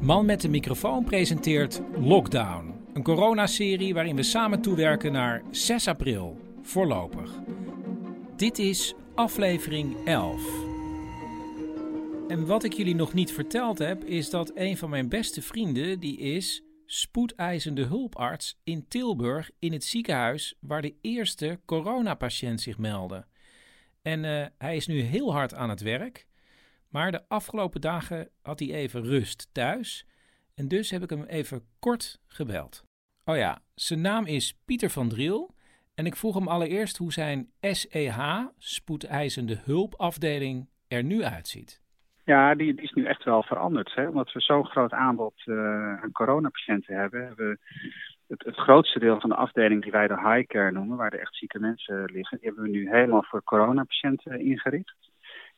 Man met de microfoon presenteert Lockdown. Een coronaserie waarin we samen toewerken naar 6 april, voorlopig. Dit is aflevering 11. En wat ik jullie nog niet verteld heb, is dat een van mijn beste vrienden, die is spoedeisende hulparts in Tilburg in het ziekenhuis waar de eerste coronapatiënt zich meldde. En eh, hij is nu heel hard aan het werk. Maar de afgelopen dagen had hij even rust thuis. En dus heb ik hem even kort gebeld. Oh ja, zijn naam is Pieter van Driel. En ik vroeg hem allereerst hoe zijn SEH, spoedeisende hulpafdeling, er nu uitziet. Ja, die, die is nu echt wel veranderd. Hè? Omdat we zo'n groot aanbod eh, aan coronapatiënten hebben. hebben we het, grootste deel van de afdeling die wij de high care noemen, waar de echt zieke mensen liggen, hebben we nu helemaal voor coronapatiënten ingericht.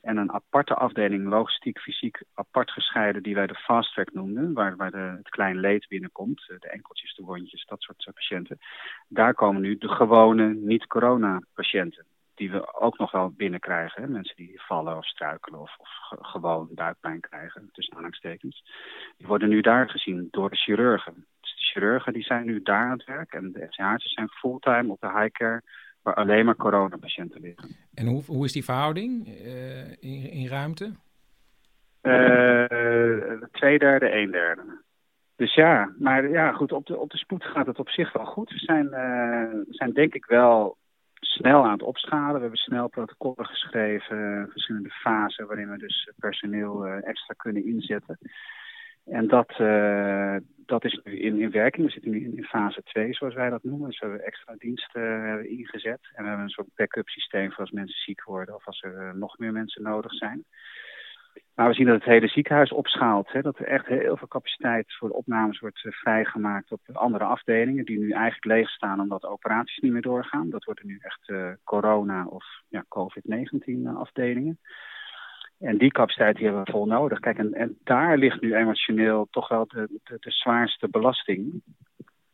En een aparte afdeling, logistiek, fysiek, apart gescheiden, die wij de fast track noemden, waar, waar de, het klein leed binnenkomt, eh, de enkeltjes, de wondjes, dat soort eh, patiënten. Daar komen nu de gewone niet-corona-patiënten die we ook nog wel binnenkrijgen. Mensen die vallen of struikelen of, of ge- gewoon buikpijn krijgen, tussen aanhalingstekens. Die worden nu daar gezien door de chirurgen. Dus de chirurgen die zijn nu daar aan het werk en de FCH'ers zijn fulltime op de high care waar alleen maar coronapatiënten liggen. En hoe, hoe is die verhouding eh, in, in ruimte? Eh, twee derde, een derde. Dus ja, maar ja, goed, op de, op de spoed gaat het op zich wel goed. We zijn, eh, we zijn denk ik wel snel aan het opschalen. We hebben snel protocollen geschreven, verschillende fasen waarin we dus personeel eh, extra kunnen inzetten. En dat, eh, dat is nu in, in werking. We zitten nu in, fase 2, zoals wij dat noemen. Dus we hebben extra diensten eh, ingezet. En we hebben een soort backup systeem voor als mensen ziek worden of als er eh, nog meer mensen nodig zijn. Maar we zien dat het hele ziekenhuis opschaalt. Hè? Dat er echt heel veel capaciteit voor de opnames wordt vrijgemaakt op andere afdelingen. Die nu eigenlijk leeg staan omdat operaties niet meer doorgaan. Dat worden nu echt corona- of ja, COVID-19 afdelingen. En die capaciteit die hebben we vol nodig. Kijk, en, en daar ligt nu emotioneel toch wel de, de, de zwaarste belasting.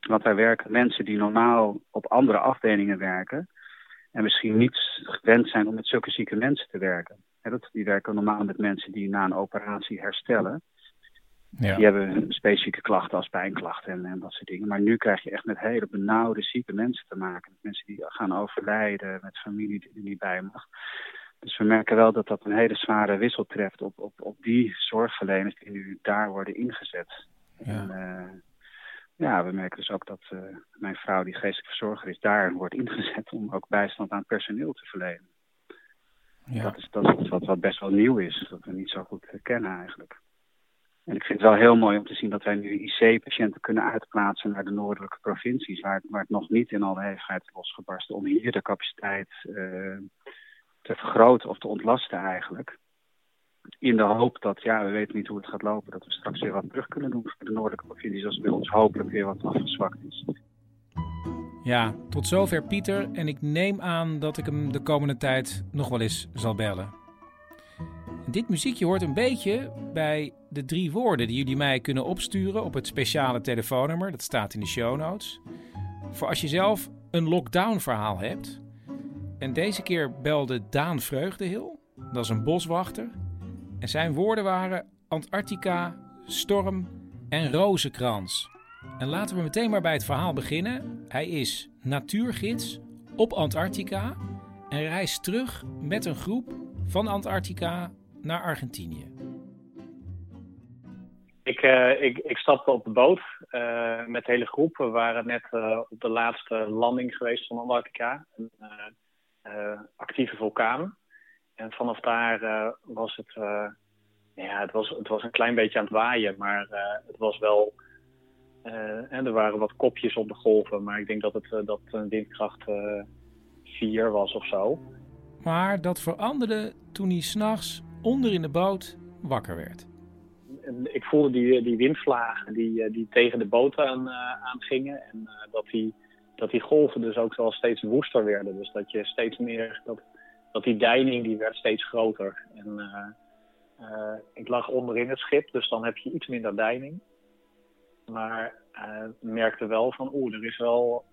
Want wij werken mensen die normaal op andere afdelingen werken. En misschien niet gewend zijn om met zulke zieke mensen te werken. Hè, dat, die werken normaal met mensen die na een operatie herstellen. Ja. Die hebben specifieke klachten als pijnklachten en, en dat soort dingen. Maar nu krijg je echt met hele benauwde, zieke mensen te maken. Met mensen die gaan overlijden, met familie die er niet bij mag. Dus we merken wel dat dat een hele zware wissel treft op, op, op die zorgverleners die nu daar worden ingezet. Ja. En, eh, ja, we merken dus ook dat eh, mijn vrouw, die geestelijk verzorger is, daar wordt ingezet om ook bijstand aan personeel te verlenen. Ja. Dat is, dat is wat, wat best wel nieuw is, dat we niet zo goed kennen eigenlijk. En ik vind het wel heel mooi om te zien dat wij nu IC-patiënten kunnen uitplaatsen naar de noordelijke provincies, waar, het- waar het nog niet in alle hevigheid is losgebarsten, om hier de capaciteit eh, te vergroten of te ontlasten eigenlijk. In de hoop dat, ja, we weten niet hoe het gaat lopen, dat we straks weer wat terug kunnen doen voor de noordelijke provincies, als bij ons hopelijk weer wat afgezwakt is. ja, tot zover Pieter. En ik neem aan dat ik hem de komende tijd nog wel eens zal bellen. En dit muziekje hoort een beetje bij de drie woorden die jullie mij kunnen opsturen op het speciale telefoonnummer. Dat staat in de show notes. Voor als je zelf een lockdown verhaal hebt. En deze keer belde Daan Vreugdehil. Dat is een boswachter. En zijn woorden waren Antarctica, storm en rozenkrans. En laten we meteen maar bij het verhaal beginnen. Hij is natuurgids op Antarctica en reist terug met een groep van Antarctica naar Argentinië. Ik, eh, ik, ik stapte op de boot eh, met de hele groep. We waren net eh, op de laatste landing geweest van Antarctica. Eh, actieve vulkaan. En vanaf daar eh, was het eh, Ja, het was, het was een klein beetje aan het waaien, maar eh, het was wel. eh, en er waren wat kopjes op de golven, maar ik denk dat het eh, dat een windkracht 4 was of zo. Maar dat veranderde toen hij s'nachts onder in de boot wakker werd. En ik voelde die, die windvlagen die, eh, die tegen de boot aan, eh, aan gingen. En eh, dat, die, dat die golven dus ook wel steeds woester werden. Dus dat je steeds meer. Dat, dat die deining die werd steeds groter. En eh, eh, ik lag onderin het schip, dus dan heb je iets minder deining. Maar eh, merkte wel van oeh, er is wel.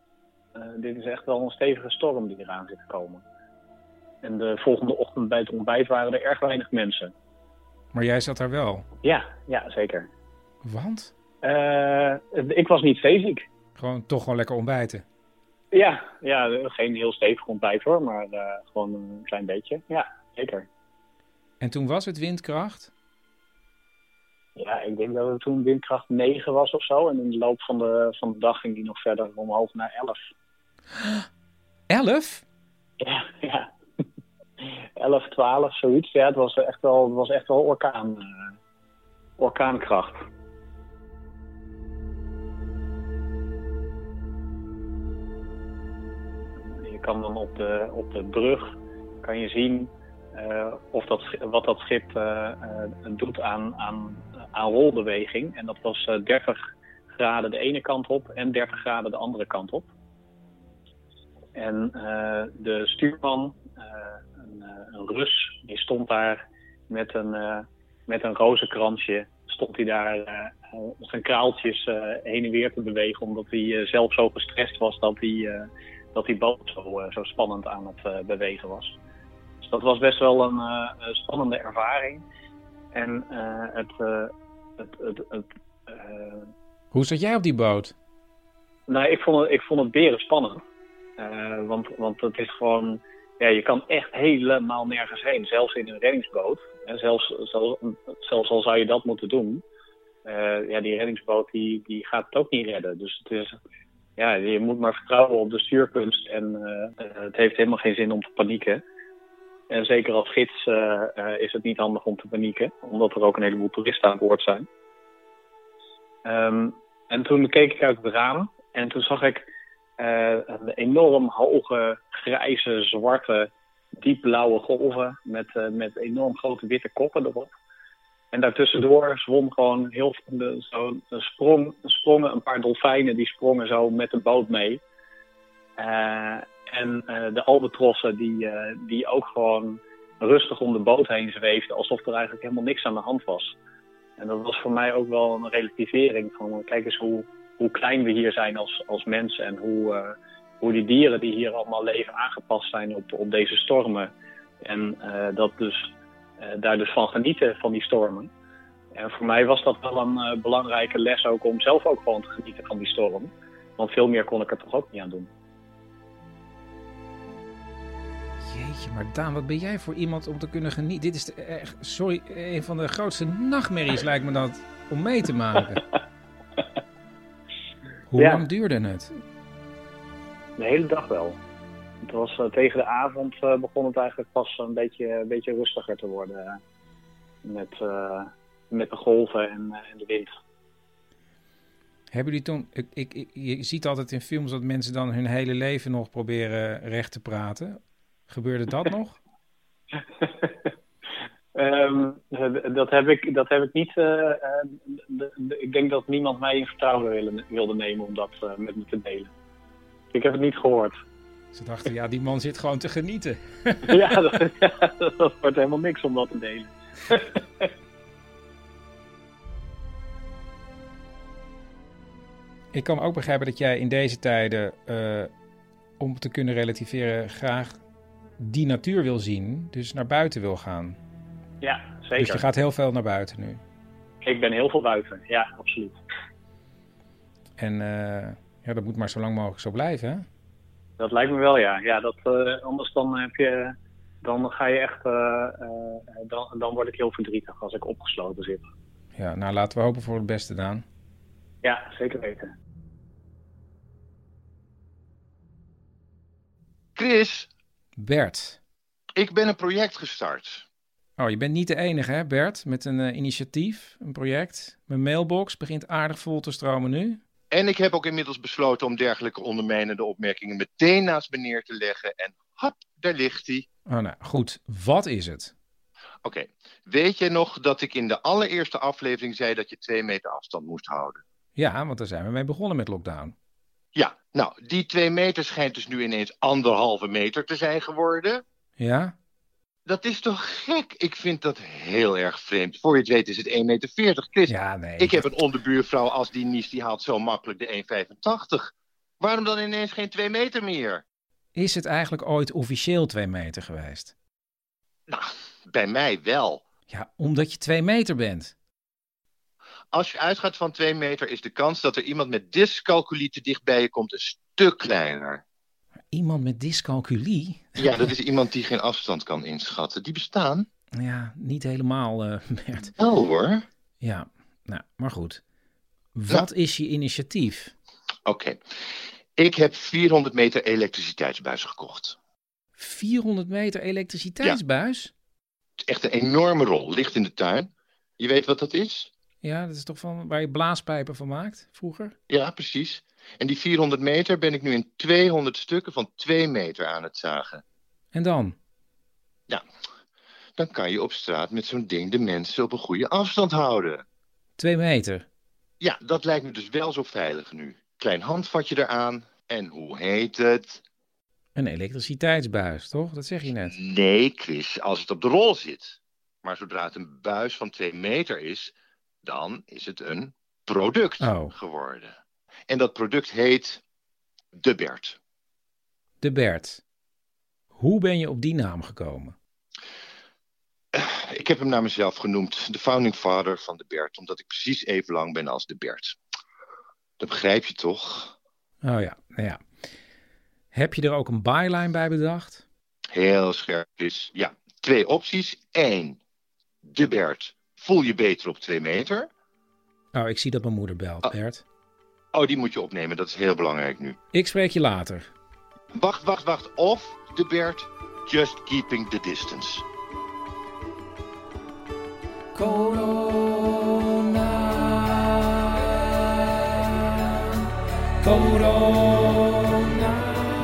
dit is echt wel een stevige storm die eraan zit te komen. En de volgende ochtend bij het ontbijt waren er erg weinig mensen. Maar jij zat daar wel. Ja, ja zeker. Want? Eh, ik was niet zeeziek. Gewoon toch gewoon lekker ontbijten. Ja, ja, geen heel stevig ontbijt hoor, maar eh, gewoon een klein beetje. Ja, zeker. En toen was het windkracht. Ja, ik denk dat het toen windkracht 9 was of zo. En in de loop van de, van de dag ging die nog verder omhoog naar 11. 11? Ja, ja. 11, 12, zoiets. Ja, het was echt wel, het was echt wel orkaan, eh, orkaankracht. Kan dan op de, op de brug kan je zien eh, of dat, wat dat schip eh, eh, doet aan, aan, aan rolbeweging. En dat was eh, 30 graden de ene kant op en 30 graden de andere kant op. En de stuurman, een, een Rus, die stond daar met een, met een rozenkransje. Stond hij daar eh, zijn kraaltjes heen en weer te bewegen, omdat hij zelf zo gestrest was dat hij, dat die boot zo, eh, zo spannend aan het eh, bewegen was. Dus dat was best wel een eh, spannende ervaring. En het, het, het, het Hoe zat jij op die boot? nou, ik vond het, ik vond het beren spannend. Want, want het is gewoon... Ja, je kan echt helemaal nergens heen. Zelfs in een reddingsboot. En zelfs, zelfs, zelfs al zou je dat moeten doen. ja, die reddingsboot die, die gaat het ook niet redden. Dus het is... Ja, je moet maar vertrouwen op de stuurkunst. En eh, het heeft helemaal geen zin om te panieken. En zeker als gids eh, eh, is het niet handig om te panieken. Omdat er ook een heleboel toeristen aan boord zijn. Ehm, en toen keek ik uit het raam. En toen zag ik een enorm hoge, grijze, zwarte, diepblauwe golven met, met enorm grote witte koppen erop. En daartussendoor zwom gewoon heel de, een sprong, sprongen een paar dolfijnen die sprongen zo met de boot mee. Eh, en eh, de albatrossen die, eh, die ook gewoon rustig om de boot heen zweefden, alsof er eigenlijk helemaal niks aan de hand was. En dat was voor mij ook wel een relativering van kijk eens hoe, hoe klein we hier zijn als, als mensen en hoe, hoe die dieren die hier allemaal leven aangepast zijn op, op deze stormen. En dat dus, daar dus van genieten van die stormen. En voor mij was dat wel een eh, belangrijke les ook om zelf ook gewoon te genieten van die storm. Want veel meer kon ik er toch ook niet aan doen. Jeetje, maar Daan, wat ben jij voor iemand om te kunnen genieten? Dit is de, echt, sorry, een van de grootste nachtmerries lijkt me dat om mee te maken. Hoe Ja. lang duurde het? De hele dag wel. Het was eh, tegen de avond eh, begon het eigenlijk pas een beetje, een beetje rustiger te worden. eh, met, met de golven en, en de wind. Hebben jullie toen, ik, ik, ik- je ziet altijd in films dat mensen dan hun hele leven nog proberen recht te praten. Gebeurde dat nog? Ehm, eh, dat, heb ik, dat heb ik niet. de- de- ik denk dat niemand mij in vertrouwen wilde, wilde nemen om dat met me te delen. Ik heb het niet gehoord. Ze dachten, ja, die man zit gewoon te genieten. ja, dat, ja, dat wordt helemaal niks om dat te delen. Ik kan ook begrijpen dat jij in deze tijden, eh, om te kunnen relativeren, graag die natuur wil zien. Dus naar buiten wil gaan. Ja, zeker. Dus je gaat heel veel naar buiten nu. Ik ben heel veel buiten. Ja, absoluut. En eh, ja, dat moet maar zo lang mogelijk zo blijven, hè? Dat lijkt me wel, ja. ja dat, eh, anders dan, heb je, dan ga je echt. eh, eh, dan, dan word ik heel verdrietig als ik opgesloten zit. Ja, nou laten we hopen voor het beste, Daan. Ja, zeker weten. Chris, Bert, ik ben een project gestart. Oh, je bent niet de enige, hè, Bert, met een initiatief, een project. Mijn mailbox begint aardig vol te stromen nu. En ik heb ook inmiddels besloten om dergelijke ondermijnende opmerkingen meteen naast me neer te leggen. En hop, daar ligt hij. Oh, nou, goed. Wat is het? Oké, weet jij nog dat ik in de allereerste aflevering zei dat je twee meter afstand moest houden? Ja, want daar zijn we mee begonnen met lockdown. Ja, nou, die twee meter schijnt dus nu ineens anderhalve meter te zijn geworden. Ja? Dat is toch gek? Ik vind dat heel erg vreemd. Voor je het weet is het 1,40 meter. Chris, Ja, nee. ik heb een onderbuurvrouw als die Nies, die haalt zo makkelijk de 1,85. Waarom dan ineens geen 2 meter meer? Is het eigenlijk ooit officieel twee meter geweest? Nou, bij mij wel. Ja, omdat je twee meter bent. Als je uitgaat van 2 meter is de kans dat er iemand met dyscalculie te dicht bij je komt een stuk kleiner. Iemand met dyscalculie? Ja, dat is iemand die geen afstand kan inschatten. Die bestaan? Ja, niet helemaal, eh, Bert. Wel hoor. Ja, nou, maar goed. Wat is je initiatief? Oké. Ik heb 400 meter elektriciteitsbuizen gekocht. 400 meter elektriciteitsbuis? Het is echt een enorme rol. Ligt in de tuin. Je weet wat dat is? Ja, dat is toch van waar je blaaspijpen van maakt vroeger? Ja, precies. En die 400 meter ben ik nu in 200 stukken van 2 meter aan het zagen. En dan? Dan kan je op straat met zo'n ding de mensen op een goede afstand houden. Twee meter. Ja, dat lijkt me dus wel zo veilig nu. Klein handvatje eraan. En hoe heet het? Een elektriciteitsbuis, toch? Dat zeg je net. Nee, Chris, als het op de rol zit. Maar zodra het een buis van 2 meter is, dan is het een product Oh. geworden. En dat product heet de Bert. De Bert. Hoe ben je op die naam gekomen? Ik heb hem naar mezelf genoemd, de founding father van de Bert, omdat ik precies even lang ben als de Bert. Dat begrijp je toch? Oh ja, nou ja. Heb je er ook een byline bij bedacht? Heel scherp is. Ja, twee opties. Eén, de Bert. Voel je beter op twee meter? Oh, ik zie dat mijn moeder belt, Ah. Bert. Oh, die moet je opnemen, dat is heel belangrijk nu. Ik spreek je later. Wacht, wacht, wacht. Of de Bert, just keeping the distance.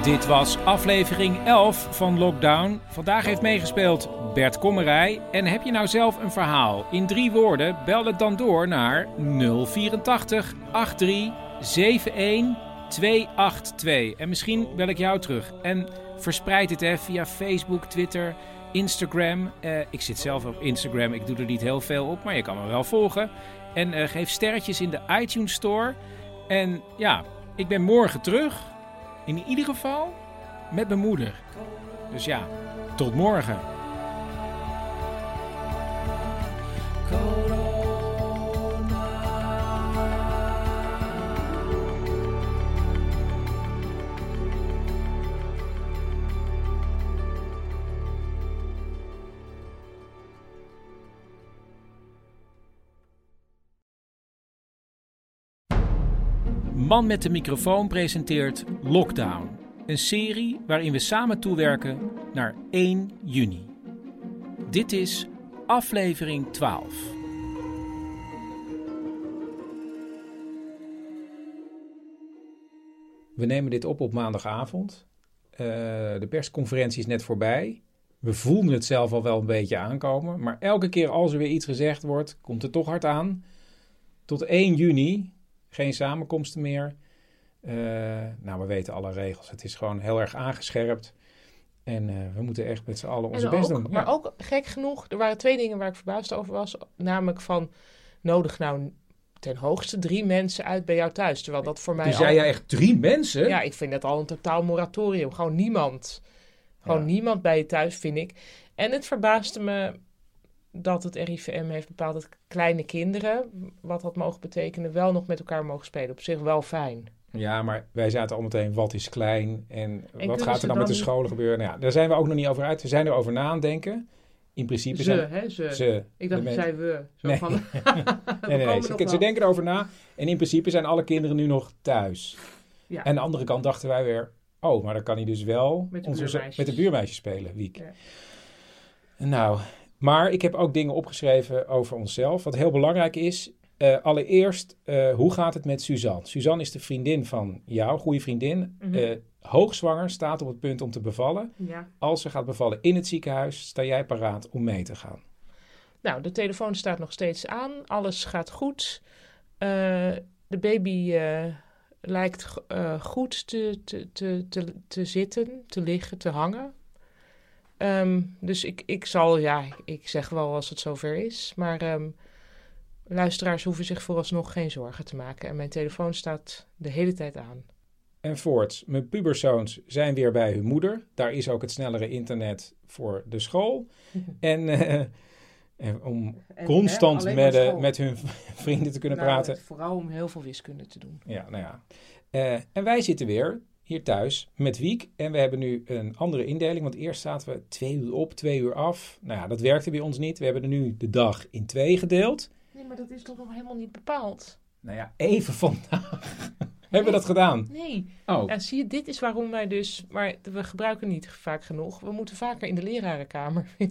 Dit was aflevering 11 van Lockdown. Vandaag heeft meegespeeld Bert Kommerij. En heb je nou zelf een verhaal in drie woorden? Bel het dan door naar 084 83 71 282. En misschien bel ik jou terug. En verspreid het hè, via Facebook, Twitter, Instagram. Eh, ik zit zelf op Instagram. Ik doe er niet heel veel op, maar je kan me wel volgen. En eh, geef sterretjes in de iTunes Store. En ja, ik ben morgen terug. In ieder geval met mijn moeder. Dus ja, tot morgen. Man met de microfoon presenteert Lockdown. Een serie waarin we samen toewerken naar 1 juni. Dit is aflevering 12. We nemen dit op op maandagavond. Eh, de persconferentie is net voorbij. We voelden het zelf al wel een beetje aankomen. Maar elke keer als er weer iets gezegd wordt, komt het toch hard aan. Tot 1 juni geen samenkomsten meer. Eh, nou, we weten alle regels. Het is gewoon heel erg aangescherpt. En eh, we moeten echt met z'n allen onze best ook- doen. Maar Ja. ook gek genoeg, er waren twee dingen waar ik verbaasd over was. Namelijk van, nodig nou ten hoogste drie mensen uit bij jou thuis. Terwijl dat voor mij Toen al... zei jij echt drie mensen? Ja, ik vind dat al een totaal moratorium. Gewoon niemand. Gewoon Ja. niemand bij je thuis, vind ik. En het verbaasde me dat het RIVM heeft bepaald dat kleine kinderen, wat dat mogen betekenen, wel nog met elkaar mogen spelen. Op zich wel fijn. Ja, maar wij zaten al meteen, wat is klein en, wat gaat er dan met de scholen gebeuren? Nou ja, daar zijn we ook nog niet over uit. We zijn erover na aan het denken. In principe Ze, zijn hè, ze. ze. Ik dacht, dat zei we. Zo Nee. van, Nee, nee, Ze, denken erover na. En in principe zijn alle kinderen nu nog thuis. Ja. En aan de andere kant dachten wij weer... Oh, maar dan kan hij dus wel Met de onze- buurmeisjes. met de buurmeisjes spelen, Wiek. Ja. Nou, Maar ik heb ook dingen opgeschreven over onszelf. Wat heel belangrijk is, uh, allereerst, uh, hoe gaat het met Suzanne? Suzanne is de vriendin van jou, goede vriendin. Uh, hoogzwanger, staat op het punt om te bevallen. Ja. Als ze gaat bevallen in het ziekenhuis, sta jij paraat om mee te gaan. Nou, de telefoon staat nog steeds aan. Alles gaat goed. Eh, de baby eh, lijkt eh, goed te, te, te, te, te zitten, te liggen, te hangen. Ehm, dus ik, ik zal, ja, ik zeg wel als het zover is. Maar ehm, luisteraars hoeven zich vooralsnog geen zorgen te maken. En mijn telefoon staat de hele tijd aan. En voorts, mijn puberzoons zijn weer bij hun moeder. Daar is ook het snellere internet voor de school. en, eh, en om En, constant hè, met, eh, school. met hun vrienden te kunnen Nou, praten. Vooral om heel veel wiskunde te doen. Ja, nou ja. Eh, en wij zitten weer hier thuis met Wiek. En we hebben nu een andere indeling. Want eerst zaten we twee uur op, twee uur af. Nou ja, dat werkte bij ons niet. We hebben er nu de dag in twee gedeeld. Nee, maar dat is toch nog helemaal niet bepaald? Nou ja, even vandaag hebben we dat gedaan. Nee. Oh, Ja, zie je, dit is waarom wij dus... Maar we gebruiken niet vaak genoeg. We moeten vaker in de lerarenkamer.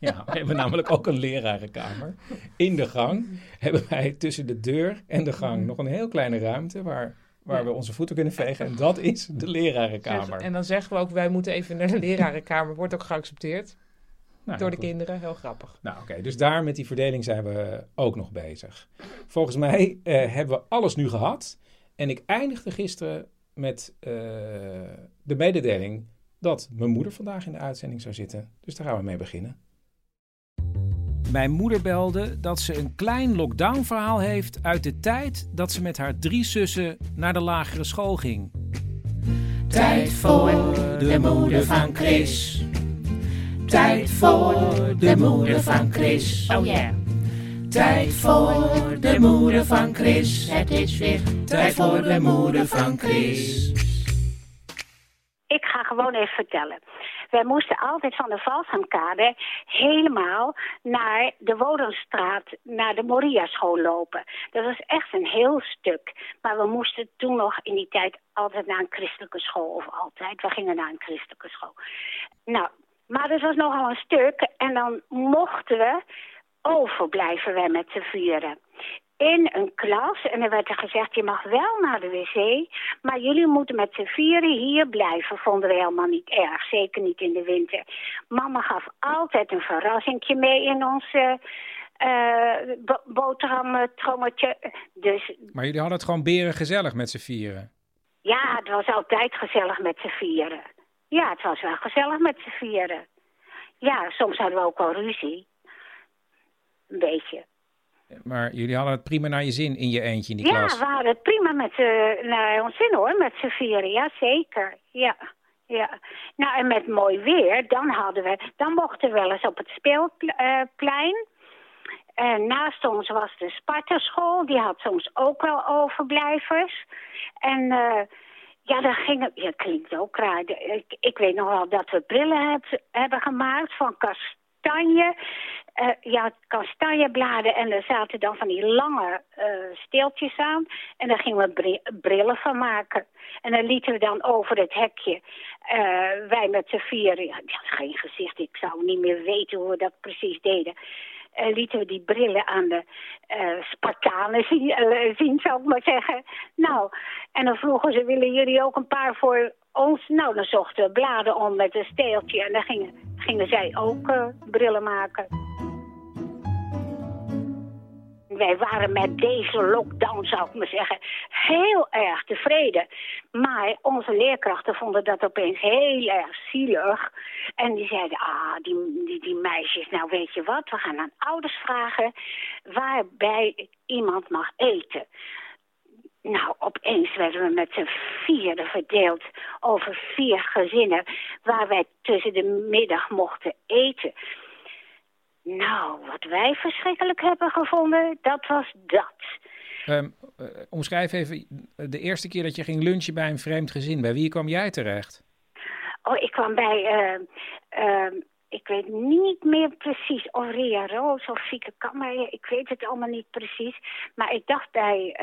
ja, we hebben namelijk ook een lerarenkamer. In de gang hebben wij tussen de deur en de gang nog een heel kleine ruimte... waar, waar we onze voeten kunnen vegen. En dat is de lerarenkamer. En dan zeggen we ook, wij moeten even naar de lerarenkamer. Wordt ook geaccepteerd Nou, door de goed. kinderen. Heel grappig. Nou, oké. Dus daar met die verdeling zijn we ook nog bezig. Volgens mij eh, hebben we alles nu gehad. En ik eindigde gisteren met eh, de mededeling dat mijn moeder vandaag in de uitzending zou zitten. Dus daar gaan we mee beginnen. Mijn moeder belde dat ze een klein lockdown-verhaal heeft uit de tijd dat ze met haar drie zussen naar de lagere school ging. Tijd voor de moeder van Chris. Tijd voor de moeder van Chris. Oh ja. Tijd voor de moeder van Chris. Het is weer tijd voor de moeder van Chris. Ik ga gewoon even vertellen. Wij moesten altijd van de Valshamkade helemaal naar de Wodenstraat, naar de Moria-school lopen. Dat was echt een heel stuk. Maar we moesten toen nog in die tijd altijd naar een christelijke school. Of altijd, we gingen naar een christelijke school. Nou, maar dat was nogal een stuk. En dan mochten we overblijven wij met z'n vieren. In een klas. En er werd er gezegd, je mag wel naar de wc. Maar jullie moeten met z'n vieren hier blijven. Vonden we helemaal niet erg. Zeker niet in de winter. Mama gaf altijd een verrassingje mee in ons boterhamtrommetje. Dus Maar jullie hadden het gewoon beren gezellig met z'n vieren. ja, het was altijd gezellig met z'n vieren. Ja, het was wel gezellig met z'n vieren. Ja, soms hadden we ook wel ruzie. Een beetje. Maar jullie hadden het prima naar je zin in je eentje in die Ja, klas. we hadden het prima met z'n, naar ons zin hoor, met z'n vieren. Ja, zeker. Ja, ja. Nou, en met mooi weer, dan hadden we, dan mochten we wel eens op het speelplein. En naast ons was de Spartaschool, die had soms ook wel overblijvers. En eh, ja, dat ging, ja, klinkt ook raar. Ik, ik weet nog wel dat we brillen heb- hebben gemaakt van kastanje. Eh, ja, kastanjebladen en er zaten dan van die lange eh, steeltjes aan. En daar gingen we bri- brillen van maken. En dan lieten we dan over het hekje, eh, wij met z'n vieren, ja, geen gezicht, ik zou niet meer weten hoe we dat precies deden. Lieten we die brillen aan de eh Spartanen zien, zien, zou ik maar zeggen. Nou, en dan vroegen ze, willen jullie ook een paar voor ons? Nou, dan zochten we bladen om met een steeltje en dan gingen, gingen zij ook eh, brillen maken. Wij waren met deze lockdown, zou ik maar zeggen, heel erg tevreden. Maar onze leerkrachten vonden dat opeens heel erg zielig. En die zeiden, ah, die, die, die meisjes, nou weet je wat, we gaan aan ouders vragen waarbij iemand mag eten. Nou, opeens werden we met z'n vieren verdeeld over vier gezinnen... waar wij tussen de middag mochten eten. Nou, wat wij verschrikkelijk hebben gevonden, dat was dat. Ehm, eh, omschrijf even de eerste keer dat je ging lunchen bij een vreemd gezin. Bij wie kwam jij terecht? Oh, ik kwam bij, eh, eh, ik weet niet meer precies of Ria Roos of Fieke Kammer, ik weet het allemaal niet precies. Maar ik dacht bij,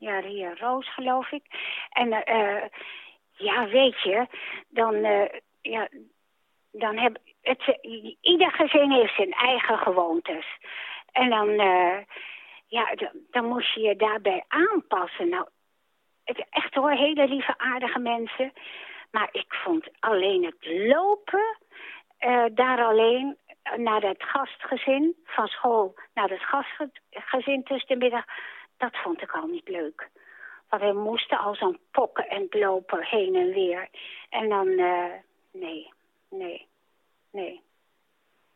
ja, Ria Roos geloof ik. En eh, ja, weet je, dan, eh, ja, dan heb het, ieder gezin heeft zijn eigen gewoontes. En dan, ja, dan, moest je je daarbij aanpassen. Nou, echt hoor, hele lieve aardige mensen. Maar ik vond alleen het lopen, daar alleen naar het gastgezin, van school naar het gastgezin tussen de middag, dat vond ik al niet leuk. Want we moesten al zo'n pokken en lopen heen en weer. En dan, uh, nee, nee, nee.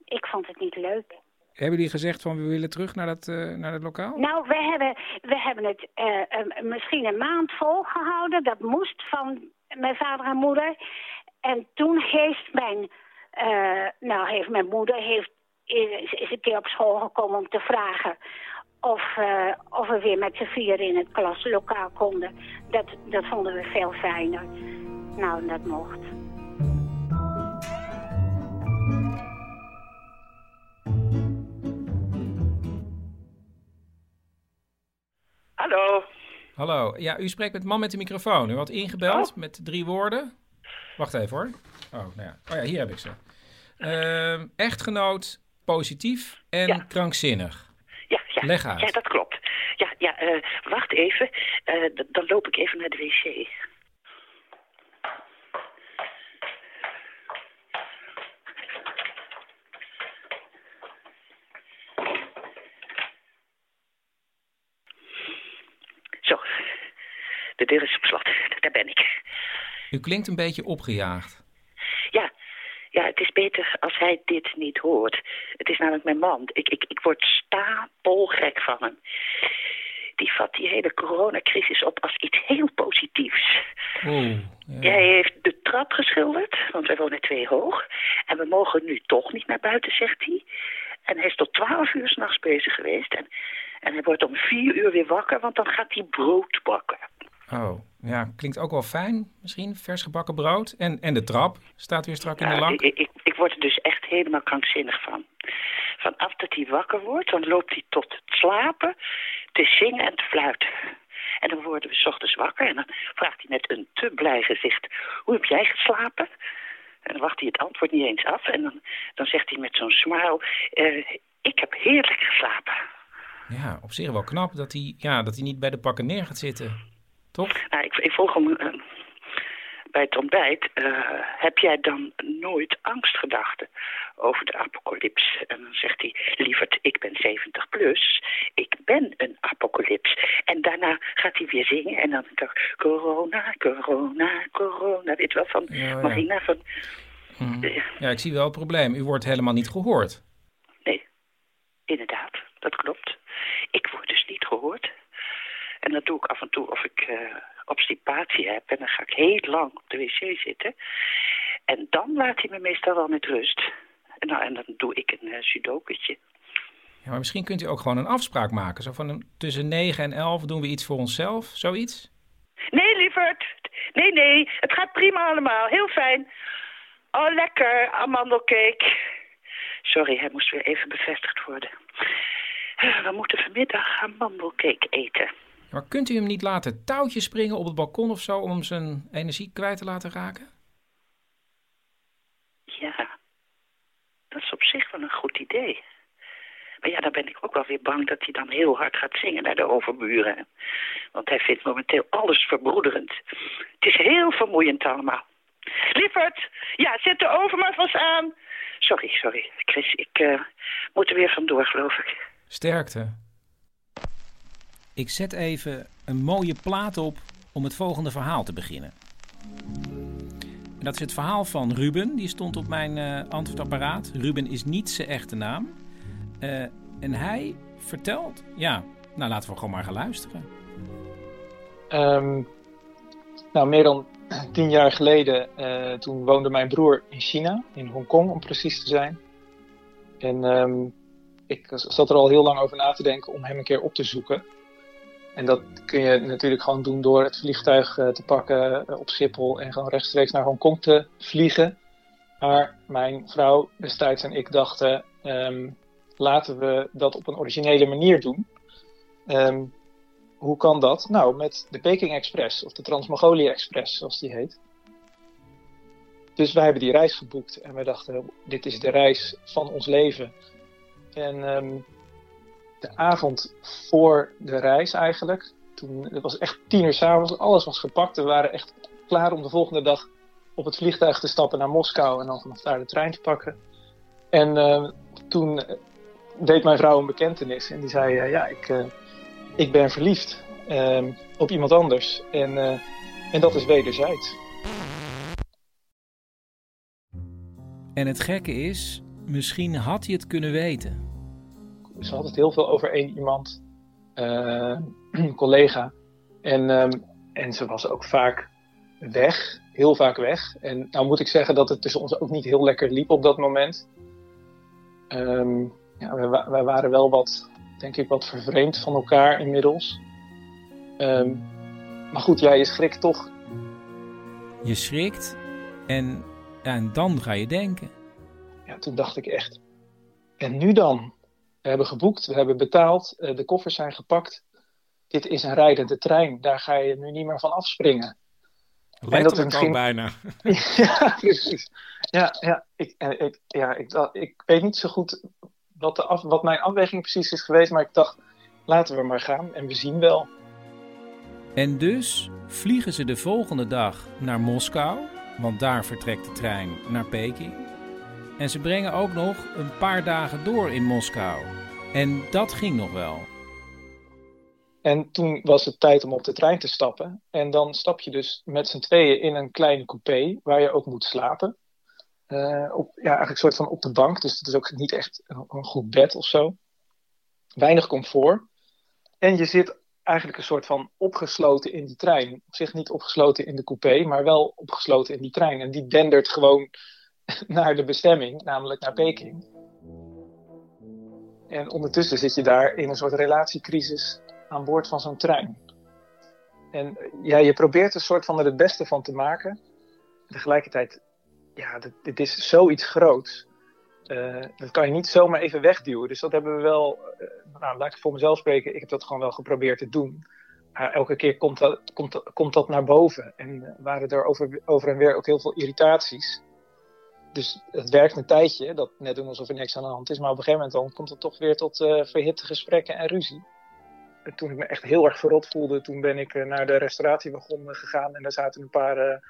Ik vond het niet leuk. Hebben jullie gezegd van we willen terug naar dat, uh, naar dat lokaal? Nou, we hebben, we hebben het uh, misschien een maand volgehouden. Dat moest van mijn vader en moeder. En toen heeft mijn, nou, heeft mijn moeder heeft, is, is een keer op school gekomen om te vragen of, uh, of we weer met z'n vier in het klaslokaal konden. Dat, dat vonden we veel fijner. Nou, dat mocht. Hallo. Hallo. Ja, u spreekt met man met de microfoon. U had ingebeld oh. met drie woorden. Wacht even hoor. Oh, nou ja. Oh ja, hier heb ik ze. Uh, echtgenoot, positief en ja. krankzinnig. Ja, ja. Leg uit. Ja, dat klopt. Ja, ja uh, wacht even. Uh, dan loop ik even naar de wc. Zo, de deur is op slot. Daar ben ik. U klinkt een beetje opgejaagd. Ja, het is beter als hij dit niet hoort. Het is namelijk mijn man. Ik, ik, ik word stapelgek van hem. Die vat die hele coronacrisis op als iets heel positiefs. Oh, ja. Hij heeft de trap geschilderd, want wij wonen twee hoog. En we mogen nu toch niet naar buiten, zegt hij. En hij is tot twaalf uur s'nachts bezig geweest. En, en hij wordt om vier uur weer wakker, want dan gaat hij brood bakken. Oh, ja, klinkt ook wel fijn. Misschien vers gebakken brood. En, en de trap staat weer strak in de lak. Ik, ik, ik word er dus echt helemaal krankzinnig van. Vanaf dat hij wakker wordt, dan loopt hij tot het slapen, te zingen en te fluiten. En dan worden we s ochtends wakker en dan vraagt hij met een te blij gezicht... Hoe heb jij geslapen? En dan wacht hij het antwoord niet eens af. En dan, dan zegt hij met zo'n smile... Uh, ik heb heerlijk geslapen. Ja, op zich wel knap dat hij, ja, dat hij niet bij de pakken neer gaat zitten. Toch? Nou, ik, ik volg hem uh, bij het ontbijt. Uh, heb jij dan nooit angstgedachten over de apocalyps? En dan zegt hij, lieverd, ik ben 70 plus. Ik ben een apocalyps. En daarna gaat hij weer zingen. En dan dacht corona, corona, corona. Weet wel, van ja, ja. Marina. Van, mm. Ja, ik zie wel het probleem. U wordt helemaal niet gehoord. Nee, inderdaad. Dat klopt. Ik word dus niet gehoord. En dat doe ik af en toe of ik uh, obstipatie heb. En dan ga ik heel lang op de wc zitten. En dan laat hij me meestal wel met rust. En, nou, en dan doe ik een uh, sudoketje. Ja, maar misschien kunt u ook gewoon een afspraak maken. Zo van een, tussen 9 en 11 doen we iets voor onszelf, zoiets? Nee, lieverd. Nee, nee. Het gaat prima allemaal. Heel fijn. Oh, lekker. Amandelcake. Sorry, hij moest weer even bevestigd worden. We moeten vanmiddag amandelcake eten. Maar kunt u hem niet laten touwtjes springen op het balkon of zo... om zijn energie kwijt te laten raken? Ja, dat is op zich wel een goed idee. Maar ja, dan ben ik ook wel weer bang dat hij dan heel hard gaat zingen naar de overburen. Want hij vindt momenteel alles verbroederend. Het is heel vermoeiend allemaal. Lieverd, ja, zet de oven maar vast aan. Sorry, sorry, Chris, ik uh, moet er weer vandoor, geloof ik. Sterkte. Ik zet even een mooie plaat op om het volgende verhaal te beginnen. En dat is het verhaal van Ruben, die stond op mijn uh, antwoordapparaat. Ruben is niet zijn echte naam. Uh, en hij vertelt, ja, nou laten we gewoon maar gaan luisteren. Um, nou, meer dan tien jaar geleden, uh, toen woonde mijn broer in China, in Hongkong om precies te zijn. En um, ik zat er al heel lang over na te denken om hem een keer op te zoeken. En dat kun je natuurlijk gewoon doen door het vliegtuig uh, te pakken uh, op Schiphol en gewoon rechtstreeks naar Hongkong te vliegen. Maar mijn vrouw destijds en ik dachten, um, laten we dat op een originele manier doen. Um, hoe kan dat? Nou, met de Peking Express of de Trans-Mongolië Express, zoals die heet. Dus wij hebben die reis geboekt en we dachten, dit is de reis van ons leven. En ehm, de avond voor de reis eigenlijk, toen, het was echt tien uur s'avonds, alles was gepakt. We waren echt klaar om de volgende dag op het vliegtuig te stappen naar Moskou en dan vanaf daar de trein te pakken. En ehm, toen deed mijn vrouw een bekentenis en die zei, eh, ja, ik, eh, ik ben verliefd ehm, op iemand anders. En, eh, en dat is wederzijds. En het gekke is, misschien had hij het kunnen weten. Ze had het heel veel over één iemand, uh, een collega. En, ehm, en ze was ook vaak weg, heel vaak weg. En nou moet ik zeggen dat het tussen ons ook niet heel lekker liep op dat moment. Um, ja, wij, wij, waren wel wat, denk ik, wat vervreemd van elkaar inmiddels. Um, maar goed, ja, je schrikt toch. Je schrikt en, en dan ga je denken. Ja, toen dacht ik echt. En nu dan? We hebben geboekt, we hebben betaald, eh, de koffers zijn gepakt. Dit is een rijdende trein, daar ga je nu niet meer van afspringen. Letterlijk dat misschien... bijna. ja, precies. Ja, ja, ik, ik, ja ik, ik weet niet zo goed wat, de af, wat mijn afweging precies is geweest, maar ik dacht, laten we maar gaan en we zien wel. En dus vliegen ze de volgende dag naar Moskou, want daar vertrekt de trein naar Peking. En ze brengen ook nog een paar dagen door in Moskou. En dat ging nog wel. En toen was het tijd om op de trein te stappen. En dan stap je dus met z'n tweeën in een kleine coupé waar je ook moet slapen. Uh, op, ja, eigenlijk een soort van op de bank. Dus het is ook niet echt een, een, goed bed of zo. Weinig comfort. En je zit eigenlijk een soort van opgesloten in die trein. Op zich niet opgesloten in de coupé, maar wel opgesloten in die trein. En die dendert gewoon naar de bestemming, namelijk naar Peking. En ondertussen zit je daar in een soort relatiecrisis aan boord van zo'n trein. En ja, je probeert een soort van er het beste van te maken. Tegelijkertijd, ja, dit, is zoiets groots. Uh, dat kan je niet zomaar even wegduwen. Dus dat hebben we wel, uh, nou, laat ik voor mezelf spreken, ik heb dat gewoon wel geprobeerd te doen. Maar elke keer komt dat, komt, komt dat naar boven. En waren er over, over en weer ook heel veel irritaties dus het werkt een tijdje, dat net doen alsof er niks aan de hand is. Maar op een gegeven moment dan komt het toch weer tot uh, verhitte gesprekken en ruzie. En toen ik me echt heel erg verrot voelde, toen ben ik uh, naar de restauratiewagon uh, gegaan. En daar zaten een paar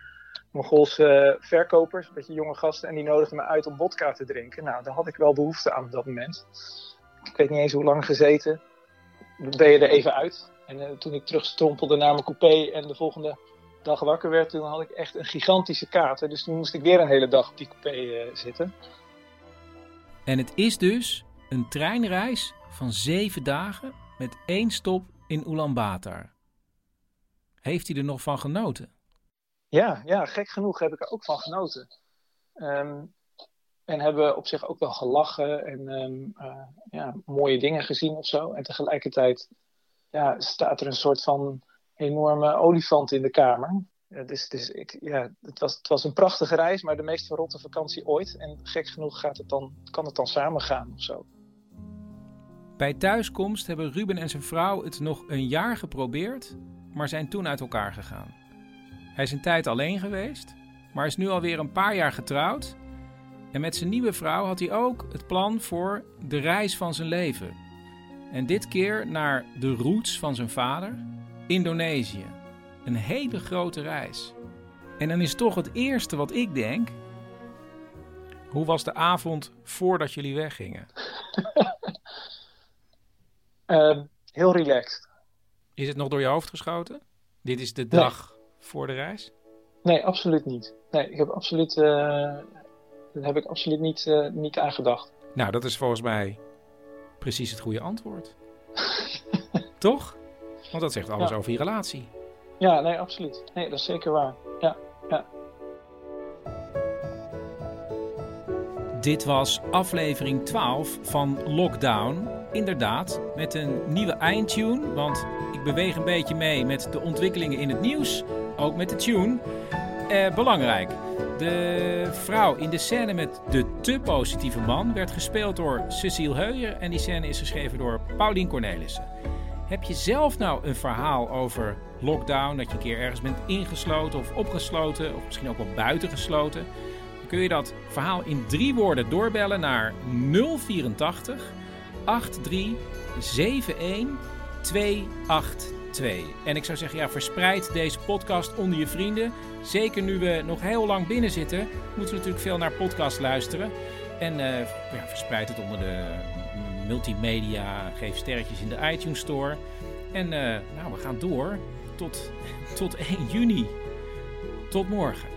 Mongoolse verkopers, een beetje jonge gasten. En die nodigden me uit om vodka te drinken. Nou, daar had ik wel behoefte aan op dat moment. Ik weet niet eens hoe lang gezeten. Dan ben je er even uit. En toen ik terugstrompelde naar mijn coupé en de volgende dag wakker werd, toen had ik echt een gigantische kater. Dus toen moest ik weer een hele dag op die coupé uh, zitten. En het is dus een treinreis van zeven dagen met één stop in Ulaanbaatar. Heeft hij er nog van genoten? Ja, ja, gek genoeg heb ik er ook van genoten. Um, en hebben op zich ook wel gelachen en um, uh, ja, mooie dingen gezien of zo. En tegelijkertijd ja, staat er een soort van enorme olifant in de kamer. ja, het, was, het was een prachtige reis, maar de meest verrotte vakantie ooit. En gek genoeg gaat het dan, kan het dan samen gaan of zo. Bij thuiskomst hebben Ruben en zijn vrouw het nog een jaar geprobeerd, maar zijn toen uit elkaar gegaan. Hij is een tijd alleen geweest, maar is nu alweer een paar jaar getrouwd. En met zijn nieuwe vrouw had hij ook het plan voor de reis van zijn leven. En dit keer naar de roots van zijn vader, Indonesië. Een hele grote reis. En dan is toch het eerste wat ik denk. Hoe was de avond voordat jullie weggingen? uh, heel relaxed. Is het nog door je hoofd geschoten? Dit is de dag voor de reis? Nee, absoluut niet. Nee, ik heb absoluut, uh, daar heb ik absoluut niet, uh, niet aan gedacht. Nou, dat is volgens mij precies het goede antwoord. Toch? Want dat zegt alles over je relatie. Ja, nee, absoluut. Nee, dat is zeker waar. Ja, ja. Dit was aflevering 12 van Lockdown. Inderdaad, met een nieuwe eindtune. Want ik beweeg een beetje mee met de ontwikkelingen in het nieuws. Ook met de tune. Eh, belangrijk. De vrouw in de scène met de te positieve man werd gespeeld door Cecile Heuier. En die scène is geschreven door Paulien Cornelissen. Heb je zelf nou een verhaal over lockdown, dat je een keer ergens bent ingesloten of opgesloten, of misschien ook wel buitengesloten? kun je dat verhaal in drie woorden doorbellen naar 084 83 71 282. En ik zou zeggen, ja, verspreid deze podcast onder je vrienden. Zeker nu we nog heel lang binnen zitten, moeten we natuurlijk veel naar podcast luisteren. En uh, ja, verspreid het onder de multimedia, geef sterretjes in de iTunes Store. En uh, nou, we gaan door tot, tot 1 juni. Tot morgen.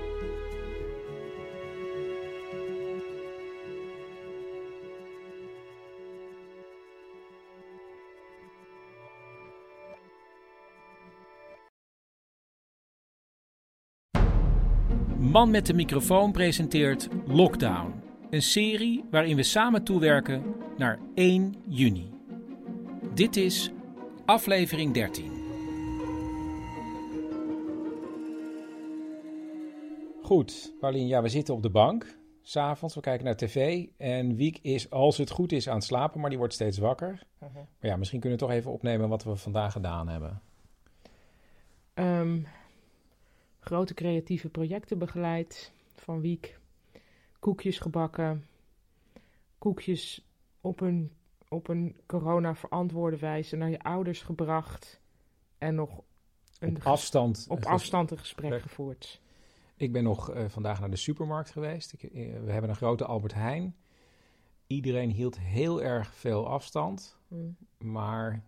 Man met de microfoon presenteert Lockdown. Een serie waarin we samen toewerken naar 1 juni. Dit is aflevering 13. Goed, Paulien, ja, we zitten op de bank. S'avonds, we kijken naar tv. En Wiek is, als het goed is, aan het slapen, maar die wordt steeds wakker. Maar ja, misschien kunnen we toch even opnemen wat we vandaag gedaan hebben. Ehm, grote creatieve projecten begeleid van Wiek. Koekjes gebakken. Koekjes op een, op een corona-verantwoorde wijze naar je ouders gebracht. En nog een op afstand, op afstand een gesprek gevoerd. Ik ben nog uh, vandaag naar de supermarkt geweest. Ik, uh, we hebben een grote Albert Heijn. Iedereen hield heel erg veel afstand. Mm. Maar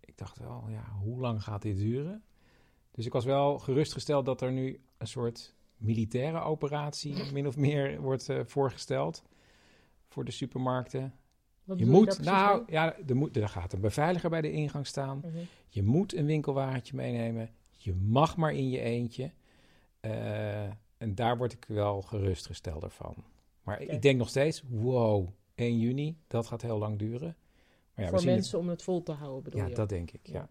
ik dacht wel, ja, hoe lang gaat dit duren? Dus ik was wel gerustgesteld dat er nu een soort militaire operatie min of meer wordt uh, voorgesteld voor de supermarkten. Wat je moet, nou ja, er, moet, er gaat een beveiliger bij de ingang staan. Mhm. Je moet een winkelwagentje meenemen. Je mag maar in je eentje. Uh, en daar word ik wel gerustgestelder van. Maar ik denk nog steeds, wow, 1 juni, dat gaat heel lang duren. Maar ja, Voor mensen om het vol te houden, bedoel ja, je? dat denk ik, ja.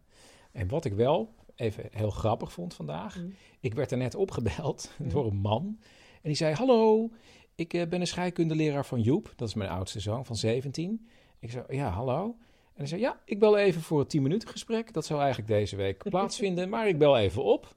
En wat ik wel even heel grappig vond vandaag. Mm. Ik werd er net opgebeld door een man. En die zei, hallo, ik uh, ben een scheikundeleraar van Joep. Dat is mijn oudste zoon van 17. Ik zei, ja, hallo. En hij zei, ja, ik bel even voor een 10 minuten gesprek. Dat zou eigenlijk deze week plaatsvinden, maar ik bel even op.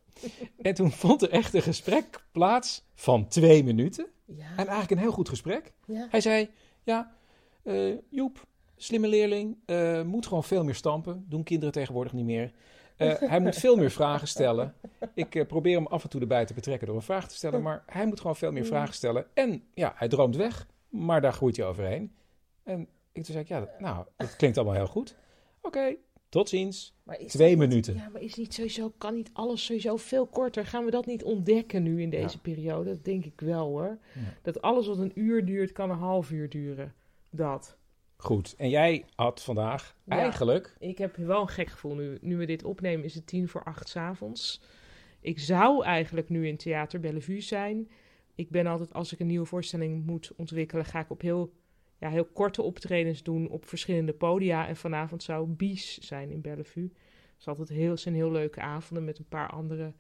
En toen vond er echt een gesprek plaats van twee minuten. Ja. En eigenlijk een heel goed gesprek. Ja. Hij zei, ja, uh, Joep, slimme leerling, uh, moet gewoon veel meer stampen. Doen kinderen tegenwoordig niet meer. Uh, hij moet veel meer vragen stellen. Ik uh, probeer hem af en toe erbij te betrekken door een vraag te stellen, maar hij moet gewoon veel meer vragen stellen. En ja, hij droomt weg, maar daar groeit hij overheen. En ik toen zei ik, ja, nou, dat klinkt allemaal heel goed. Oké, okay, tot ziens. Twee minuten. Ja, maar is niet sowieso, kan niet alles sowieso veel korter? Gaan we dat niet ontdekken nu in deze ja. periode? Dat denk ik wel hoor. Ja. Dat alles wat een uur duurt, kan een half uur duren. Dat. Goed, en jij had vandaag Ja. eigenlijk... Ik heb wel een gek gevoel. Nu, nu we dit opnemen is het tien voor acht 's avonds. Ik zou eigenlijk nu in Theater Bellevue zijn. Ik ben altijd, als ik een nieuwe voorstelling moet ontwikkelen, ga ik op heel, ja, heel korte optredens doen op verschillende podia. En vanavond zou Bies zijn in Bellevue. Het is altijd heel, zijn heel leuke avonden met een paar andere.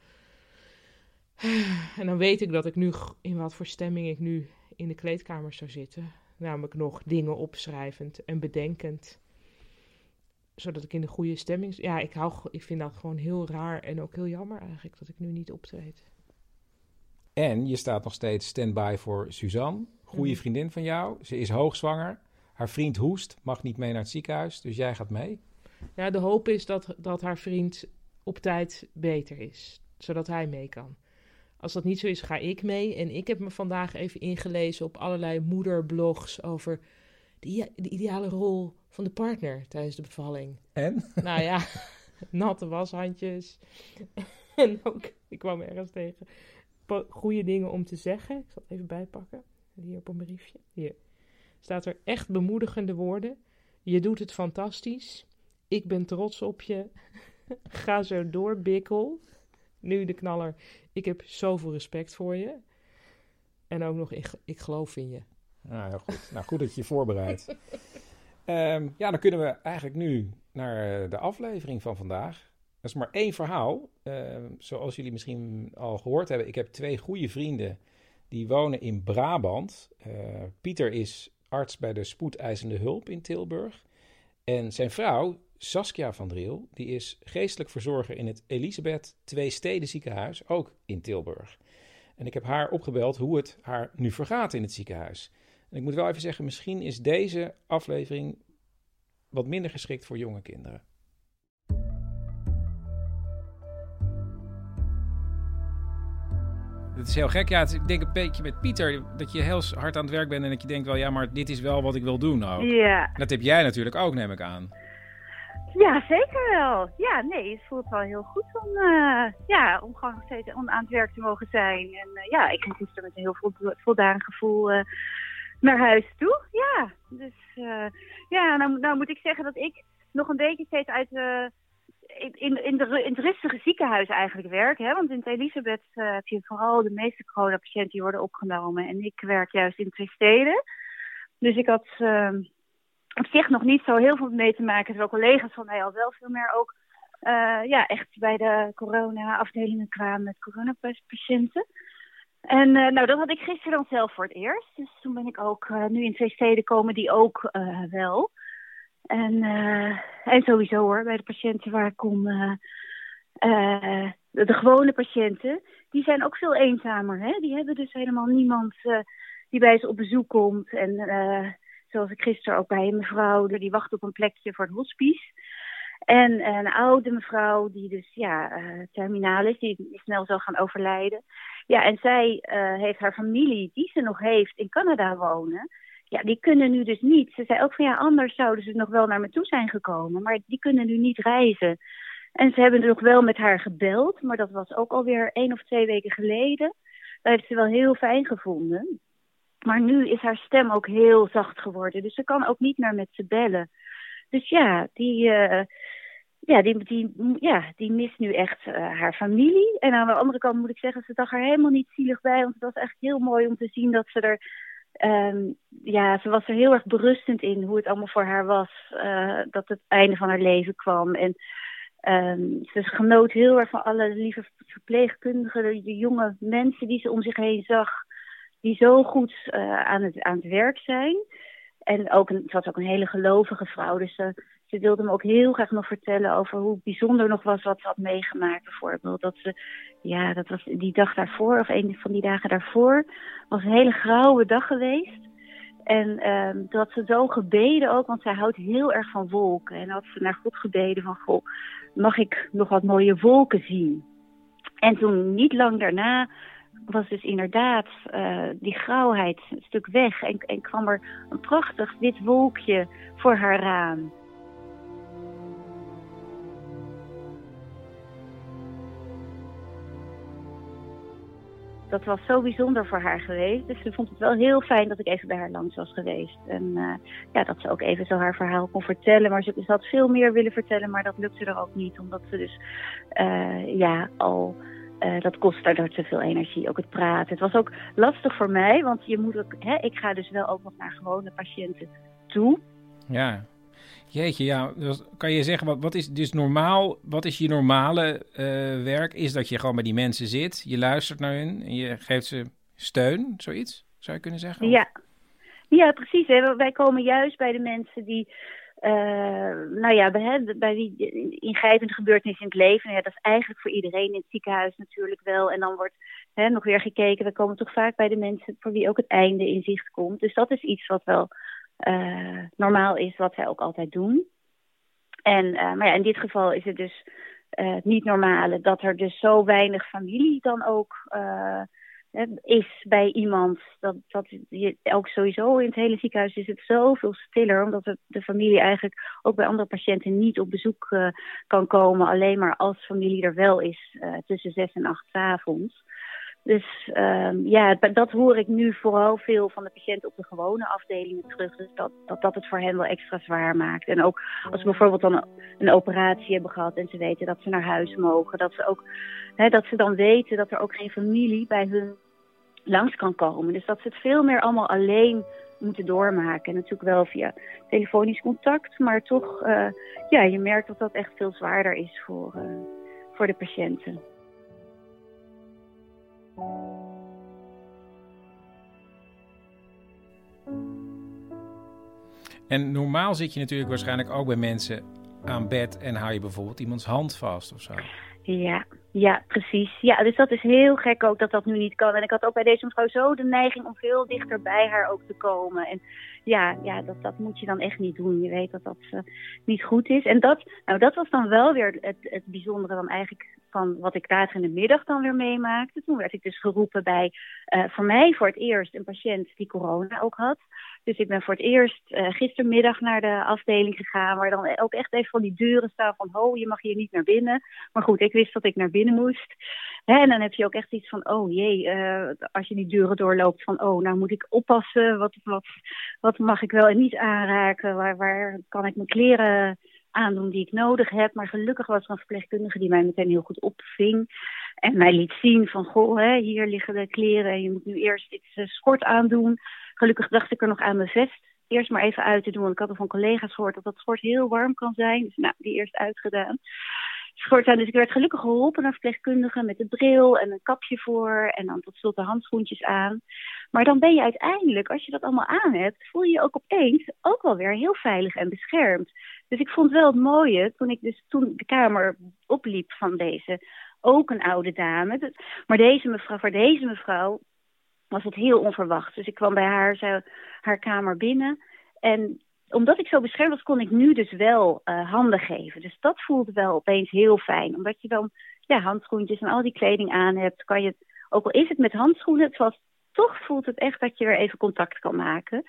En dan weet ik dat ik nu, in wat voor stemming ik nu in de kleedkamer zou zitten. Namelijk nog dingen opschrijvend en bedenkend zodat ik in de goede stemming. Ja, ik, hou, ik vind dat gewoon heel raar en ook heel jammer eigenlijk dat ik nu niet optreed. En je staat nog steeds stand-by voor Suzanne, goede Mhm. vriendin van jou. Ze is hoogzwanger. Haar vriend hoest, mag niet mee naar het ziekenhuis, dus jij gaat mee. Ja, de hoop is dat, dat haar vriend op tijd beter is, zodat hij mee kan. Als dat niet zo is, ga ik mee. En ik heb me vandaag even ingelezen op allerlei moederblogs over de, ideale rol van de partner tijdens de bevalling. En? Nou ja, natte washandjes. en ook, ik kwam ergens tegen, goede dingen om te zeggen. Ik zal het even bijpakken. Hier op een briefje. Hier. Staat er echt bemoedigende woorden. Je doet het fantastisch. Ik ben trots op je. Ga zo door, Bikkel. Nu de knaller. Ik heb zoveel respect voor je. En ook nog, ik, ik geloof in je. Nou, heel goed. nou, goed dat je je voorbereidt. Ehm, ja, dan kunnen we eigenlijk nu naar eh, de aflevering van vandaag. Dat is maar één verhaal. Ehm, zoals jullie misschien al gehoord hebben, ik heb twee goede vrienden die wonen in Brabant. Eh, Pieter is arts bij de spoedeisende hulp in Tilburg. En zijn vrouw, Saskia van Driel, die is geestelijk verzorger in het Elisabeth Twee Steden ziekenhuis, ook in Tilburg. En ik heb haar opgebeld hoe het haar nu vergaat in het ziekenhuis. En ik moet wel even zeggen, misschien is deze aflevering wat minder geschikt voor jonge kinderen. Het is heel gek. Ja, ik denk een beetje met Pieter dat je heel hard aan het werk bent en dat je denkt wel, ja, maar dit is wel wat ik wil doen ook. Ja. Dat heb jij natuurlijk ook, neem ik aan. Ja, zeker wel. Ja, nee, het voelt wel heel goed om, uh, ja, om gewoon nog steeds aan het werk te mogen zijn. En uh, ja, ik ging gisteren met een heel vo voldaan gevoel uh, naar huis toe. Ja, dus ja, nou, nou moet ik zeggen dat ik nog een beetje steeds uit in, in, in, de, in het rustige ziekenhuis eigenlijk werk. Hè? Want in het Elisabeth heb je vooral de meeste coronapatiënten die worden opgenomen. En ik werk juist in twee steden. Dus ik had op zich nog niet zo heel veel mee te maken. Terwijl collega's van mij al wel veel meer ook uh, ja, echt bij de corona-afdelingen kwamen met coronapatiënten. En uh, nou, dat had ik gisteren dan zelf voor het eerst. Dus toen ben ik ook uh, nu in twee steden komen die ook wel. En, en sowieso hoor, bij de patiënten waar ik kom, de, de, gewone patiënten, die zijn ook veel eenzamer. Hè? Die hebben dus helemaal niemand die bij ze op bezoek komt. En zoals ik gisteren ook bij een mevrouw, die wacht op een plekje voor het hospice. En een oude mevrouw die dus ja, uh, terminaal is, die snel zal gaan overlijden. Ja, en zij uh, heeft haar familie, die ze nog heeft, in Canada wonen. Ja, die kunnen nu dus niet. Ze zei ook van ja, anders zouden ze nog wel naar me toe zijn gekomen. Maar die kunnen nu niet reizen. En ze hebben nog wel met haar gebeld, maar dat was ook alweer één of twee weken geleden. Dat heeft ze wel heel fijn gevonden. Maar nu is haar stem ook heel zacht geworden. Dus ze kan ook niet meer met ze bellen. Dus ja, die, uh, ja, die, die, ja, die mist nu echt uh, haar familie. En aan de andere kant moet ik zeggen, ze dacht er helemaal niet zielig bij. Want het was echt heel mooi om te zien dat ze er... Um, ja, ze was er heel erg berustend in hoe het allemaal voor haar was. Uh, dat het einde van haar leven kwam. En um, ze genoot heel erg van alle lieve verpleegkundigen, de jonge mensen die ze om zich heen zag die zo goed uh, aan, het, aan het werk zijn. En ook een, het was ook een hele gelovige vrouw. Dus ze, ze wilde me ook heel graag nog vertellen over hoe bijzonder nog was wat ze had meegemaakt. Bijvoorbeeld dat ze, ja, dat was die dag daarvoor, of een van die dagen daarvoor, was een hele grauwe dag geweest. En um, dat ze zo gebeden ook, want zij houdt heel erg van wolken. En had ze naar God gebeden van, goh, mag ik nog wat mooie wolken zien? En toen niet lang daarna was dus inderdaad uh, die grauwheid een stuk weg en, en kwam er een prachtig wit wolkje voor haar raam. Dat was zo bijzonder voor haar geweest. Dus ze vond het wel heel fijn dat ik even bij haar langs was geweest. En uh, ja, dat ze ook even zo haar verhaal kon vertellen. Maar ze, ze had veel meer willen vertellen, maar dat lukte er ook niet. Omdat ze dus uh, ja, al uh, dat kost daardoor te veel energie, ook het praten. Het was ook lastig voor mij, want je moet ook, hè, ik ga dus wel ook nog naar gewone patiënten toe. Ja, jeetje, ja. Dus kan je zeggen, wat, wat is dus normaal, wat is je normale uh, werk? Is dat je gewoon bij die mensen zit, je luistert naar hun en je geeft ze steun, zoiets, zou je kunnen zeggen? Ja, ja precies. Hè. Wij komen juist bij de mensen die nou ja, bij, bij die ingrijpende gebeurtenis in het leven, ja, dat is eigenlijk voor iedereen in het ziekenhuis natuurlijk wel. En dan wordt hè, nog weer gekeken, we komen toch vaak bij de mensen voor wie ook het einde in zicht komt. Dus dat is iets wat wel uh, normaal is, wat zij ook altijd doen. En, uh, maar ja, in dit geval is het dus niet normale dat er dus zo weinig familie dan ook is bij iemand. Dat, dat je, ook sowieso in het hele ziekenhuis is het zoveel stiller. Omdat de familie eigenlijk ook bij andere patiënten niet op bezoek uh, kan komen. Alleen maar als familie er wel is uh, tussen zes en acht avonds. Dus um, ja, dat hoor ik nu vooral veel van de patiënten op de gewone afdelingen terug. Dus dat, dat dat het voor hen wel extra zwaar maakt. En ook als ze bijvoorbeeld dan een operatie hebben gehad en ze weten dat ze naar huis mogen. Dat ze ook hè, dat ze dan weten dat er ook geen familie bij hun langs kan komen. Dus dat ze het veel meer allemaal alleen moeten doormaken. En natuurlijk wel via telefonisch contact, maar toch, uh, ja, je merkt dat dat echt veel zwaarder is voor, uh, voor de patiënten. En normaal zit je natuurlijk waarschijnlijk ook bij mensen aan bed en hou je bijvoorbeeld iemands hand vast of zo. Ja, Ja, precies. Ja, dus dat is heel gek ook dat dat nu niet kan. En ik had ook bij deze mevrouw zo de neiging om veel dichter bij haar ook te komen. En ja, ja dat, dat moet je dan echt niet doen. Je weet dat dat uh, niet goed is. En dat, nou, dat was dan wel weer het, het bijzondere dan eigenlijk van wat ik later in de middag dan weer meemaakte. Toen werd ik dus geroepen bij, uh, voor mij voor het eerst, een patiënt die corona ook had. Dus ik ben voor het eerst uh, gistermiddag naar de afdeling gegaan, waar dan ook echt even van die deuren staan van, ho, je mag hier niet naar binnen. Maar goed, ik wist dat ik naar binnen moest. En dan heb je ook echt iets van, oh jee, uh, als je die deuren doorloopt, van, oh, nou moet ik oppassen, wat, wat, wat mag ik wel en niet aanraken, waar, waar kan ik mijn kleren aandoen die ik nodig heb. Maar gelukkig was er een verpleegkundige die mij meteen heel goed opving. En mij liet zien van, goh, hè, hier liggen de kleren en je moet nu eerst dit uh, schort aandoen. Gelukkig dacht ik er nog aan mijn vest eerst maar even uit te doen. Want ik had er van collega's gehoord dat dat schort heel warm kan zijn. Dus nou, die eerst uitgedaan. Schort aan. Dus ik werd gelukkig geholpen naar verpleegkundige met de bril en een kapje voor. En dan tot slot de handschoentjes aan. Maar dan ben je uiteindelijk, als je dat allemaal aan hebt, voel je je ook opeens ook wel weer heel veilig en beschermd. Dus ik vond wel het mooie, toen ik dus toen de kamer opliep van deze, ook een oude dame. Maar deze mevrouw, voor deze mevrouw was het heel onverwacht. Dus ik kwam bij haar, haar kamer binnen. En omdat ik zo beschermd was, kon ik nu dus wel uh, handen geven. Dus dat voelde wel opeens heel fijn. Omdat je dan ja, handschoentjes en al die kleding aan hebt, kan je, ook al is het met handschoenen, het was, toch voelt het echt dat je weer even contact kan maken.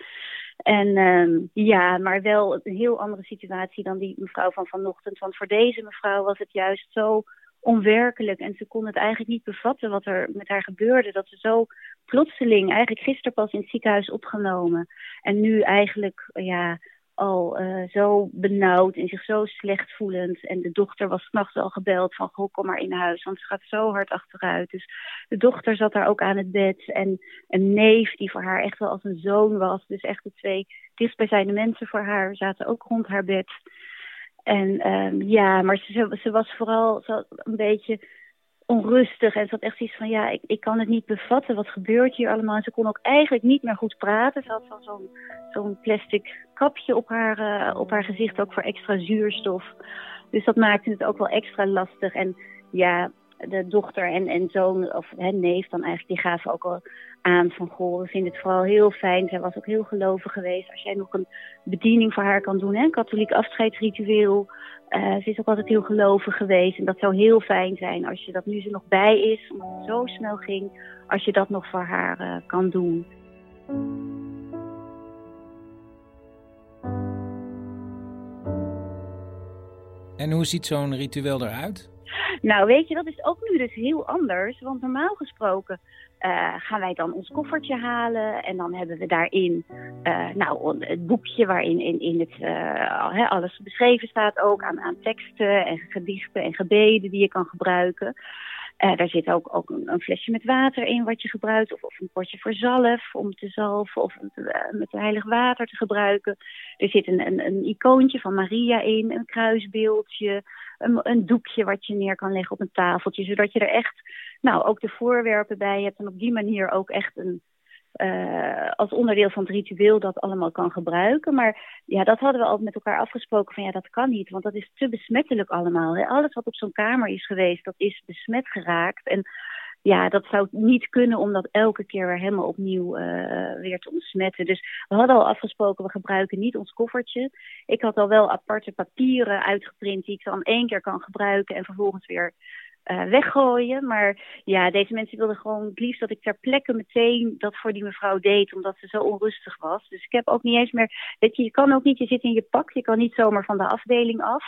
En uh, ja, maar wel een heel andere situatie dan die mevrouw van vanochtend. Want voor deze mevrouw was het juist zo onwerkelijk. En ze kon het eigenlijk niet bevatten wat er met haar gebeurde. Dat ze zo plotseling, eigenlijk gisteren pas in het ziekenhuis opgenomen. En nu eigenlijk, ja, al uh, zo benauwd en zich zo slecht voelend. En de dochter was s'nachts al gebeld van, goh, kom maar in huis, want ze gaat zo hard achteruit. Dus de dochter zat daar ook aan het bed. En een neef die voor haar echt wel als een zoon was. Dus echt de twee dichtstbijzijnde mensen voor haar zaten ook rond haar bed. En um, ja, maar ze, was vooral een beetje onrustig. En ze had echt iets van, ja, ik, ik kan het niet bevatten. Wat gebeurt hier allemaal? En ze kon ook eigenlijk niet meer goed praten. Ze had van zo'n zo'n plastic kapje op haar, uh, op haar gezicht, ook voor extra zuurstof. Dus dat maakte het ook wel extra lastig. En ja, de dochter en, en zoon, of hè, neef dan eigenlijk, die gaven ook al aan van goh, we vinden het vooral heel fijn. Zij was ook heel gelovig geweest. Als jij nog een bediening voor haar kan doen, hè, een katholiek afscheidsritueel. Uh, ze is ook altijd heel gelovig geweest. En dat zou heel fijn zijn als je dat nu ze nog bij is, omdat het zo snel ging, als je dat nog voor haar uh, kan doen. En hoe ziet zo'n ritueel eruit? Nou, weet je, dat is ook nu dus heel anders. Want normaal gesproken uh, gaan wij dan ons koffertje halen. En dan hebben we daarin uh, nou, het boekje waarin in, in het, uh, alles beschreven staat ook aan, aan teksten en gedichten en gebeden die je kan gebruiken. Daar zit ook, ook een, flesje met water in wat je gebruikt. Of, of een potje voor zalf om te zalven. Of met heilig water te gebruiken. Er zit een, een, een, icoontje van Maria in. Een kruisbeeldje. Een, een, doekje wat je neer kan leggen op een tafeltje. Zodat je er echt nou, ook de voorwerpen bij hebt. En op die manier ook echt een, uh, als onderdeel van het ritueel dat allemaal kan gebruiken. Maar ja, dat hadden we al met elkaar afgesproken van ja, dat kan niet, want dat is te besmettelijk allemaal. Hè? Alles wat op zo'n kamer is geweest, dat is besmet geraakt. En ja, dat zou niet kunnen om dat elke keer weer helemaal opnieuw uh, weer te ontsmetten. Dus we hadden al afgesproken, we gebruiken niet ons koffertje. Ik had al wel aparte papieren uitgeprint die ik dan één keer kan gebruiken en vervolgens weer uh, weggooien. Maar ja, deze mensen wilden gewoon het liefst dat ik ter plekke meteen dat voor die mevrouw deed, omdat ze zo onrustig was. Dus ik heb ook niet eens meer, weet je, je kan ook niet, je zit in je pak, je kan niet zomaar van de afdeling af.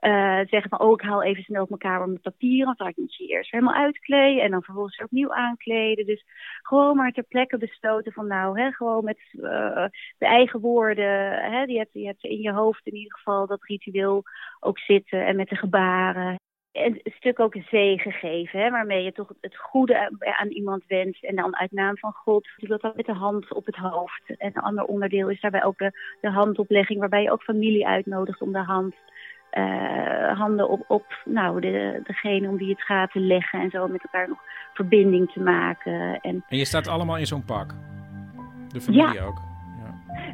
Uh, zeggen van, oh, ik haal even snel op mijn kamer mijn papieren, want dan moet je eerst helemaal uitkleden en dan vervolgens opnieuw aankleden. Dus gewoon maar ter plekke besloten van, nou, hè, gewoon met uh, de eigen woorden, hè, die hebt, die hebt in je hoofd in ieder geval dat ritueel ook zitten en met de gebaren een stuk ook zegen geven, hè, waarmee je toch het goede aan iemand wenst. En dan uit naam van God, je wilt dat met de hand op het hoofd. En een ander onderdeel is daarbij ook de, de handoplegging, waarbij je ook familie uitnodigt om de hand, uh, handen op, op nou, de, degene om wie het gaat te leggen. En zo met elkaar nog verbinding te maken. En, en je staat allemaal in zo'n pak? De familie ja. ook?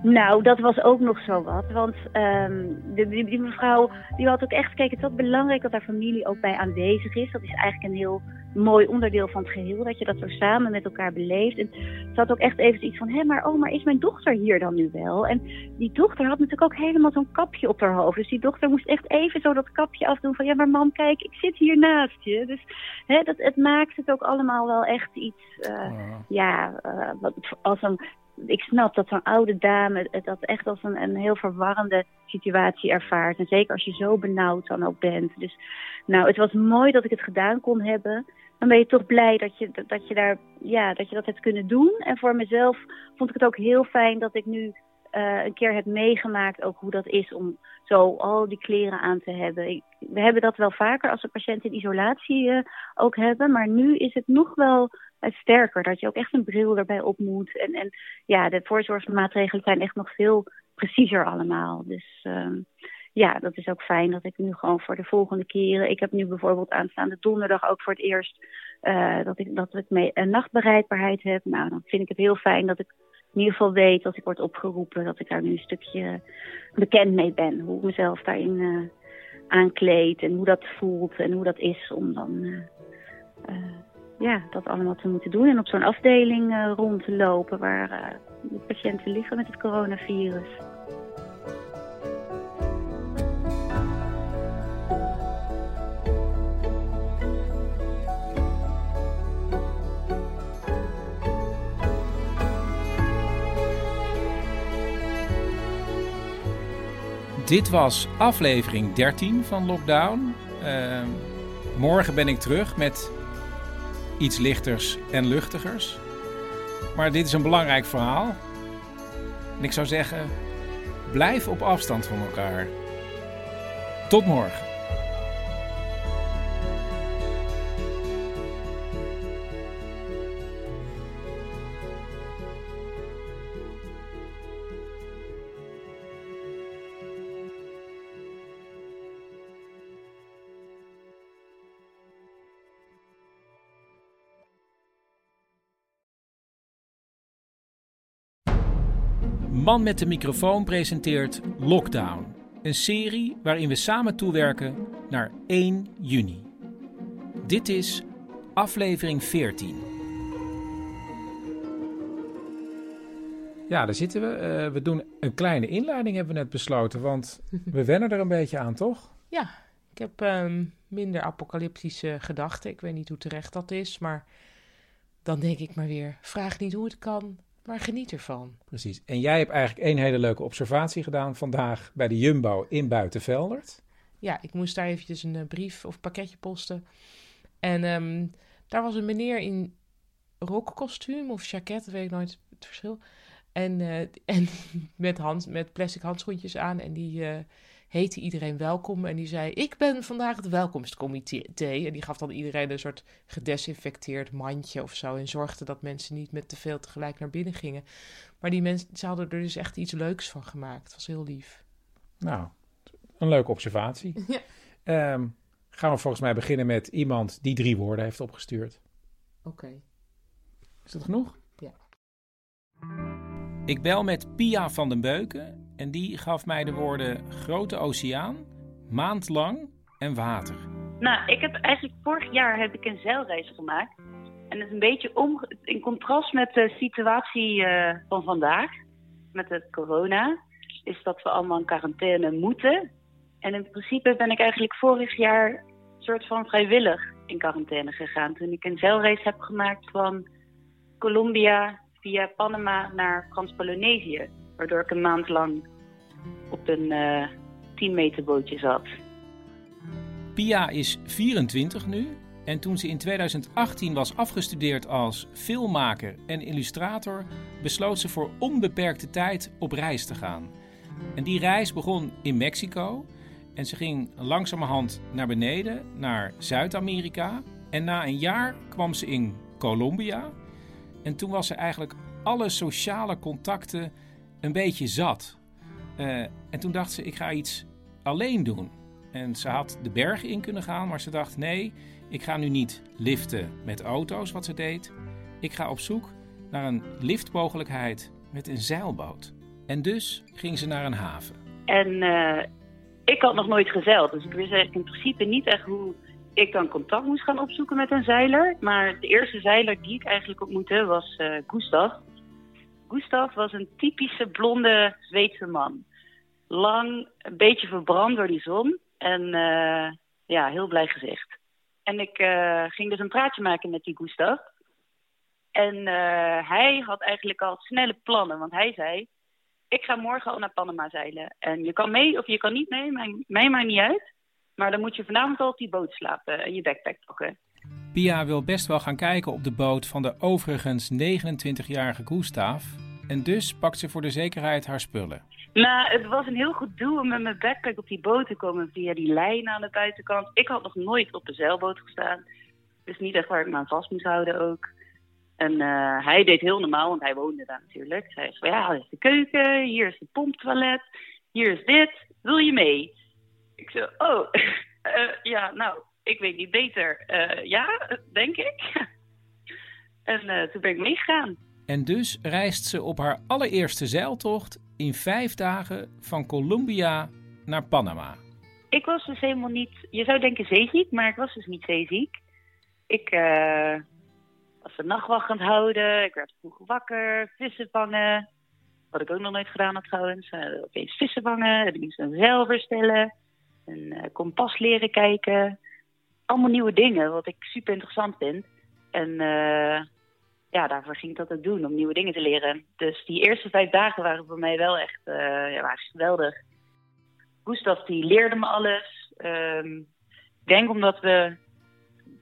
Nou, dat was ook nog zo wat. Want ehm, de, die, die mevrouw die had ook echt gekeken. Het is ook belangrijk dat haar familie ook bij aanwezig is. Dat is eigenlijk een heel mooi onderdeel van het geheel. Dat je dat zo samen met elkaar beleeft. En ze had ook echt even iets van: hé, maar oh, maar is mijn dochter hier dan nu wel? En die dochter had natuurlijk ook helemaal zo'n kapje op haar hoofd. Dus die dochter moest echt even zo dat kapje afdoen van: ja, maar mam, kijk, ik zit hier naast je. Dus hè, dat, het maakt het ook allemaal wel echt iets. Uh, Ja, uh, wat, als een ik snap dat zo'n oude dame dat echt als een, een heel verwarrende situatie ervaart. En zeker als je zo benauwd dan ook bent. Dus nou, het was mooi dat ik het gedaan kon hebben. Dan ben je toch blij dat je, dat je, daar, ja, dat, je dat hebt kunnen doen. En voor mezelf vond ik het ook heel fijn dat ik nu uh, een keer heb meegemaakt ook hoe dat is om zo al die kleren aan te hebben. We hebben dat wel vaker als we patiënten in isolatie uh, ook hebben. Maar nu is het nog wel sterker. Dat je ook echt een bril erbij op moet. En, en ja, de voorzorgsmaatregelen zijn echt nog veel preciezer allemaal. Dus uh, ja, dat is ook fijn dat ik nu gewoon voor de volgende keren... Ik heb nu bijvoorbeeld aanstaande donderdag ook voor het eerst... Uh, dat ik, dat ik mee een nachtbereidbaarheid heb. Nou, dan vind ik het heel fijn dat ik in ieder geval weet als ik word opgeroepen... dat ik daar nu een stukje bekend mee ben. Hoe ik mezelf daarin uh, aankleed en hoe dat voelt en hoe dat is om dan... Uh, ja, dat allemaal te moeten doen. En op zo'n afdeling uh, rond te lopen waar uh, de patiënten liggen met het coronavirus. Dit was aflevering 13 van Lockdown. Uh, morgen ben ik terug met iets lichters en luchtigers. Maar dit is een belangrijk verhaal. En ik zou zeggen, blijf op afstand van elkaar. Tot morgen. Man met de microfoon presenteert Lockdown, een serie waarin we samen toewerken naar 1 juni. Dit is aflevering 14. Ja, daar zitten we. Uh, we doen een kleine inleiding, hebben we net besloten, want we wennen er een beetje aan, toch? Ja, ik heb um, minder apocalyptische gedachten. Ik weet niet hoe terecht dat is, maar dan denk ik maar weer: vraag niet hoe het kan, maar geniet ervan. Precies. En jij hebt eigenlijk één hele leuke observatie gedaan vandaag bij de Jumbo in Buitenveldert. Ja, ik moest daar eventjes een uh, brief of pakketje posten. En um, daar was een meneer in rockkostuum of jacket, weet ik nooit het verschil. En, uh, en met, hand, met plastic handschoentjes aan. En die uh, heette iedereen welkom. En die zei: Ik ben vandaag het welkomstcomité. En die gaf dan iedereen een soort gedesinfecteerd mandje of zo. En zorgde dat mensen niet met te veel tegelijk naar binnen gingen. Maar die mensen ze hadden er dus echt iets leuks van gemaakt. Het was heel lief. Nou, een leuke observatie. Ja. Um, gaan we volgens mij beginnen met iemand die drie woorden heeft opgestuurd. Oké. Okay. Is dat genoeg? Ja. Ik bel met Pia van den Beuken en die gaf mij de woorden grote oceaan, maandlang en water. Nou, ik heb eigenlijk vorig jaar heb ik een zeilreis gemaakt. En het is een beetje om, in contrast met de situatie uh, van vandaag, met het corona, is dat we allemaal in quarantaine moeten. En in principe ben ik eigenlijk vorig jaar soort van vrijwillig in quarantaine gegaan. Toen ik een zeilreis heb gemaakt van Colombia via Panama naar Frans-Polynesië. Waardoor ik een maand lang op een uh, 10 meter bootje zat. Pia is 24 nu en toen ze in 2018 was afgestudeerd als filmmaker en illustrator, besloot ze voor onbeperkte tijd op reis te gaan. En die reis begon in Mexico en ze ging langzamerhand naar beneden, naar Zuid-Amerika. En na een jaar kwam ze in Colombia. En toen was ze eigenlijk alle sociale contacten een beetje zat. Uh, en toen dacht ze, ik ga iets alleen doen. En ze had de bergen in kunnen gaan, maar ze dacht, nee, ik ga nu niet liften met auto's, wat ze deed. Ik ga op zoek naar een liftmogelijkheid met een zeilboot. En dus ging ze naar een haven. En eh, ik had nog nooit gezeild, dus ik wist eigenlijk in principe niet echt hoe ik dan contact moest gaan opzoeken met een zeiler. Maar de eerste zeiler die ik eigenlijk ontmoette was uh. Gustav was een typische blonde Zweedse man. Lang, een beetje verbrand door die zon en uh, ja, heel blij gezicht. En ik uh, ging dus een praatje maken met die Gustav. En uh, hij had eigenlijk al snelle plannen, want hij zei: Ik ga morgen al naar Panama zeilen. En je kan mee of je kan niet mee, mij, mij maar niet uit. Maar dan moet je vanavond al op die boot slapen en je backpack pakken. Pia wil best wel gaan kijken op de boot van de overigens 29-jarige Gustav. En dus pakt ze voor de zekerheid haar spullen. Nou, het was een heel goed doel om met mijn backpack op die boot te komen via die lijn aan de buitenkant. Ik had nog nooit op een zeilboot gestaan. Dus niet echt waar ik me aan vast moest houden ook. En uh, hij deed heel normaal, want hij woonde daar natuurlijk. Hij zei, ja, dit is de keuken, hier is de pomptoilet, hier is dit, wil je mee? Ik zei, oh, uh, ja, nou, ik weet niet beter. Uh, ja, denk ik. en toen ben ik meegegaan. En dus reist ze op haar allereerste zeiltocht in vijf dagen van Colombia naar Panama. Ik was dus helemaal niet, je zou denken zeeziek, maar ik was dus niet zeeziek. Ik uh, was de nachtwacht aan het houden, ik werd vroeg wakker, vissen vangen. Wat ik ook nog nooit gedaan had trouwens. Uh, opeens vissen vangen, ik moest een zeil verstellen, een uh, kompas leren kijken. Allemaal nieuwe dingen, wat ik super interessant vind. En ja, daarvoor ging ik dat ook doen, om nieuwe dingen te leren. Dus die eerste vijf dagen waren voor mij wel echt uh, ja, waren geweldig. Gustav die leerde me alles. Um, ik denk omdat we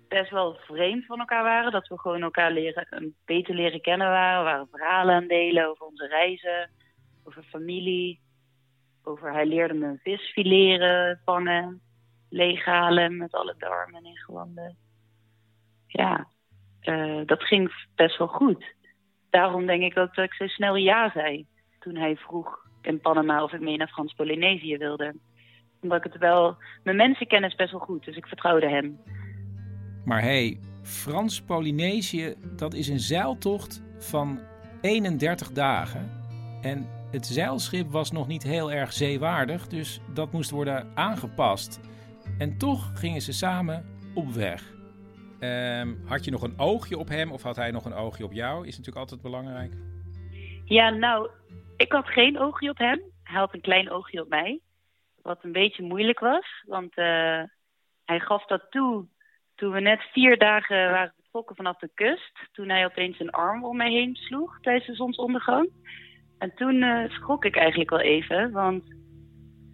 best wel vreemd van elkaar waren. Dat we gewoon elkaar leren, beter leren kennen waren. We waren verhalen aan delen over onze reizen, over familie. Over hij leerde me vis fileren, vangen, leeghalen met alle darmen en ingewanden. Ja, uh, dat ging best wel goed. Daarom denk ik ook dat ik zo snel ja zei toen hij vroeg in Panama of ik mee naar Frans-Polynesië wilde. Omdat ik het wel... Mijn mensenkennis best wel goed, dus ik vertrouwde hem. Maar hé, hey, Frans-Polynesië, dat is een zeiltocht van 31 dagen. En het zeilschip was nog niet heel erg zeewaardig, dus dat moest worden aangepast. En toch gingen ze samen op weg. Um, had je nog een oogje op hem of had hij nog een oogje op jou? Is natuurlijk altijd belangrijk. Ja, nou, ik had geen oogje op hem. Hij had een klein oogje op mij. Wat een beetje moeilijk was, want uh, hij gaf dat toe toen we net vier dagen waren vertrokken vanaf de kust. Toen hij opeens een arm om mij heen sloeg tijdens de zonsondergang. En toen uh, schrok ik eigenlijk wel even, want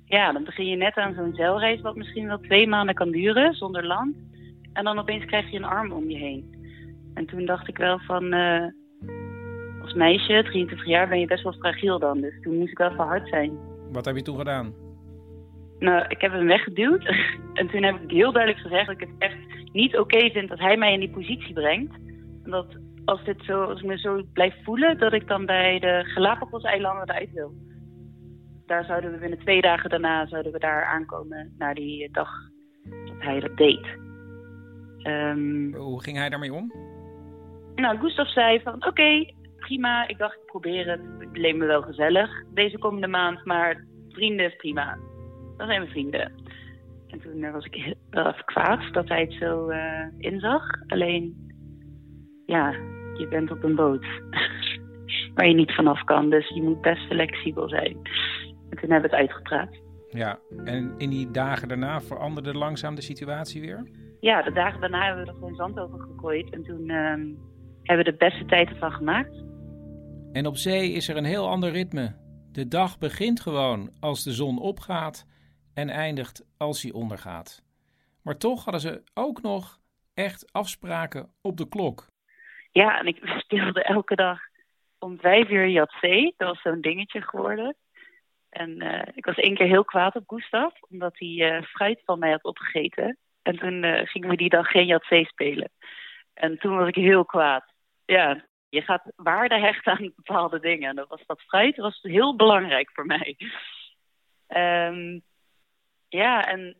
ja, dan begin je net aan zo'n zeilreis wat misschien wel twee maanden kan duren zonder land. En dan opeens krijg je een arm om je heen. En toen dacht ik wel van, uh, als meisje, 23 jaar, ben je best wel fragiel dan. Dus toen moest ik wel hard zijn. Wat heb je toen gedaan? Nou, ik heb hem weggeduwd. en toen heb ik heel duidelijk gezegd dat ik het echt niet oké okay vind dat hij mij in die positie brengt. En dat als, dit zo, als ik me zo blijf voelen, dat ik dan bij de Galapagos-eilanden eruit wil. Daar zouden we binnen twee dagen daarna zouden we daar aankomen, naar die dag dat hij dat deed. Um, Hoe ging hij daarmee om? Nou, Gustav zei van oké, okay, prima. Ik dacht ik probeer het. Het leek me wel gezellig deze komende maand, maar vrienden is prima. Dan zijn we vrienden. En toen was ik wel even kwaad dat hij het zo uh, inzag. Alleen, ja, je bent op een boot waar je niet vanaf kan. Dus je moet best flexibel zijn. En toen hebben we het uitgepraat. Ja, en in die dagen daarna veranderde langzaam de situatie weer? Ja, de dagen daarna hebben we er gewoon zand over gegooid. En toen uh, hebben we de beste tijd ervan gemaakt. En op zee is er een heel ander ritme. De dag begint gewoon als de zon opgaat en eindigt als hij ondergaat. Maar toch hadden ze ook nog echt afspraken op de klok. Ja, en ik speelde elke dag om vijf uur Jatzee. Dat was zo'n dingetje geworden. En uh, ik was één keer heel kwaad op Gustav, omdat hij uh, fruit van mij had opgegeten. En toen uh, gingen we die dag geen Jatzee spelen. En toen was ik heel kwaad. Ja, je gaat waarde hechten aan bepaalde dingen. En dat was dat fruit was heel belangrijk voor mij. Um, ja, en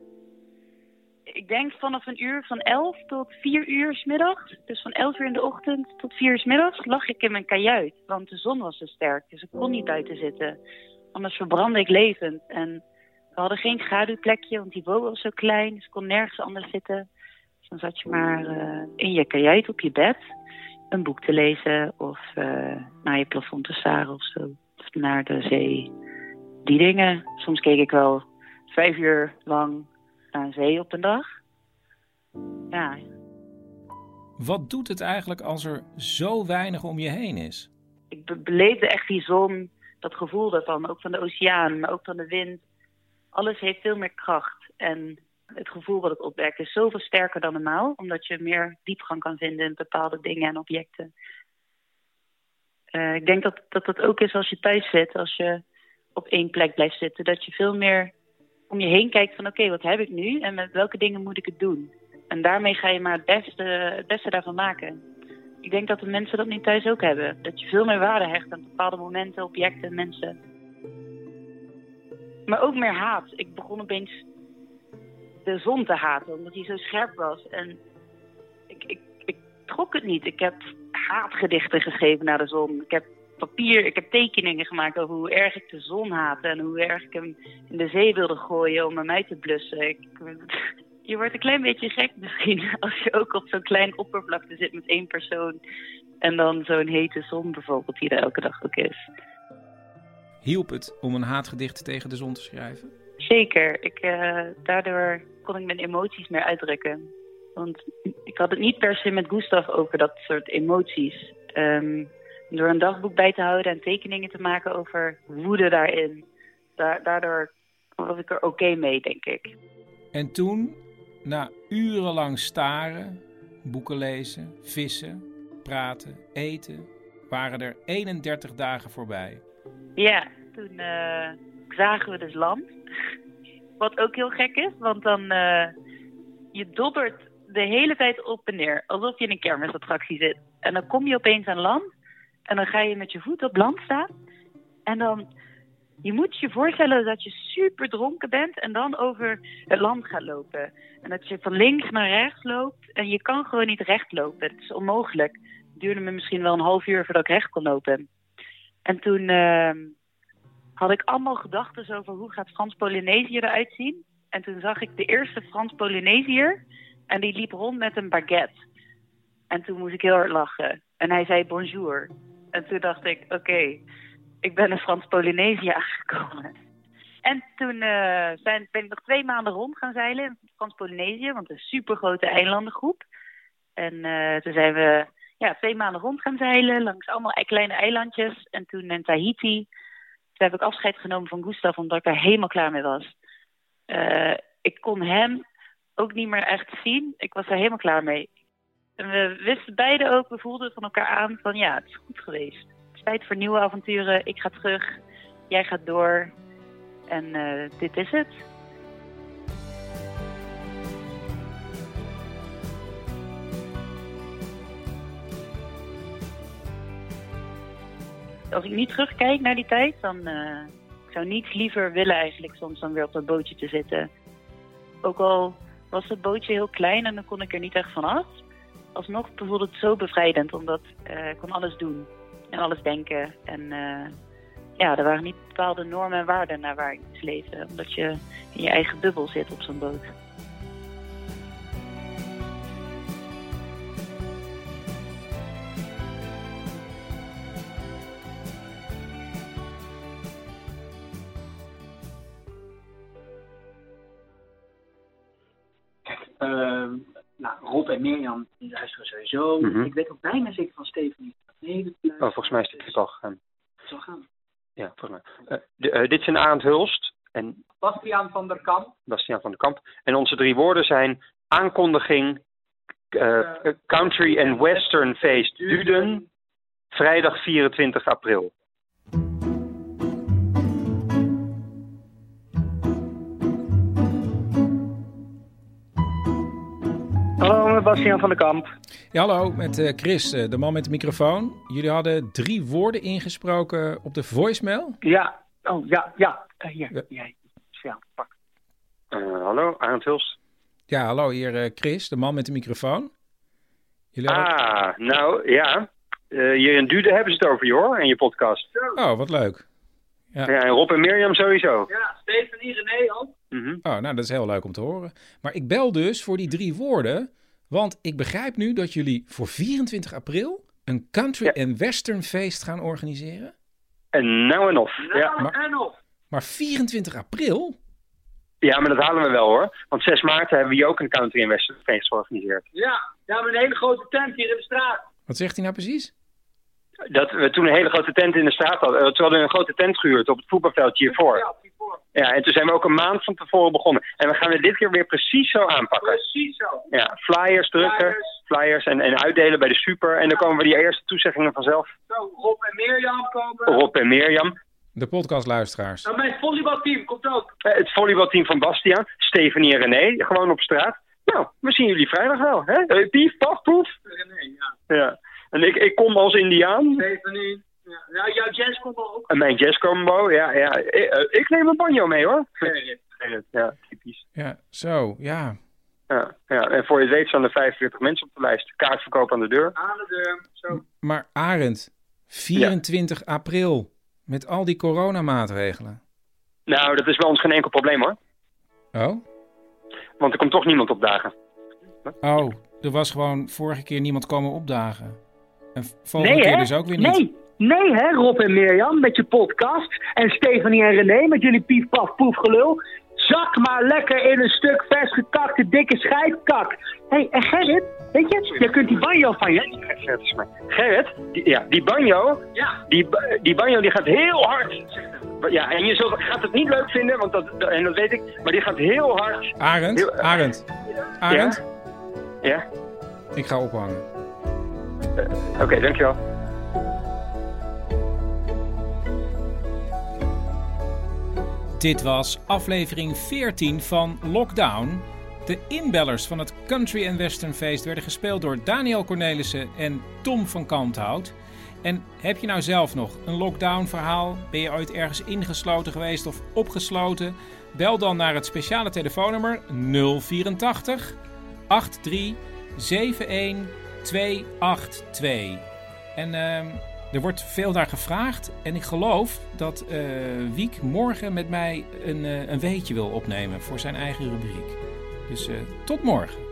ik denk vanaf een uur van 11 tot 4 uur 's middags. Dus van 11 uur in de ochtend tot 4 uur 's middags lag ik in mijn kajuit. Want de zon was zo sterk, dus ik kon niet buiten zitten. Anders verbrandde ik levend. En we hadden geen schaduwplekje, want die boot was zo klein. Dus ik kon nergens anders zitten. Dus dan zat je maar eh, in je kajuit op je bed. Een boek te lezen of eh, naar je plafond te staren of zo. Of naar de zee. Die dingen. Soms keek ik wel vijf uur lang naar een zee op een dag. Ja, Wat doet het eigenlijk als er zo weinig om je heen is? ik be- beleefde echt die zon, dat gevoel daarvan, ook van de oceaan, maar ook van de wind. Alles heeft veel meer kracht. En het gevoel wat het opwekt is zoveel sterker dan normaal, omdat je meer diepgang kan vinden in bepaalde dingen en objecten. Eh, ik denk dat, dat dat ook is als je thuis zit, als je op één plek blijft zitten, dat je veel meer om je heen kijkt van oké, wat heb ik nu en met welke dingen moet ik het doen? En daarmee ga je maar het beste, het beste daarvan maken. Ik denk dat de mensen dat nu thuis ook hebben. Dat je veel meer waarde hecht aan bepaalde momenten, objecten, mensen. Maar ook meer haat. Ik begon opeens de zon te haten, omdat hij zo scherp was. En ik, ik, ik trok het niet. Ik heb haatgedichten geschreven naar de zon. Ik heb papier, ik heb tekeningen gemaakt over hoe erg ik de zon haatte en hoe erg ik hem in de zee wilde gooien om uit te blussen. Ik, je wordt een klein beetje gek misschien als je ook op zo'n klein oppervlakte zit met één persoon. En dan zo'n hete zon bijvoorbeeld, die er elke dag ook is. Hielp het om een haatgedicht tegen de zon te schrijven? Zeker. Ik, eh, daardoor kon ik mijn emoties meer uitdrukken. Want ik had het niet per se met Gustav over dat soort emoties. Ehm, door een dagboek bij te houden en tekeningen te maken over woede daarin. Da- daardoor was ik er oké mee, denk ik. En toen, na urenlang staren, boeken lezen, vissen, praten, eten, waren er 31 dagen voorbij. Ja, toen eh, zagen we dus land. Wat ook heel gek is, want dan eh, je dobbert de hele tijd op en neer, alsof je in een kermisattractie zit. En dan kom je opeens aan land en dan ga je met je voet op land staan. En dan, je moet je voorstellen dat je super dronken bent en dan over het land gaat lopen. En dat je van links naar rechts loopt en je kan gewoon niet recht lopen. Het is onmogelijk. Het duurde me misschien wel een half uur voordat ik recht kon lopen. En toen eh, had ik allemaal gedachten over hoe gaat Frans-Polynesië eruit zien. En toen zag ik de eerste Frans-Polynesiër en die liep rond met een baguette. En toen moest ik heel hard lachen. En hij zei bonjour. En toen dacht ik, oké, ik ben in Frans-Polynesië aangekomen. En toen eh, zijn, ben ik nog twee maanden rond gaan zeilen in Frans-Polynesië, want het is een supergrote eilandengroep. En eh, toen zijn we ja, twee maanden rond gaan zeilen langs allemaal kleine eilandjes. En toen in Tahiti, toen heb ik afscheid genomen van Gustav omdat ik er helemaal klaar mee was. Eh, ik kon hem ook niet meer echt zien. Ik was er helemaal klaar mee. En we wisten beide ook, we voelden van elkaar aan van ja, het is goed geweest. Het is tijd voor nieuwe avonturen. Ik ga terug, jij gaat door. En eh, dit is het. Als ik niet terugkijk naar die tijd, dan eh, ik zou niets liever willen eigenlijk soms dan weer op dat bootje te zitten. Ook al was het bootje heel klein en dan kon ik er niet echt van af. Alsnog voelde het zo bevrijdend, omdat eh, ik kon alles doen en alles denken. En eh, ja, er waren niet bepaalde normen en waarden naar waar ik moest leven. Omdat je in je eigen bubbel zit op zo'n boot. Nou, Rob en Mirjam die luisteren sowieso. Mhm. Ik weet ook bijna zeker van Stephanie. Nee, dat Oh, volgens mij is dit al gegaan. zal gaan. Ja, volgens mij. Eh, de- eh, dit is een Arend Hulst en Bastiaan van der Kamp. Bastiaan van der Kamp. En onze drie woorden zijn aankondiging, eh, country en western feest Duden, vrijdag 24 april. Met Bastiaan van der Kamp. Ja, hallo, met eh, Chris, eh, de man met de microfoon. Jullie hadden drie woorden ingesproken op de voicemail. Ja, oh ja, ja. Eh, hier, jij. Ja, pak. Eh, hallo, Arend. Ja, hallo, hier eh, Chris, de man met de microfoon. Jullie hadden- Ah, nou ja. Eh, hier in Dude hebben ze het over je hoor, in je podcast. Oh, wat leuk. Ja, en Rob en Mirjam sowieso. Ja, Stephanie, René ook. Mhm. Oh, nou, dat is heel leuk om te horen. Maar ik bel dus voor die drie woorden, want ik begrijp nu dat jullie voor 24 april een country en western feest gaan organiseren. En nou en of. ja. Nou, en nog. Maar 24 april? ja, maar dat halen we wel hoor. Want 6 maart hebben we hier ook een country en western feest georganiseerd. Ja, we hebben een hele grote tent hier in de straat. Wat zegt hij nou precies? Dat we toen een hele grote tent in de straat hadden. Eh, Toen hadden we een grote tent gehuurd op het voetbalveldje hiervoor. Ja, en toen zijn we ook een maand van tevoren begonnen. En we gaan het dit keer weer precies zo aanpakken. Precies zo. Ja, flyers drukken, Flyers. flyers en, en uitdelen bij de super. En dan komen we die eerste toezeggingen vanzelf. Zo, Rob en Mirjam komen. Rob en Mirjam. De podcastluisteraars. Nou, mijn volleybalteam komt ook. Eh, Het volleybalteam van Bastiaan, Stefanie en René, gewoon op straat. Nou, we zien jullie vrijdag wel, hè? Eh, Pief, paf, poef. René, ja. Ja. En ik, ik kom als Indiaan. Stephanie. Ja, ja jouw jazz komt ook. En mijn jazzcombo, ja, ja. Ik, eh, ik neem een banjo mee, hoor. Ja, typisch. Ja, zo, ja. Ja, ja, en voor je weet staan er 45 mensen op de lijst. Kaartverkoop aan de deur. Aan de deur. Zo. Maar Arend, 24 april, met al die coronamaatregelen. Nou, dat is bij ons geen enkel probleem, hoor. Oh? Want er komt toch niemand opdagen. Oh, er was gewoon vorige keer niemand komen opdagen. En volgende Nee, keer hè? dus ook weer niet. Nee, nee hè, Rob en Mirjam met je podcast. En Stephanie en René met jullie pief, paf, poef gelul. Zak maar lekker in een stuk vers gekakte dikke scheidkak. Hé, hey, en Gerrit, weet je, je kunt die banjo van je... Gerrit is maar. Gerrit, die, ja, die banjo, Ja. die, die banjo die gaat heel hard. Ja, en je zult, gaat het niet leuk vinden, want dat, en dat weet ik, maar die gaat heel hard. Arend, Heel- Arend, Arend, Ja? ik ga ophangen. Oké, dankjewel. Dit was aflevering 14 van Lockdown. De inbellers van het Country and Western Feest werden gespeeld door Daniel Cornelissen en Tom van Kanthout. En heb je nou zelf nog een lockdown verhaal? Ben je ooit ergens ingesloten geweest of opgesloten? Bel dan naar het speciale telefoonnummer 084 83 71 282. En ehm, er wordt veel naar gevraagd. En ik geloof dat eh, Wiek morgen met mij een, eh, een weetje wil opnemen voor zijn eigen rubriek. Dus eh, tot morgen.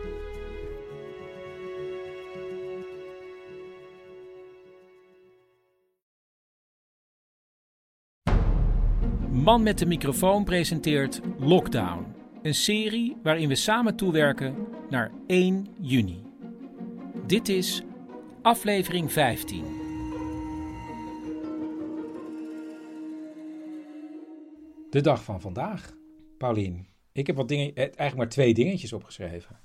Man met de microfoon presenteert Lockdown. Een serie waarin we samen toewerken naar 1 juni. Dit is aflevering 15. De dag van vandaag. Paulien, ik heb wat dingen, eh, eigenlijk maar twee dingetjes opgeschreven.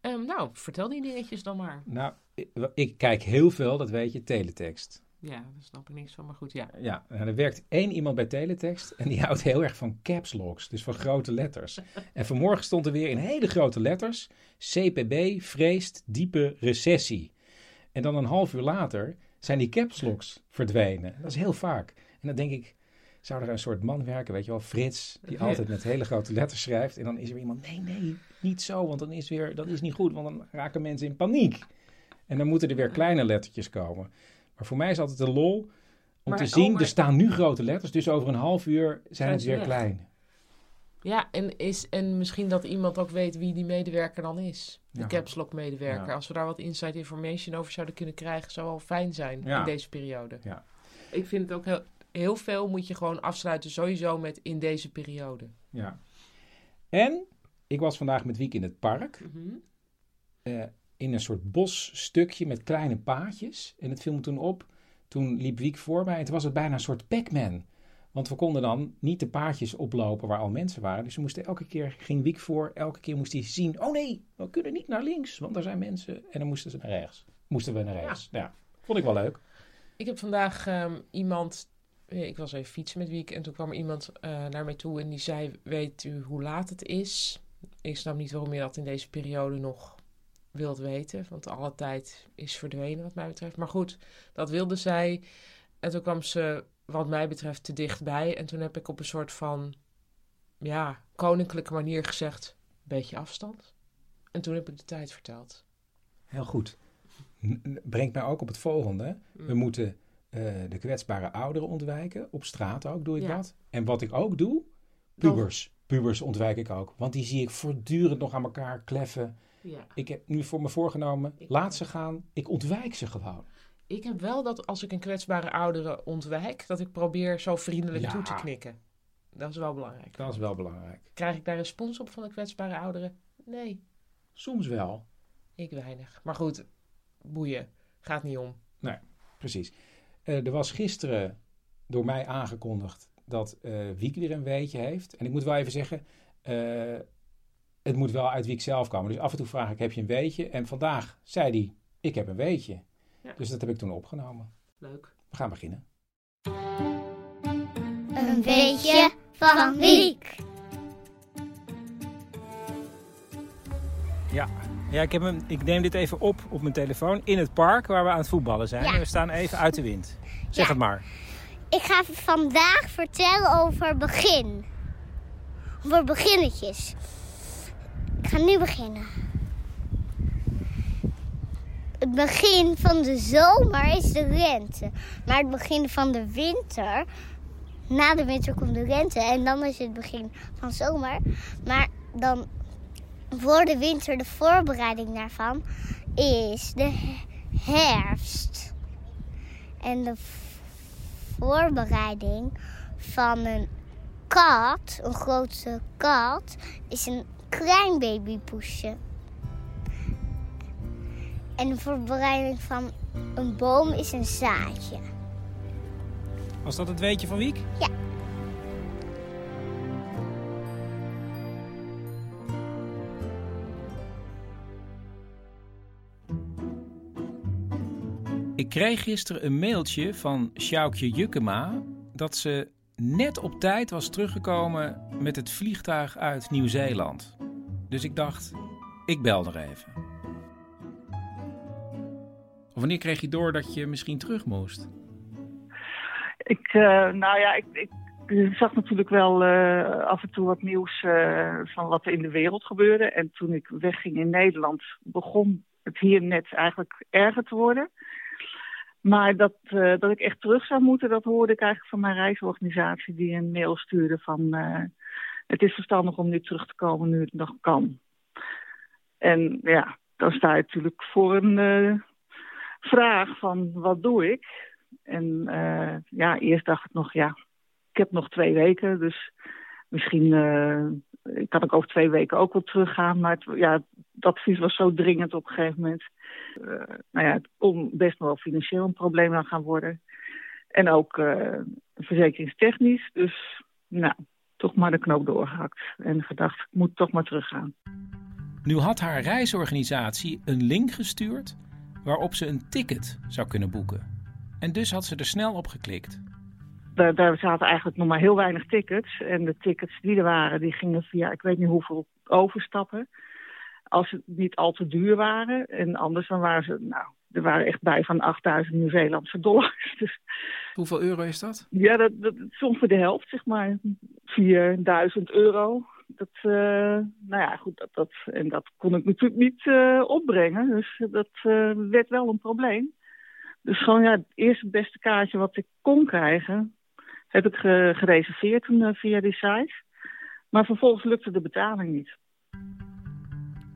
Ehm, nou, vertel die dingetjes dan maar. Nou, ik, ik kijk heel veel, dat weet je, teletext. Ja, daar snap ik niks van, maar goed, ja. Ja, en er werkt één iemand bij teletext en die houdt heel erg van caps locks, dus van grote letters. En vanmorgen stond er weer in hele grote letters: CPB vreest diepe recessie. En dan een half uur later zijn die caps locks verdwenen. Dat is heel vaak. En dan denk ik, zou er een soort man werken, weet je wel, Frits, die altijd met hele grote letters schrijft. En dan is er iemand, nee, nee, niet zo, want dan is weer, dat is niet goed, want dan raken mensen in paniek. En dan moeten er weer kleine lettertjes komen. Maar voor mij is altijd de lol om Maar- te oh, zien, maar- er staan nu grote letters, dus over een half uur zijn het ze weer klein. Ja, en, is, en misschien dat iemand ook weet wie die medewerker dan is. De Ja. caps lock medewerker. Ja. Als we daar wat inside information over zouden kunnen krijgen, zou wel fijn zijn Ja. in deze periode. Ja. Ik vind het ook heel, heel veel moet je gewoon afsluiten sowieso met in deze periode. Ja. En ik was vandaag met Wiek in het park. Mhm. eh, in een soort bosstukje met kleine paadjes. En het viel me toen op. Toen liep Wiek voor mij en toen was het bijna een soort Pac-Man. Want we konden dan niet de paadjes oplopen waar al mensen waren. Dus we moesten elke keer, ging Wiek voor, elke keer moest hij zien... Oh nee, we kunnen niet naar links, want daar zijn mensen. En dan moesten ze naar rechts. Moesten we naar rechts. Ja, vond ik wel leuk. Ik heb vandaag ehm, iemand. eh, Ik was even fietsen met Wiek en toen kwam er iemand eh, naar mij toe en die zei: Weet u hoe laat het is? Ik snap niet waarom je dat in deze periode nog wilt weten, want alle tijd is verdwenen, wat mij betreft. Maar goed, dat wilde zij. En toen kwam ze, wat mij betreft, te dichtbij. En toen heb ik op een soort van, ja, koninklijke manier gezegd: beetje afstand. En toen heb ik de tijd verteld. Heel goed. Brengt mij ook op het volgende. We Mm. moeten eh, de kwetsbare ouderen ontwijken. Op straat ook doe ik Ja. dat. En wat ik ook doe, pubers. Pubers ontwijk ik ook. Want die zie ik voortdurend nog aan elkaar kleffen. Ja. Ik heb nu voor me voorgenomen, laat ze gaan. Ik ontwijk ze gewoon. Ik heb wel dat als ik een kwetsbare oudere ontwijk, dat ik probeer zo vriendelijk Ja. toe te knikken. Dat is wel belangrijk. Dat is wel belangrijk. Krijg ik daar respons op van de kwetsbare ouderen? Nee, Soms wel. ik weinig. Maar goed, boeien. Gaat niet om. Nee, precies. Eh, er was gisteren door mij aangekondigd dat eh Wiek weer een weetje heeft. En ik moet wel even zeggen, eh, het moet wel uit Wiek zelf komen. Dus af en toe vraag ik, heb je een weetje? En vandaag zei hij, ik heb een weetje. Ja. Dus dat heb ik toen opgenomen. Leuk. We gaan beginnen. Een beetje van Wiek. Ja, ja ik, heb hem, ik neem dit even op op mijn telefoon in het park waar we aan het voetballen zijn. Ja. En we staan even uit de wind. Zeg Ja. het maar. Ik ga vandaag vertellen over begin. Over beginnetjes. Ik ga nu beginnen. Het begin van de zomer is de lente. Maar het begin van de winter... Na de winter komt de lente en dan is het begin van zomer. Maar dan voor de winter, de voorbereiding daarvan, is de herfst. En de voorbereiding van een kat, een grote kat, is een klein babypoesje. En de voorbereiding van een boom is een zaadje. Was dat het weetje van Wiek? Ja. Ik kreeg gisteren een mailtje van Sjoukje Jukkema dat ze net op tijd was teruggekomen met het vliegtuig uit Nieuw-Zeeland. Dus ik dacht, ik bel er even. Wanneer kreeg je door dat je misschien terug moest? Ik, eh, nou ja, ik, ik zag natuurlijk wel eh, af en toe wat nieuws eh, van wat er in de wereld gebeurde. En toen ik wegging in Nederland, begon het hier net eigenlijk erger te worden. Maar dat, eh, dat ik echt terug zou moeten, dat hoorde ik eigenlijk van mijn reisorganisatie die een mail stuurde van... eh, het is verstandig om nu terug te komen nu het nog kan. En ja, dan sta je natuurlijk voor een eh, vraag van wat doe ik? En ja, eerst dacht ik nog, ja, ik heb nog twee weken, dus misschien kan ik over twee weken ook wel teruggaan. Maar het, ja, het advies was zo dringend op een gegeven moment. Eh, nou ja, het kon best wel financieel een probleem aan gaan worden. En ook eh, verzekeringstechnisch. Dus nou, toch maar de knoop doorgehakt. En gedacht, ik moet toch maar teruggaan. Nu had haar reisorganisatie een link gestuurd waarop ze een ticket zou kunnen boeken. En dus had ze er snel op geklikt. Daar, daar zaten eigenlijk nog maar heel weinig tickets. En de tickets die er waren, die gingen via ik weet niet hoeveel overstappen. Als ze niet al te duur waren. En anders dan waren ze, nou, er waren echt bij van 8000 Nieuw-Zeelandse dollars. Dus Hoeveel euro is dat? ja, dat, dat is ongeveer de helft, zeg maar. 4000 euro. Dat, eh, nou ja, goed, dat, dat, en dat kon ik natuurlijk niet eh, opbrengen. Dus dat eh, werd wel een probleem. Dus gewoon ja, het eerste beste kaartje wat ik kon krijgen, heb ik ge- gereserveerd toen eh, via die site. Maar vervolgens lukte de betaling niet.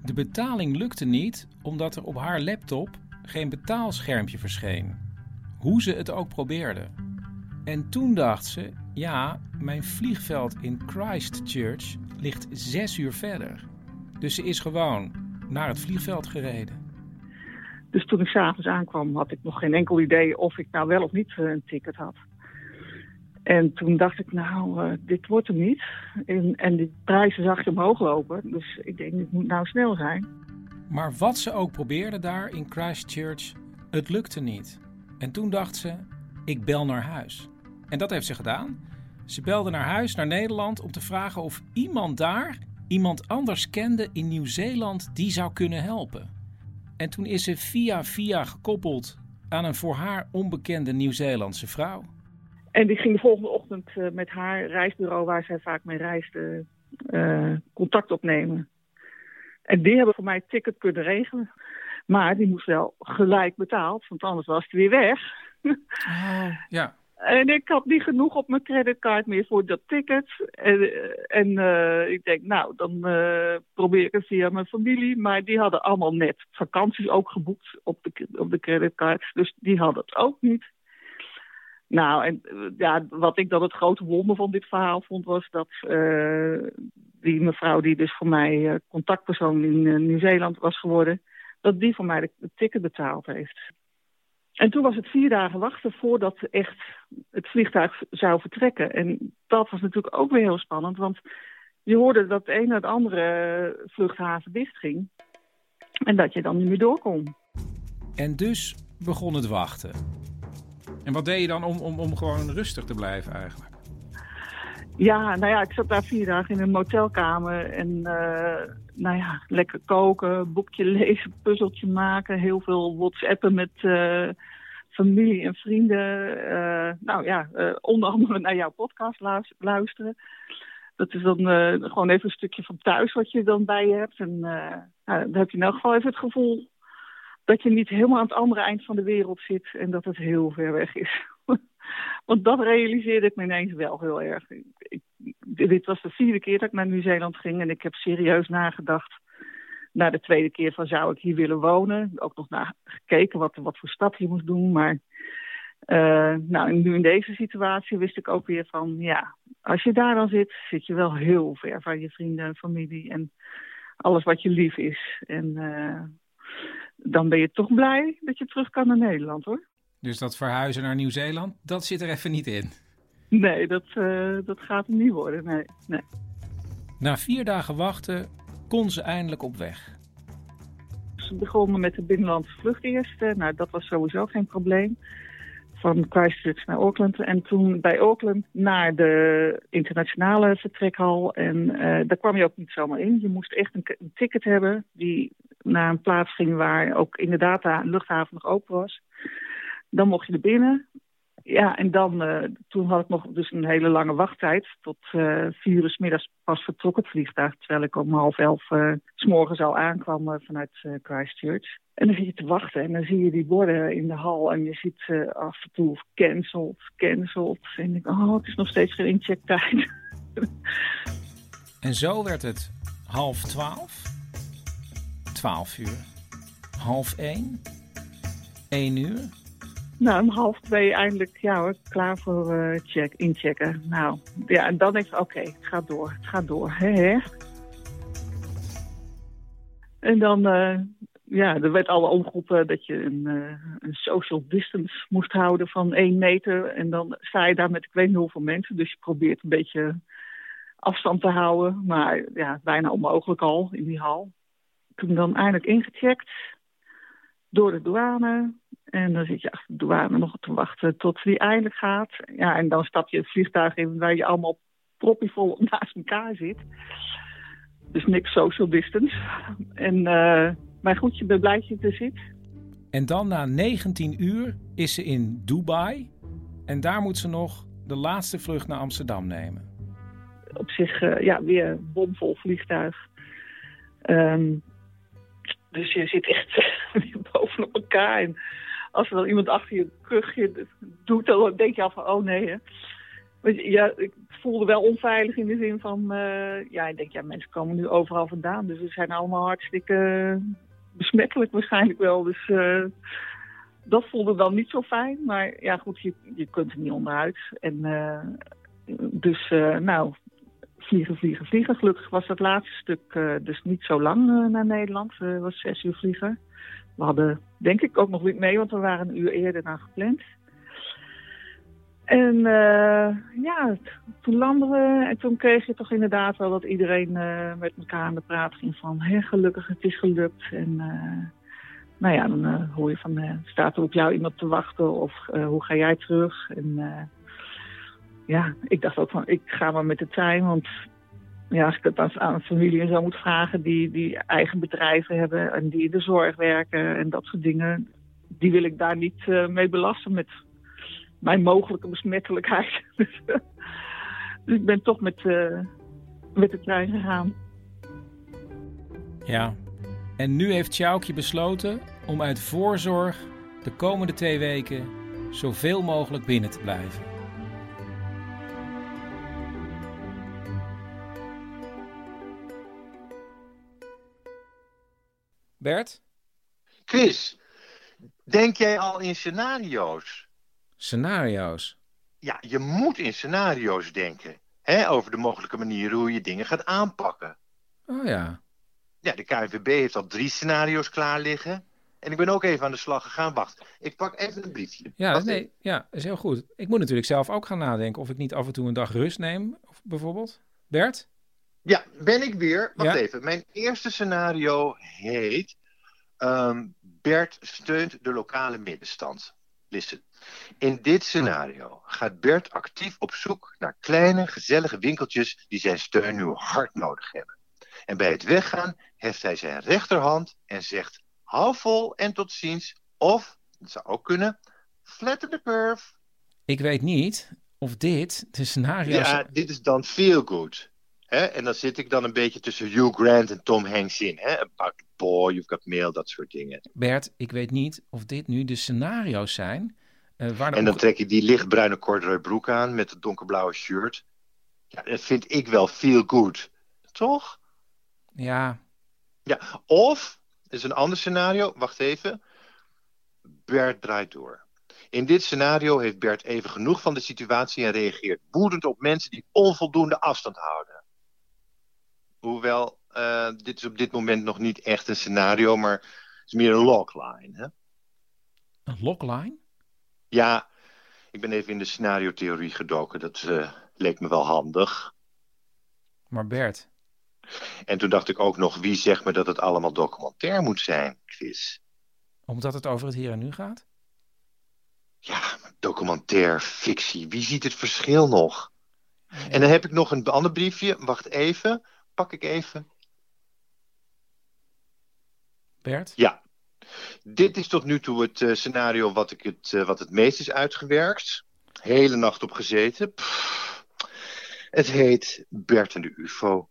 De betaling lukte niet omdat er op haar laptop geen betaalschermpje verscheen. Hoe ze het ook probeerde. En toen dacht ze: ja, mijn vliegveld in Christchurch ligt zes uur verder. Dus ze is gewoon naar het vliegveld gereden. Dus toen ik s'avonds aankwam, had ik nog geen enkel idee of ik nou wel of niet eh, een ticket had. En toen dacht ik, nou, eh, dit wordt hem niet. En, en de prijzen zag je omhoog lopen. Dus ik denk, het moet nou snel zijn. Maar wat ze ook probeerde daar in Christchurch, het lukte niet. En toen dacht ze: ik bel naar huis. En dat heeft ze gedaan. Ze belde naar huis, naar Nederland, om te vragen of iemand daar iemand anders kende in Nieuw-Zeeland die zou kunnen helpen. En toen is ze via via gekoppeld aan een voor haar onbekende Nieuw-Zeelandse vrouw. En die ging de volgende ochtend eh, met haar reisbureau, waar zij vaak mee reisde, eh, contact opnemen. En die hebben voor mij het ticket kunnen regelen. Maar die moest wel gelijk betaald, want anders was het weer weg. Ja. En ik had niet genoeg op mijn creditcard meer voor dat ticket. En, en eh, ik denk, nou, dan eh, probeer ik het via mijn familie. Maar die hadden allemaal net vakanties ook geboekt op de, op de creditcard. Dus die hadden het ook niet. Nou, en eh, ja, wat ik dan het grote wonder van dit verhaal vond, was dat eh, die mevrouw die dus voor mij eh, contactpersoon in Nieuw-Zeeland was geworden, dat die voor mij de, ticket betaald heeft. En toen was het vier dagen wachten voordat echt het vliegtuig zou vertrekken. En dat was natuurlijk ook weer heel spannend, want je hoorde dat de ene naar de andere vluchthaven dichtging. En dat je dan niet meer door kon. En dus begon het wachten. En wat deed je dan om, om, om gewoon rustig te blijven eigenlijk? Ja, nou ja, ik zat daar vier dagen in een motelkamer en uh, nou ja, lekker koken, boekje lezen, puzzeltje maken, heel veel whatsappen met uh, familie en vrienden. Uh, nou ja, onder andere naar jouw podcast luisteren. Dat is dan gewoon even een stukje van thuis wat je dan bij je hebt. En nou, dan heb je in elk geval even het gevoel dat je niet helemaal aan het andere eind van de wereld zit en dat het heel ver weg is. Want dat realiseerde ik me ineens wel heel erg. Ik, dit was de vierde keer dat ik naar Nieuw-Zeeland ging en ik heb serieus nagedacht. Na de tweede keer van zou ik hier willen wonen. Ook nog naar gekeken wat, wat voor stap je moest doen. Maar uh, nou, nu in deze situatie wist ik ook weer van... ja, als je daar dan zit, zit je wel heel ver van je vrienden en familie... en alles wat je lief is. En uh, dan ben je toch blij dat je terug kan naar Nederland, hoor. Dus dat verhuizen naar Nieuw-Zeeland, dat zit er even niet in? Nee, dat, uh, dat gaat hem niet worden, nee, nee. Na vier dagen wachten kon ze eindelijk op weg. Ze begonnen met de binnenlandse vlucht eerst. Nou, dat was sowieso geen probleem. Van Christchurch naar Auckland. En toen bij Auckland naar de internationale vertrekhal. En uh, daar kwam je ook niet zomaar in. Je moest echt een, een ticket hebben die naar een plaats ging waar ook inderdaad de luchthaven nog open was. Dan mocht je er binnen. Ja, en dan, uh, toen had ik nog dus een hele lange wachttijd. Tot uh, vier uur s middags pas vertrok het vliegtuig. Terwijl ik om half elf uh, s morgens al aankwam vanuit Christchurch. En dan zit je te wachten en dan zie je die borden in de hal. En je ziet af en toe cancelled, cancelled. En ik denk, oh, het is nog steeds geen inchecktijd. en zo werd het half twaalf, twaalf uur, half één, één uur. Nou, om half twee eindelijk, ja hoor, klaar voor uh, check, inchecken. Nou, ja, en dan denk ik, oké, het gaat door, het gaat door, hè. En dan, uh, ja, er werd alle omgeroepen dat je een, uh, een social distance moest houden van één meter. En dan sta je daar met ik weet niet hoeveel mensen, dus je probeert een beetje afstand te houden. Maar ja, bijna onmogelijk al in die hal. Toen dan eindelijk ingecheckt door de douane. En dan zit je achter de douane nog te wachten tot die eindelijk gaat. Ja, en dan stap je het vliegtuig in waar je allemaal proppievol naast elkaar zit. Dus niks social distance. En, uh, maar goed, je bent blij dat je er zit. En dan na 19 uur is ze in Dubai. En daar moet ze nog de laatste vlucht naar Amsterdam nemen. Op zich, uh, ja, weer een bomvol vliegtuig. Um, dus je zit echt bovenop elkaar. En als er dan iemand achter je rugje doet, dan denk je al van, oh nee. Hè. Ja, ik voelde wel onveilig in de zin van, uh, ja, ik denk, ja, mensen komen nu overal vandaan. Dus ze zijn allemaal hartstikke besmettelijk waarschijnlijk wel. Dus uh, dat voelde dan niet zo fijn. Maar ja, goed, je, je kunt er niet onderuit. En uh, dus, nou, vliegen, vliegen, vliegen. Gelukkig was dat laatste stuk uh, dus niet zo lang uh, naar Nederland. Het uh, was zes uur vliegen. We hadden denk ik ook nog niet mee, want we waren een uur eerder dan gepland. En ja, toen landen we en toen kreeg je toch inderdaad wel dat iedereen met elkaar aan de praat ging van... Hé, gelukkig, het is gelukt. En nou ja, dan hoor je van, staat er op jou iemand te wachten of hoe ga jij terug? En ja, ik dacht ook van, ik ga maar met de trein. Want ja, als ik het aan, aan familie en zo moet vragen die, die eigen bedrijven hebben en die in de zorg werken en dat soort dingen, die wil ik daar niet uh, mee belasten met mijn mogelijke besmettelijkheid. dus ik ben toch met, uh, met de trein gegaan. Ja. En nu heeft Sjoukje besloten om uit voorzorg de komende twee weken zoveel mogelijk binnen te blijven. Bert? Chris, denk jij al in scenario's? Scenario's? Ja, je moet in scenario's denken. Hè, over de mogelijke manieren hoe je dingen gaat aanpakken. Oh ja. Ja, de KNVB heeft al drie scenario's klaar liggen. En ik ben ook even aan de slag gegaan. Wacht, ik pak even een briefje. Ja, Wacht nee, ja, is heel goed. Ik moet natuurlijk zelf ook gaan nadenken of ik niet af en toe een dag rust neem, of bijvoorbeeld. Bert? Ja, ben ik weer. Wacht Ja. even. Mijn eerste scenario heet... ehm, Bert steunt de lokale middenstand. Listen. In dit scenario gaat Bert actief op zoek naar kleine, gezellige winkeltjes die zijn steun nu hard nodig hebben. En bij het weggaan heft hij zijn rechterhand en zegt: hou vol en tot ziens. Of, dat zou ook kunnen, flatten the curve. Ik weet niet of dit de scenario's... Ja, dit is dan feel good. Hè? En dan zit ik dan een beetje tussen Hugh Grant en Tom Hanks in. Hè? About the boy, you've got mail, dat soort dingen. Bert, ik weet niet of dit nu de scenario's zijn. eh, waar En dan trek ik die lichtbruine corduroy broek aan met het donkerblauwe shirt. Ja, dat vind ik wel feel good. Toch? Ja, Ja, of, is een ander scenario, wacht even. Bert draait door. In dit scenario heeft Bert even genoeg van de situatie en reageert woedend op mensen die onvoldoende afstand houden. Hoewel, eh, dit is op dit moment nog niet echt een scenario, maar het is meer een logline. Hè? een logline? Ja, ik ben even in de scenario-theorie gedoken. Dat eh, leek me wel handig. Maar Bert, En toen dacht ik ook nog, wie zegt me dat het allemaal documentair moet zijn, Chris? omdat het over het hier en nu gaat? Documentair, fictie, wie ziet het verschil nog? En dan heb ik nog een ander briefje. Wacht even, pak ik even. Bert? Ja. Dit is tot nu toe het eh, scenario wat, ik het, eh, wat het meest is uitgewerkt. Hele nacht op gezeten. Pff. Het heet Bert en de UFO.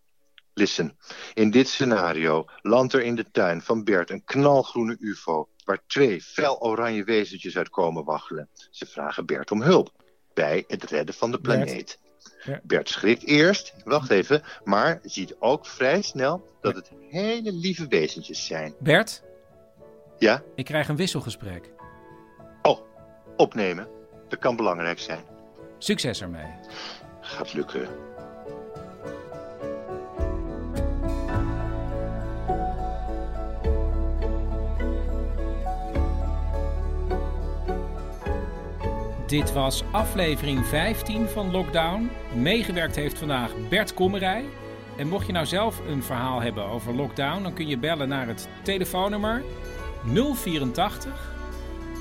Listen, in dit scenario landt er in de tuin van Bert een knalgroene UFO... waar twee fel oranje wezentjes uit komen waggelen. Ze vragen Bert om hulp bij het redden van de Bert. planeet. Ja. Bert schrikt eerst, wacht even, maar ziet ook vrij snel dat het hele lieve wezentjes zijn. Bert? Ja? Ik krijg een wisselgesprek. Oh, opnemen. Dat kan belangrijk zijn. Succes ermee. Gaat lukken. Dit was aflevering 15 van Lockdown. Meegewerkt heeft vandaag Bert Kommerij. En mocht je nou zelf een verhaal hebben over Lockdown, dan kun je bellen naar het telefoonnummer 084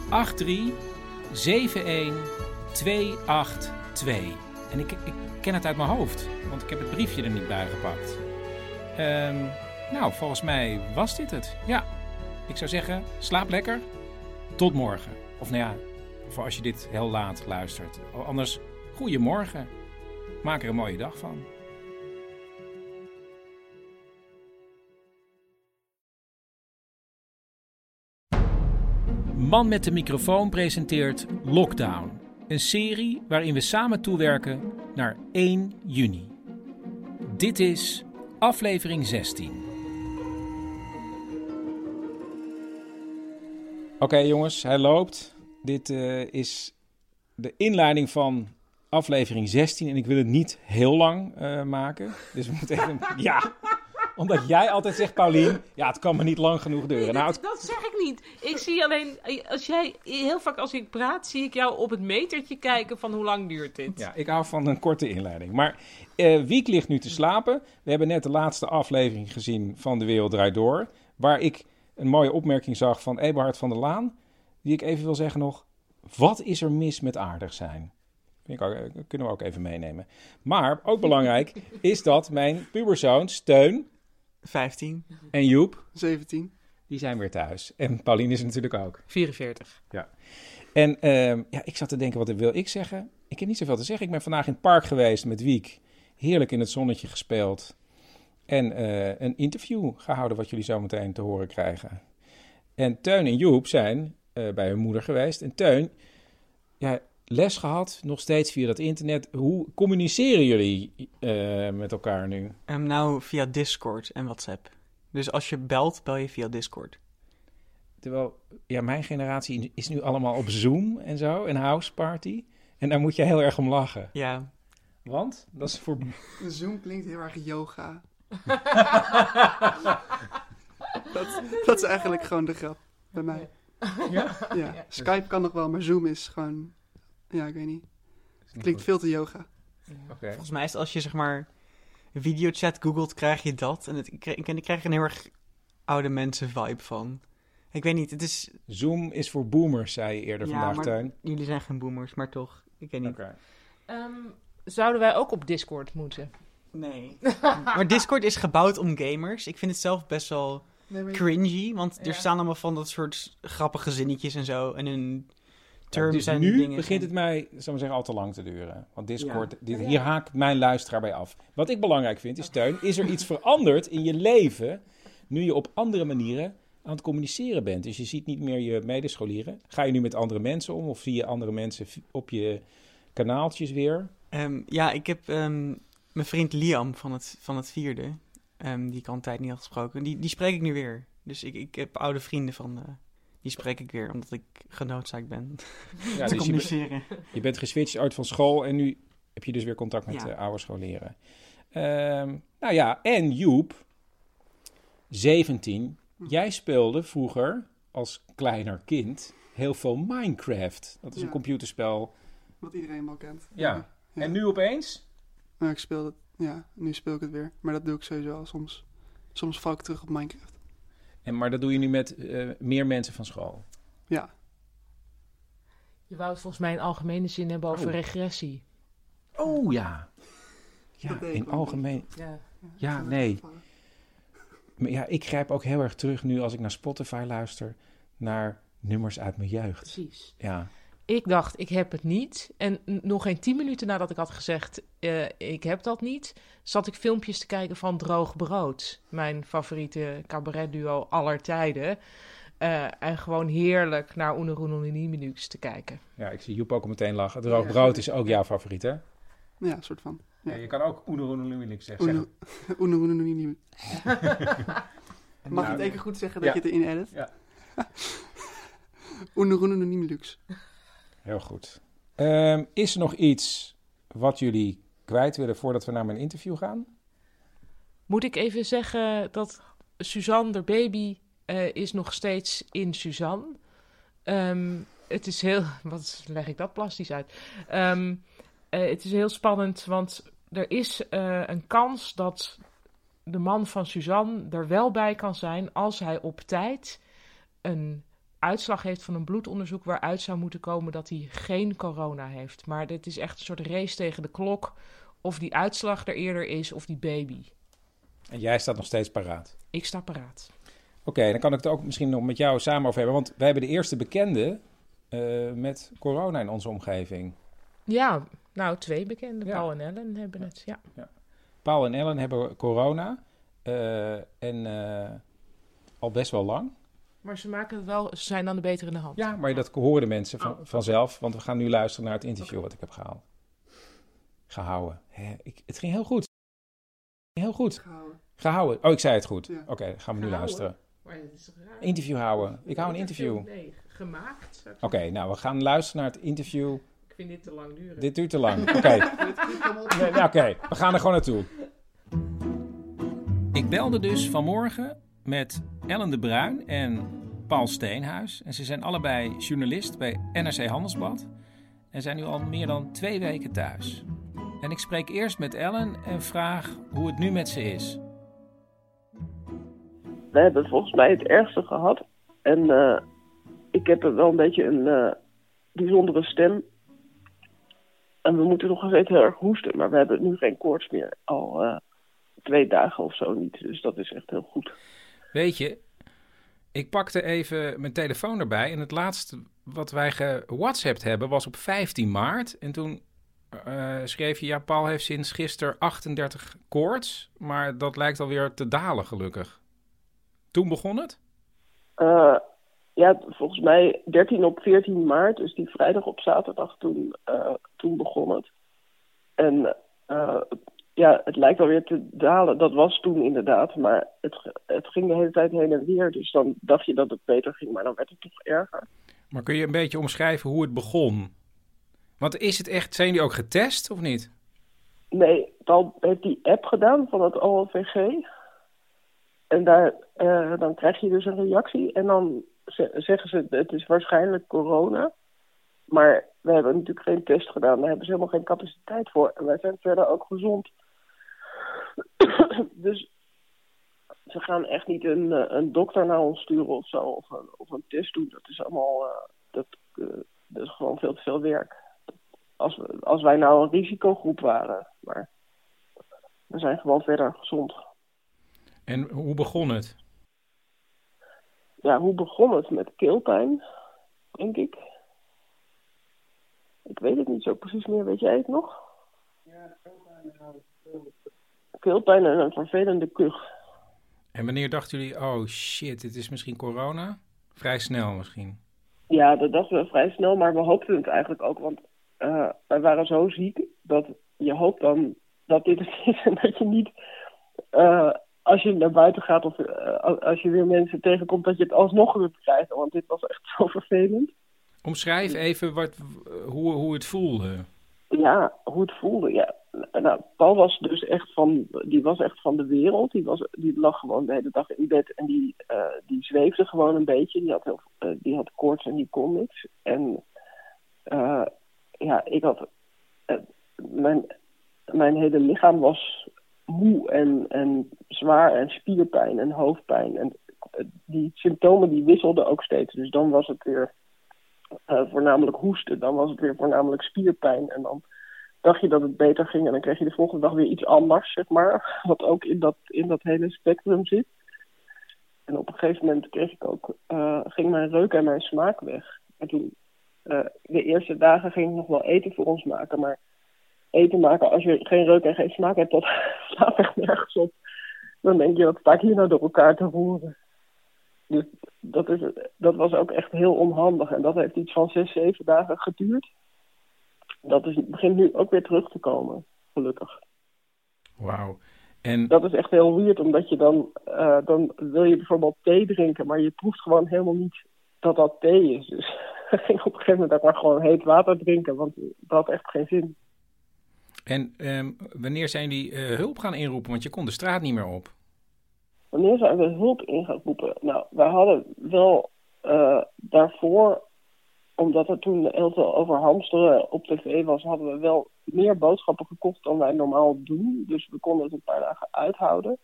83 71 282. En ik, ik ken het uit mijn hoofd, want ik heb het briefje er niet bij gepakt. Ehm, nou, volgens mij was dit het. Ja, ik zou zeggen, slaap lekker. Tot morgen. Of nou ja, voor als je dit heel laat luistert. Anders, goedemorgen. Maak er een mooie dag van. Man met de microfoon presenteert Lockdown. Een serie waarin we samen toewerken naar 1 juni. Dit is aflevering 16. Oké jongens, hij loopt. Dit eh, is de inleiding van aflevering 16 en ik wil het niet heel lang eh, maken. Dus we moeten even... ja, omdat jij altijd zegt, Paulien, ja, het kan me niet lang genoeg duren. Nou, het- Dat zeg ik niet. Ik zie alleen, als jij, heel vaak als ik praat, zie ik jou op het metertje kijken van hoe lang duurt dit. Ja, ik hou van een korte inleiding. Maar eh Wiek ligt nu te slapen. We hebben net de laatste aflevering gezien van De Wereld Draait Door. Waar ik een mooie opmerking zag van Eberhard van der Laan. Die ik even wil zeggen nog. Wat is er mis met aardig zijn? Vind ik ook, eh, kunnen we ook even meenemen. Maar ook belangrijk is dat mijn puberzoon Steun... 15. En Joep... 17. Die zijn weer thuis. En Pauline is natuurlijk ook. 44. Ja. En ehm, ja, ik zat te denken, wat wil ik zeggen? Ik heb niet zoveel te zeggen. Ik ben vandaag in het park geweest met Wiek. Heerlijk in het zonnetje gespeeld. En eh, een interview gehouden wat jullie zo meteen te horen krijgen. En Teun en Joep zijn eh, bij hun moeder geweest. En Teun, ja, les gehad, nog steeds via dat internet. Hoe communiceren jullie eh, met elkaar nu? Ehm, nou, via Discord en WhatsApp. Dus als je belt, bel je via Discord. Terwijl, ja, mijn generatie is nu allemaal op Zoom en zo, en House Party. En daar moet je heel erg om lachen. Ja. Want? Dat is voor... Zoom klinkt heel erg yoga. dat, dat is eigenlijk gewoon de grap bij mij. Ja? Ja. Skype kan nog wel, maar Zoom is gewoon... Ja, ik weet niet. Het klinkt veel te yoga. Oké. Volgens mij is het als je zeg maar videochat googelt, krijg je dat. En het, ik, krijg, ik krijg er een heel erg oude mensen vibe van. Ik weet niet, het is... Zoom is voor boomers, zei je eerder Ja, vandaag, Teun. Jullie zijn geen boomers, maar toch. Ik weet niet. Ehm, zouden wij ook op Discord moeten? Nee. maar Discord is gebouwd om gamers. Ik vind het zelf best wel cringy. Want er staan allemaal van dat soort grappige zinnetjes en zo. En hun Ja, terms dus en nu dingen. begint het mij, zal ik maar zeggen, al te lang te duren. Want Discord, Ja. dit, Ja. hier haakt mijn luisteraar bij af. Wat ik belangrijk vind, is Teun, is er iets veranderd in je leven... nu je op andere manieren aan het communiceren bent? Dus je ziet niet meer je medescholieren. Ga je nu met andere mensen om? Of zie je andere mensen op je kanaaltjes weer? Ehm, ja, ik heb ehm, mijn vriend Liam van het, van het vierde, ehm, die ik al een tijd niet had gesproken, die, die spreek ik nu weer. Dus ik, ik heb oude vrienden van, eh, die spreek ik weer, omdat ik genoodzaakt ben Ja, te dus je, bent- communiceren. je bent geswitcht uit van school en nu heb je dus weer contact met Ja. eh, oude scholieren. Ehm, nou ja, en Joep, 17. Jij speelde vroeger als kleiner kind heel veel Minecraft. Dat is een computerspel. Wat iedereen wel kent. Ja. En nu opeens? Maar ik speel het, ja, nu speel ik het weer. Maar dat doe ik sowieso al soms. Soms val ik terug op Minecraft. En, maar dat doe je nu met eh, meer mensen van school. Ja. Je wou het volgens mij in algemene zin hebben over Oh. regressie. Oh ja. Ja, in algemeen. Ja. Ja, nee. Maar ja, ik grijp ook heel erg terug nu als ik naar Spotify luister naar nummers uit mijn jeugd. Precies. Ja. Ik dacht, ik heb het niet. En nog geen tien minuten nadat ik had gezegd, eh, ik heb dat niet, zat ik filmpjes te kijken van Droog Brood. Mijn favoriete cabaretduo aller tijden. Eh, en gewoon heerlijk naar Oeneroenoniniminux te kijken. Ja, ik zie Joep ook al meteen lachen. Droog Ja. brood is ook jouw favoriet, hè? Ja, een soort van. Ja, je kan ook Oeneroenoniniminux zeggen. Oeno- Oeno- Oeno- Oeno- Oeno- Mag je het even goed zeggen dat ja. je het erin edit? Ja. Oeno- Oeno- Oeno- Lux. Heel goed. Ehm, is er nog iets wat jullie kwijt willen voordat we naar mijn interview gaan? Moet ik even zeggen dat Suzanne, de baby, eh, is nog steeds in Suzanne. Ehm, het is heel... Wat leg ik dat plastisch uit? Ehm, eh, het is heel spannend, want er is eh, een kans dat de man van Suzanne er wel bij kan zijn... als hij op tijd een uitslag heeft van een bloedonderzoek... waaruit zou moeten komen dat hij geen corona heeft. Maar dit is echt een soort race tegen de klok... of die uitslag er eerder is of die baby. En jij staat nog steeds paraat. Ik sta paraat. Oké, dan kan ik het ook misschien nog met jou samen over hebben. Want wij hebben de eerste bekende eh, met corona in onze omgeving. Ja, nou, twee bekende. Ja. Paul en Ellen hebben het, ja. Paul en Ellen hebben corona. eh, en eh, al best wel lang. Maar ze maken het wel, ze zijn dan de betere in de hand. Ja, maar dat horen de mensen van, Oh. vanzelf. Want we gaan nu luisteren naar het interview wat ik heb gehaald. Gehouden. Hè, ik, het ging heel goed. Heel goed. Gehouden. Gehouden. Oh, ik zei het goed. Ja. Oké, dan gaan we nu luisteren. Maar dat is raar? Interview houden. Ik hou een interview. Nee, gemaakt. Oké, nou, we gaan luisteren naar het interview. Ik vind dit te lang duren. Dit duurt te lang. Oké. Nee, nou, Oké, we gaan er gewoon naartoe. Ik belde dus vanmorgen met Ellen de Bruin en Paul Steenhuis. En ze zijn allebei journalist bij NRC Handelsblad. En zijn nu al meer dan twee weken thuis. En ik spreek eerst met Ellen en vraag hoe het nu met ze is. We hebben volgens mij het ergste gehad. En eh, ik heb wel een beetje een eh, bijzondere stem. En we moeten nog steeds heel erg hoesten. Maar we hebben nu geen koorts meer. Al eh, twee dagen of zo niet. Dus dat is echt heel goed. Weet je, ik pakte even mijn telefoon erbij. En het laatste wat wij gewhatsappt hebben was op 15 maart. En toen eh, schreef je... Ja, Paul heeft sinds gisteren 38 koorts. Maar dat lijkt alweer te dalen, gelukkig. Toen begon het? Eh, ja, volgens mij 13 op 14 maart, dus die vrijdag op zaterdag, toen, eh, toen begon het. En ja, het lijkt alweer te dalen. Dat was toen inderdaad, maar het, het ging de hele tijd heen en weer. Dus dan dacht je dat het beter ging, maar dan werd het toch erger. Maar kun je een beetje omschrijven hoe het begon? Want is het echt... Zijn die ook getest, of niet? Nee, Paul heeft die app gedaan van het OLVG. En daar, eh, dan krijg je dus een reactie en dan ze- zeggen ze het is waarschijnlijk corona. Maar we hebben natuurlijk geen test gedaan. Daar hebben ze helemaal geen capaciteit voor. En wij zijn verder ook gezond. dus ze gaan echt niet een, eh, een dokter naar ons sturen of zo. Of een, of een test doen. Dat is allemaal eh, dat, eh, dat is gewoon veel te veel werk. Als, we, als wij nou een risicogroep waren. Maar we zijn gewoon verder gezond. En hoe begon het? ja, hoe begon het met keelpijn, denk ik. Ik weet het niet zo precies meer, weet jij het nog? Keelpijn en een vervelende kuch. En wanneer dachten jullie... Oh, shit, dit is misschien corona? Vrij snel misschien. Ja, dat dachten we vrij snel, maar we hoopten het eigenlijk ook, want eh, wij waren zo ziek dat je hoopt dan dat dit het is en dat je niet, eh, als je naar buiten gaat of eh, als je weer mensen tegenkomt, dat je het alsnog weer krijgt, want dit was echt zo vervelend. Omschrijf even wat, hoe, hoe het voelde. Ja, hoe het voelde. Ja. Nou, Paul was dus echt van, die was echt van de wereld. Die, was, die lag gewoon de hele dag in bed en die, eh, die zweefde gewoon een beetje. Die had, heel, eh, die had koorts en die kon niks. En eh, ja, ik had, mijn, mijn hele lichaam was moe en, en zwaar en spierpijn en hoofdpijn. En die symptomen die wisselden ook steeds. Dus dan was het weer voornamelijk hoesten. Dan was het weer voornamelijk spierpijn. En dan dacht je dat het beter ging. En dan kreeg je de volgende dag weer iets anders, zeg maar. Wat ook in dat, in dat hele spectrum zit. En op een gegeven moment kreeg ik ook, eh, ging mijn reuk en mijn smaak weg. En toen, eh, de eerste dagen ging ik nog wel eten voor ons maken. Maar eten maken als je geen reuk en geen smaak hebt, dat slaat echt nergens op. Dan denk je, wat sta ik hier nou door elkaar te roeren? Dus dat, is, dat was ook echt heel onhandig. En dat heeft iets van zes, zeven dagen geduurd. Dat is, begint nu ook weer terug te komen, gelukkig. Wauw. En Dat is echt heel weird, omdat je dan, eh, dan wil je bijvoorbeeld thee drinken, maar je proeft gewoon helemaal niet dat dat thee is. Dus ik ging op een gegeven moment ook maar gewoon heet water drinken, want dat had echt geen zin. En ehm, wanneer zijn die eh, hulp gaan inroepen? Want je kon de straat niet meer op. Wanneer zijn we hulp in gaan roepen? Nou, wij hadden wel eh, daarvoor, omdat er toen heel veel over hamsteren op tv was, hadden we wel meer boodschappen gekocht dan wij normaal doen. Dus we konden het een paar dagen uithouden.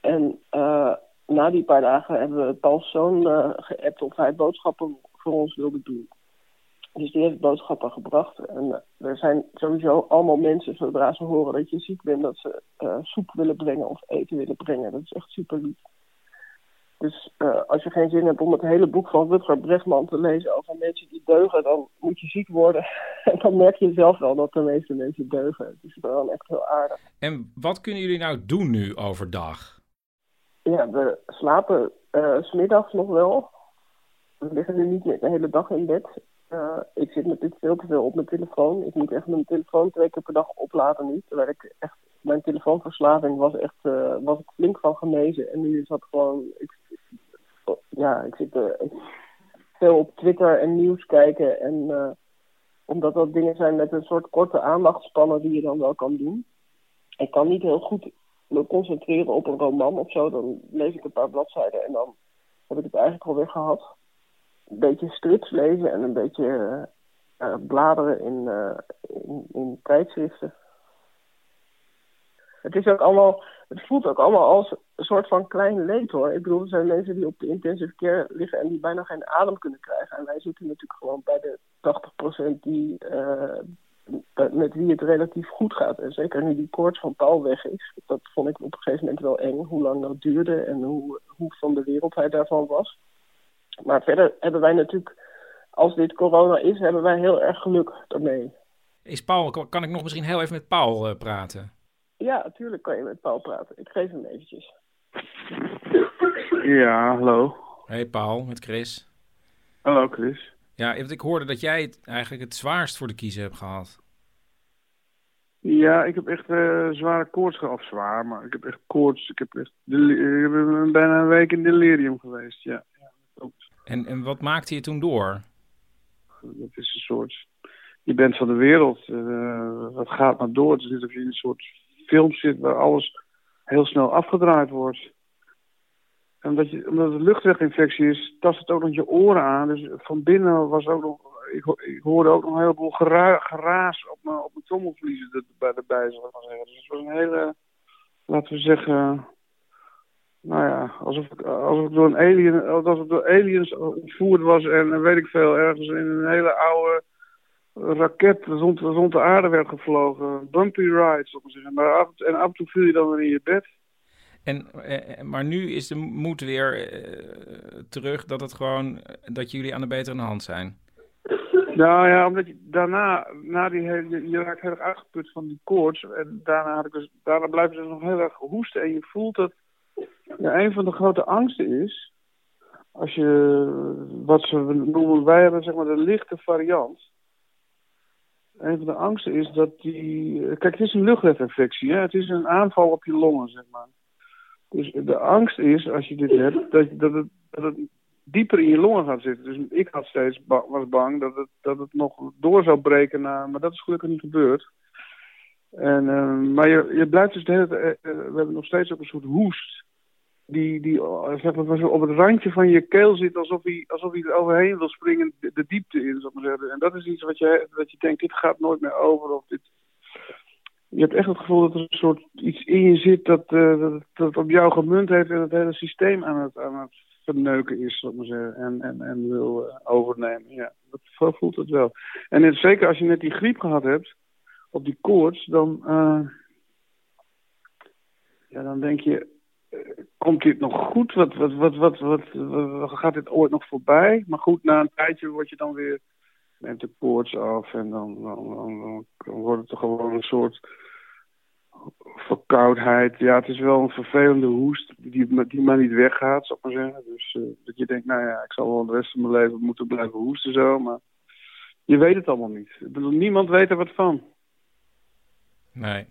En eh, na die paar dagen hebben we Paul's zoon eh, geappt of hij boodschappen voor ons wilde doen. Dus die heeft boodschappen gebracht. En eh, er zijn sowieso allemaal mensen, zodra ze horen dat je ziek bent, dat ze soep willen brengen of eten willen brengen. Dat is echt super lief. Dus eh, als je geen zin hebt om het hele boek van Rutger Bregman te lezen over mensen die deugen, dan moet je ziek worden. en dan merk je zelf wel dat de meeste mensen deugen. Het is wel echt heel aardig. En wat kunnen jullie nou doen nu overdag? Ja, we slapen 's smiddags nog wel. We liggen nu niet meer de hele dag in bed. Eh, ik zit natuurlijk veel te veel op mijn telefoon. Ik moet echt mijn telefoon twee keer per dag opladen nu. Terwijl ik echt, mijn telefoonverslaving was echt, eh, was ik flink van genezen. En nu is dat gewoon, ik, ja, ik zit eh, veel op Twitter en nieuws kijken. En omdat dat dingen zijn met een soort korte aandachtspannen die je dan wel kan doen. Ik kan niet heel goed me concentreren op een roman of zo. Dan lees ik een paar bladzijden en dan heb ik het eigenlijk alweer gehad. Een beetje strips lezen en een beetje eh, eh, bladeren in, eh, in, tijdschriften. Het is ook allemaal, het voelt ook allemaal als een soort van klein leed hoor. Ik bedoel, er zijn mensen die op de intensive care liggen en die bijna geen adem kunnen krijgen. En wij zitten natuurlijk gewoon bij de 80% die, met wie het relatief goed gaat. En zeker nu die koorts van Paul weg is. Dat vond ik op een gegeven moment wel eng, hoe lang dat duurde en hoe, hoe van de wereld hij daarvan was. Maar verder hebben wij natuurlijk, als dit corona is, hebben wij heel erg geluk daarmee. Is Paul, kan ik nog misschien heel even met Paul uh, praten? Ja, natuurlijk kan je met Paul praten. Ik geef hem eventjes. Ja, hallo. Hey Paul, met Chris. Hallo Chris. Ja, ik hoorde dat jij het eigenlijk het zwaarst voor de kiezen hebt gehad. Ja, ik heb echt uh, zware koorts gehad. Zwaar, maar ik heb echt koorts. Ik heb echt ik heb bijna een week in delirium geweest, ja. En, en wat maakte je toen door? Dat is een soort... Je bent van de wereld. Uh, wat gaat maar door? Het is alsof je in een soort film zit waar alles heel snel afgedraaid wordt. En omdat, je, omdat het luchtweginfectie is, tast het ook nog je oren aan. Dus van binnen was ook nog ik, ik, hoorde ook nog een heleboel gera geraas op mijn, op mijn trommelvliezen erbij. Dus het was een hele, laten we zeggen, nou ja, alsof ik, alsof ik door een alien, alsof ik door aliens ontvoerd was en weet ik veel, ergens in een hele oude raket rond, rond de aarde werd gevlogen. Bumpy ride, zal ik maar zeggen. Maar af, en af en toe viel je dan weer in je bed. En, eh, maar nu is de moed weer eh, terug dat het gewoon dat jullie aan de betere hand zijn. Nou ja, omdat je daarna, na die hele, je raakt heel erg uitgeput van die koorts. En daarna, had ik dus, daarna blijven ze nog heel erg hoesten. En je voelt dat een van de grote angsten is, als je, wat ze noemen, wij hebben zeg maar de lichte variant. Een van de angsten is dat die, kijk het is een luchtweginfectie, het is een aanval op je longen zeg maar. Dus de angst is, als je dit hebt, dat, dat, het, dat het dieper in je longen gaat zitten. Dus ik had steeds was bang dat het, dat het nog door zou breken, naar, maar dat is gelukkig niet gebeurd. En, uh, maar je, je blijft dus de hele tijd, uh, we hebben nog steeds ook een soort hoest. Die, die zeg maar, op het randje van je keel zit alsof hij, alsof hij er overheen wil springen, de, diepte in, maar zeggen. En dat is iets wat je, wat je denkt, dit gaat nooit meer over. Of dit, je hebt echt het gevoel dat er een soort iets in je zit dat, uh, dat, dat op jou gemunt heeft en het hele systeem aan het, aan het verneuken is, maar en, en, en wil uh, overnemen. Ja, dat voelt het wel. En zeker als je net die griep gehad hebt, op die koorts, dan, ja, dan denk je, komt dit nog goed? Wat, wat, wat, wat, wat, gaat dit ooit nog voorbij? Maar goed, na een tijdje word je dan weer, neemt de koorts af en dan, dan, dan, wordt het toch gewoon een soort verkoudheid. Ja, het is wel een vervelende hoest die, die maar niet weggaat, zou ik maar zeggen. Dus uh, dat je denkt, nou ja, ik zal wel de rest van mijn leven moeten blijven hoesten zo, maar je weet het allemaal niet. Niemand weet er wat van. Nee.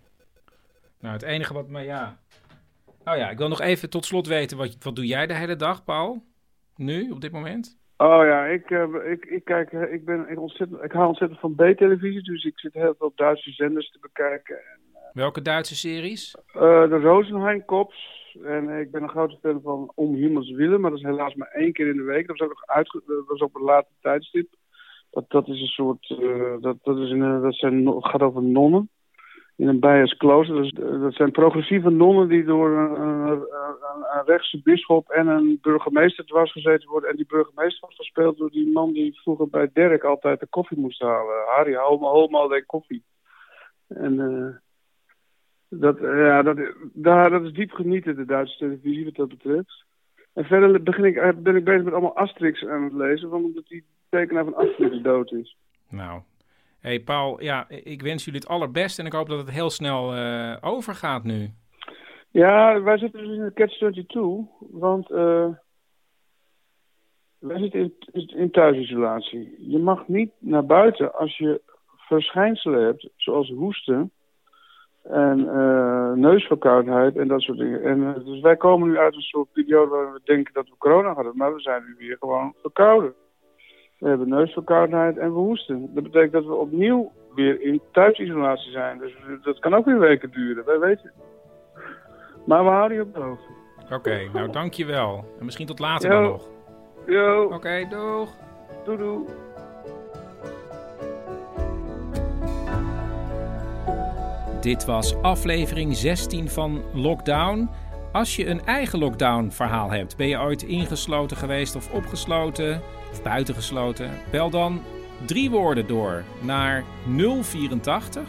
Nou, het enige wat, maar ja. Oh ja, ik wil nog even tot slot weten, wat, wat doe jij de hele dag, Paul? Nu, op dit moment? Oh ja, ik, uh, ik, ik kijk, ik ben ik ontzettend, ik hou ontzettend van B-televisie, dus ik zit heel veel Duitse zenders te bekijken. En, Welke Duitse series? Uh, de Rosenheim Cops. En ik ben een grote fan van Om Himmels Willen, maar dat is helaas maar één keer in de week. Dat was ook nog uitge dat was op een later tijdstip. Dat, dat is een soort, dat, dat, is een, dat zijn, gaat over nonnen in een Bijers klooster. Dus, uh, dat zijn progressieve nonnen die door een, een, een, rechtse bisschop en een burgemeester dwars gezeten worden. En die burgemeester wordt gespeeld door die man die vroeger bij Dirk altijd de koffie moest halen. Harry, hou me al koffie. En uh, dat, ja, dat, daar, dat is diep genieten, de Duitse televisie, wat dat betreft. En verder begin ik, ben ik bezig met allemaal Asterix aan het lezen, omdat die tekenaar van Asterix dood is. Nou, hey Paul, ja, ik wens jullie het allerbeste en ik hoop dat het heel snel uh, overgaat nu. Ja, wij zitten dus in de Catch-22, want uh, wij zitten in, thuisisolatie. Je mag niet naar buiten als je verschijnselen hebt, zoals hoesten en uh, neusverkoudheid en dat soort dingen. En, dus wij komen nu uit een soort periode waar we denken dat we corona hadden, maar we zijn nu weer gewoon verkouden. We hebben neusverkoudheid en we hoesten. Dat betekent dat we opnieuw weer in thuisisolatie zijn. Dus dat kan ook weer weken duren, wij weten het. Maar we houden je op de hoogte. Oké, okay, nou dankjewel. En misschien tot later Yo. dan nog. Jo. Oké, okay, doeg. Doei doei. Dit was aflevering 16 van Lockdown. Als je een eigen lockdown verhaal hebt, ben je ooit ingesloten geweest of opgesloten of buitengesloten, bel dan drie woorden door naar 084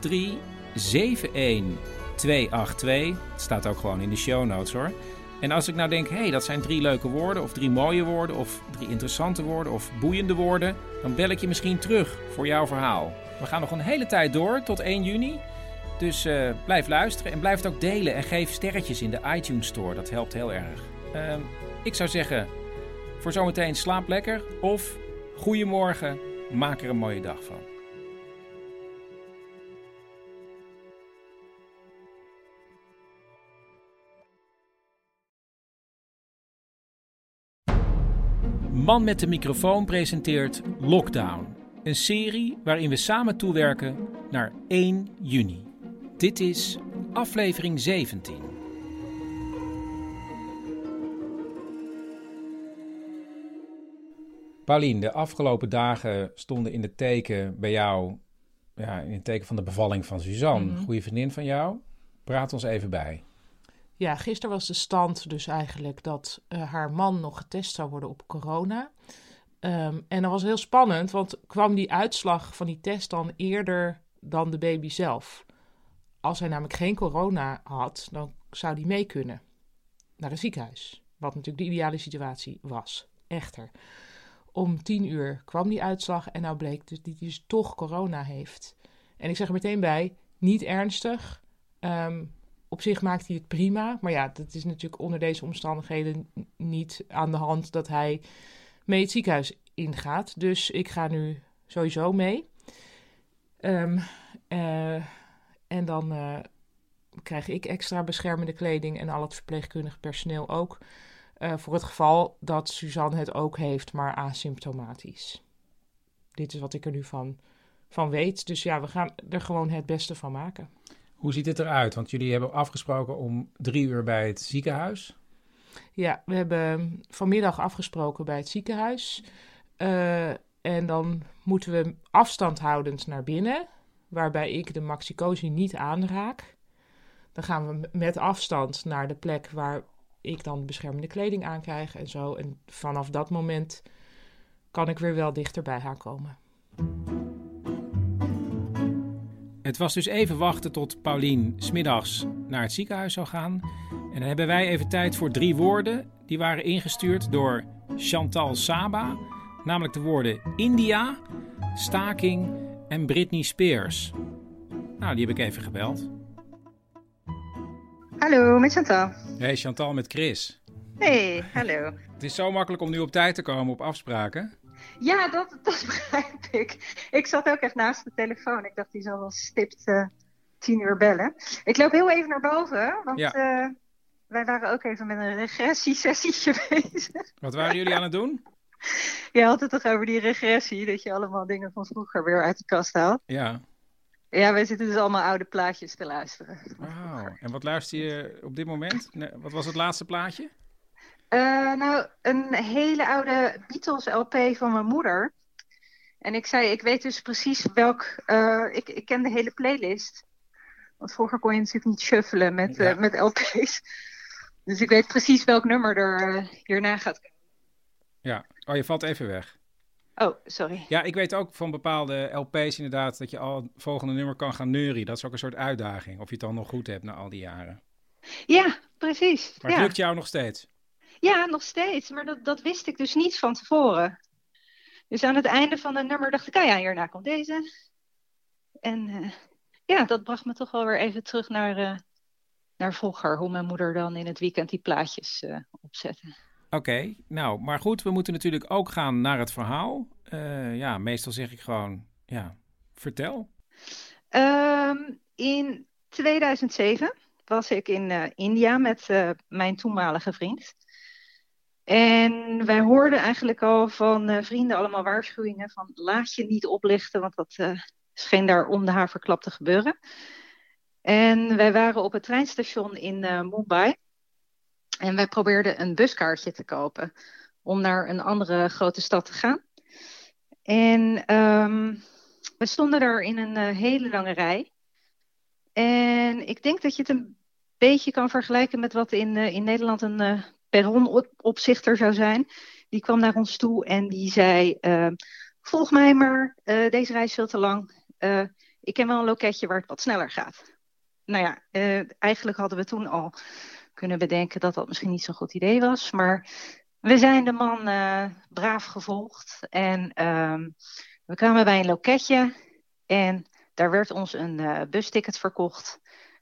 83 71 282. Het staat ook gewoon in de show notes hoor. En als ik nou denk, hé, hey, dat zijn drie leuke woorden, of drie mooie woorden, of drie interessante woorden, of boeiende woorden, dan bel ik je misschien terug voor jouw verhaal. We gaan nog een hele tijd door, tot 1 juni. Dus uh, blijf luisteren en blijf het ook delen en geef sterretjes in de iTunes Store. Dat helpt heel erg. Uh, ik zou zeggen, voor zometeen slaap lekker of goedemorgen, maak er een mooie dag van. Man met de microfoon presenteert Lockdown, een serie waarin we samen toewerken naar 1 juni. Dit is aflevering 17. Paulien, de afgelopen dagen stonden in het teken bij jou, ja, in het teken van de bevalling van Suzanne, mm goede vriendin van jou. Praat ons even bij. Ja, gisteren was de stand dus eigenlijk dat uh, haar man nog getest zou worden op corona. Um, en dat was heel spannend, want kwam die uitslag van die test dan eerder dan de baby zelf? Als hij namelijk geen corona had, dan zou hij mee kunnen naar het ziekenhuis. Wat natuurlijk de ideale situatie was. Echter, om tien uur kwam die uitslag en nou bleek dus dat hij dus toch corona heeft. En ik zeg er meteen bij, niet ernstig. Um, op zich maakt hij het prima. Maar ja, dat is natuurlijk onder deze omstandigheden niet aan de hand dat hij mee het ziekenhuis ingaat. Dus ik ga nu sowieso mee. Um, uh, en dan uh, krijg ik extra beschermende kleding en al het verpleegkundig personeel ook. Uh, voor het geval dat Suzanne het ook heeft, maar asymptomatisch. Dit is wat ik er nu van, van weet. Dus ja, we gaan er gewoon het beste van maken. Hoe ziet het eruit? Want jullie hebben afgesproken om drie uur bij het ziekenhuis. Ja, we hebben vanmiddag afgesproken bij het ziekenhuis. Uh, en dan moeten we afstand houdend naar binnen, waarbij ik de maxicosi niet aanraak. Dan gaan we met afstand naar de plek waar ik dan beschermende kleding aankrijg en zo. En vanaf dat moment kan ik weer wel dichter bij haar komen. Het was dus even wachten tot Paulien smiddags naar het ziekenhuis zou gaan. En dan hebben wij even tijd voor drie woorden. Die waren ingestuurd door Chantal Saba. Namelijk de woorden India, staking en Britney Spears. Nou, die heb ik even gebeld. Hallo, met Chantal. Hey Chantal, met Chris. Hey, hallo. Het is zo makkelijk om nu op tijd te komen op afspraken. Ja, dat, dat begrijp ik. Ik zat ook echt naast de telefoon. Ik dacht, die zal wel stipt uh, tien uur bellen. Ik loop heel even naar boven, want ja. uh, wij waren ook even met een regressiesessietje bezig. Wat waren jullie aan het doen? Je had het toch over die regressie, dat je allemaal dingen van vroeger weer uit de kast haalt? Ja. Ja, wij zitten dus allemaal oude plaatjes te luisteren. Wauw, en wat luister je op dit moment? Wat was het laatste plaatje? Uh, nou, een hele oude Beatles LP van mijn moeder. En ik zei, ik weet dus precies welk... Uh, ik, ik ken de hele playlist. Want vroeger kon je natuurlijk niet shuffelen met, ja. uh, met LP's. Dus ik weet precies welk nummer er hierna gaat komen. Ja, oh, je valt even weg. Oh, sorry. Ja, ik weet ook van bepaalde LP's inderdaad dat je al het volgende nummer kan gaan neurien. Dat is ook een soort uitdaging, of je het dan nog goed hebt na al die jaren. Ja, precies. Maar het ja. lukt jou nog steeds? Ja, nog steeds. Maar dat, dat wist ik dus niet van tevoren. Dus aan het einde van het nummer dacht ik, ah ja, hierna komt deze. En uh, ja, dat bracht me toch wel weer even terug naar, uh, naar vroeger. Hoe mijn moeder dan in het weekend die plaatjes uh, opzette. Oké, nou, maar goed, we moeten natuurlijk ook gaan naar het verhaal. ja, meestal zeg ik gewoon, ja, vertel. Um, in 2007 was ik in India met mijn toenmalige vriend. En wij hoorden eigenlijk al van vrienden allemaal waarschuwingen van laat je niet oplichten, want dat scheen daar om de haar verklapt te gebeuren. En wij waren op het treinstation in Mumbai en wij probeerden een buskaartje te kopen om naar een andere grote stad te gaan. En um, we stonden daar in een hele lange rij. En ik denk dat je het een beetje kan vergelijken met wat in, in Nederland een perronopzichter zou zijn. Die kwam naar ons toe en die zei: uh, Volg mij maar, uh, deze reis is veel te lang. Uh, ik ken wel een loketje waar het wat sneller gaat. Nou ja, eigenlijk hadden we toen al kunnen bedenken dat dat misschien niet zo'n goed idee was. Maar we zijn de man uh, braaf gevolgd. En ehm, we kwamen bij een loketje. En daar werd ons een uh, busticket verkocht.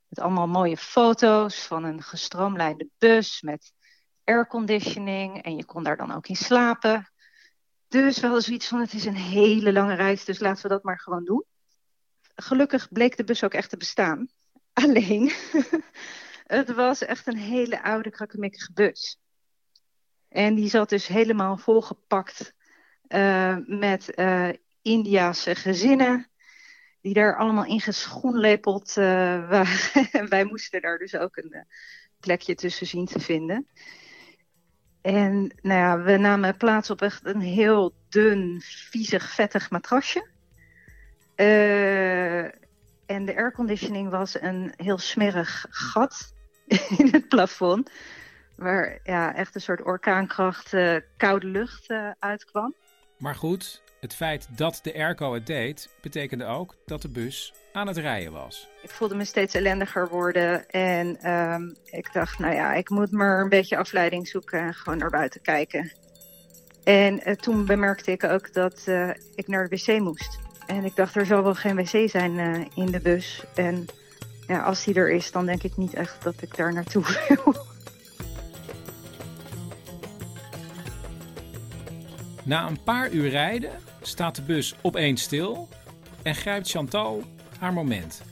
Met allemaal mooie foto's van een gestroomlijnde bus met airconditioning. En je kon daar dan ook in slapen. Dus we hadden zoiets van, het is een hele lange reis, dus laten we dat maar gewoon doen. Gelukkig bleek de bus ook echt te bestaan. Alleen, het was echt een hele oude, krakkemikkige bus. En die zat dus helemaal volgepakt uh, met uh, Indiase gezinnen. Die daar allemaal ingeschoenlepeld uh, waren. en wij moesten daar dus ook een plekje tussen zien te vinden. En nou ja, we namen plaats op echt een heel dun, viezig, vettig matrasje. En de airconditioning was een heel smerig gat in het plafond. Waar ja, echt een soort orkaankracht uh, koude lucht uh, uitkwam. Maar goed, het feit dat de airco het deed, betekende ook dat de bus aan het rijden was. Ik voelde me steeds ellendiger worden en um, ik dacht, nou ja, ik moet maar een beetje afleiding zoeken en gewoon naar buiten kijken. En uh, toen bemerkte ik ook dat uh, ik naar de wc moest. En ik dacht, er zal wel geen wc zijn uh, in de bus. En ja, als die er is, dan denk ik niet echt dat ik daar naartoe wil. Na een paar uur rijden staat de bus opeens stil en grijpt Chantal haar moment.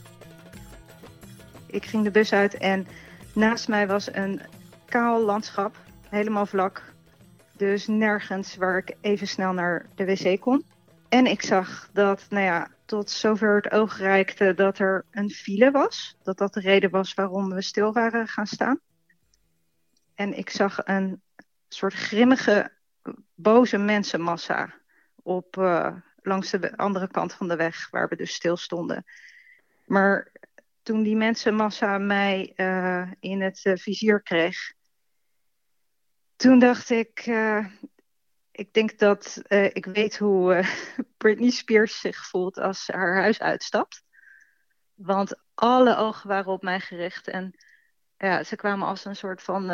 Ik ging de bus uit en naast mij was een kaal landschap, helemaal vlak. Dus nergens waar ik even snel naar de wc kon. En ik zag dat, nou ja, tot zover het oog reikte dat er een file was. Dat dat de reden was waarom we stil waren gaan staan. En ik zag een soort grimmige, boze mensenmassa op, uh, langs de andere kant van de weg, waar we dus stil stonden. Maar toen die mensenmassa mij uh, in het uh, vizier kreeg, toen dacht ik, ik denk dat ik weet hoe Britney Spears zich voelt als ze haar huis uitstapt. Want alle ogen waren op mij gericht en ja, ze kwamen als een soort van,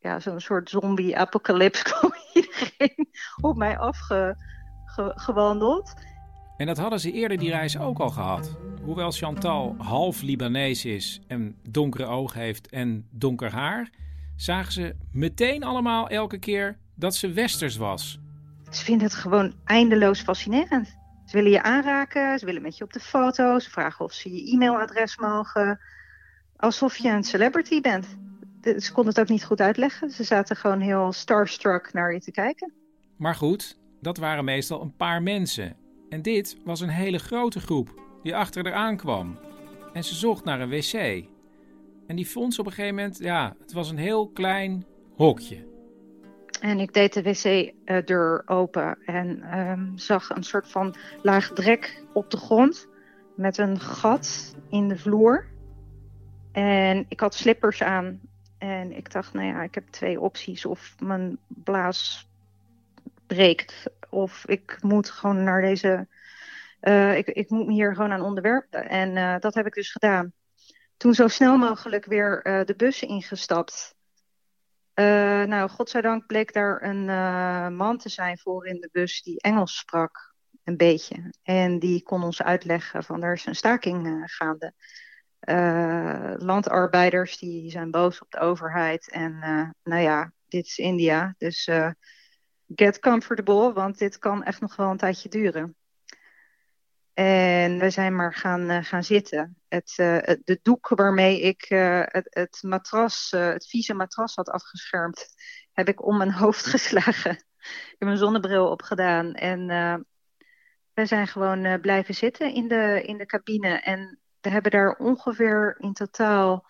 ja, zo'n soort zombie-apocalypse kwam iedereen op mij afgewandeld. En dat hadden ze eerder die reis ook al gehad. Hoewel Chantal half Libanees is en donkere ogen heeft en donker haar, zagen ze meteen allemaal elke keer dat ze westers was. Ze vinden het gewoon eindeloos fascinerend. Ze willen je aanraken, ze willen met je op de foto, ze vragen of ze je e-mailadres mogen. Alsof je een celebrity bent. Ze konden het ook niet goed uitleggen. Ze zaten gewoon heel starstruck naar je te kijken. Maar goed, dat waren meestal een paar mensen. En dit was een hele grote groep die achter haar aankwam. En ze zocht naar een wc. En die vond ze op een gegeven moment, ja, het was een heel klein hokje. En ik deed de wc-deur open en um, zag een soort van laag drek op de grond met een gat in de vloer. En ik had slippers aan en ik dacht, nou ja, ik heb twee opties. Of mijn blaas breekt of ik moet gewoon naar deze. Uh, ik, ik moet me hier gewoon aan onderwerpen. En uh, dat heb ik dus gedaan. Toen zo snel mogelijk weer de bus ingestapt. Nou, godzijdank bleek daar een man te zijn voor in de bus die Engels sprak. Een beetje. En die kon ons uitleggen van er is een staking gaande. landarbeiders die zijn boos op de overheid. En nou ja, dit is India. Dus get comfortable, want dit kan echt nog wel een tijdje duren. En we zijn maar gaan, uh, gaan zitten. Het, uh, het, de doek waarmee ik uh, het, het, matras, het vieze matras had afgeschermd, heb ik om mijn hoofd geslagen. ik heb mijn zonnebril opgedaan en we zijn gewoon blijven zitten in de, in de cabine. En we hebben daar ongeveer in totaal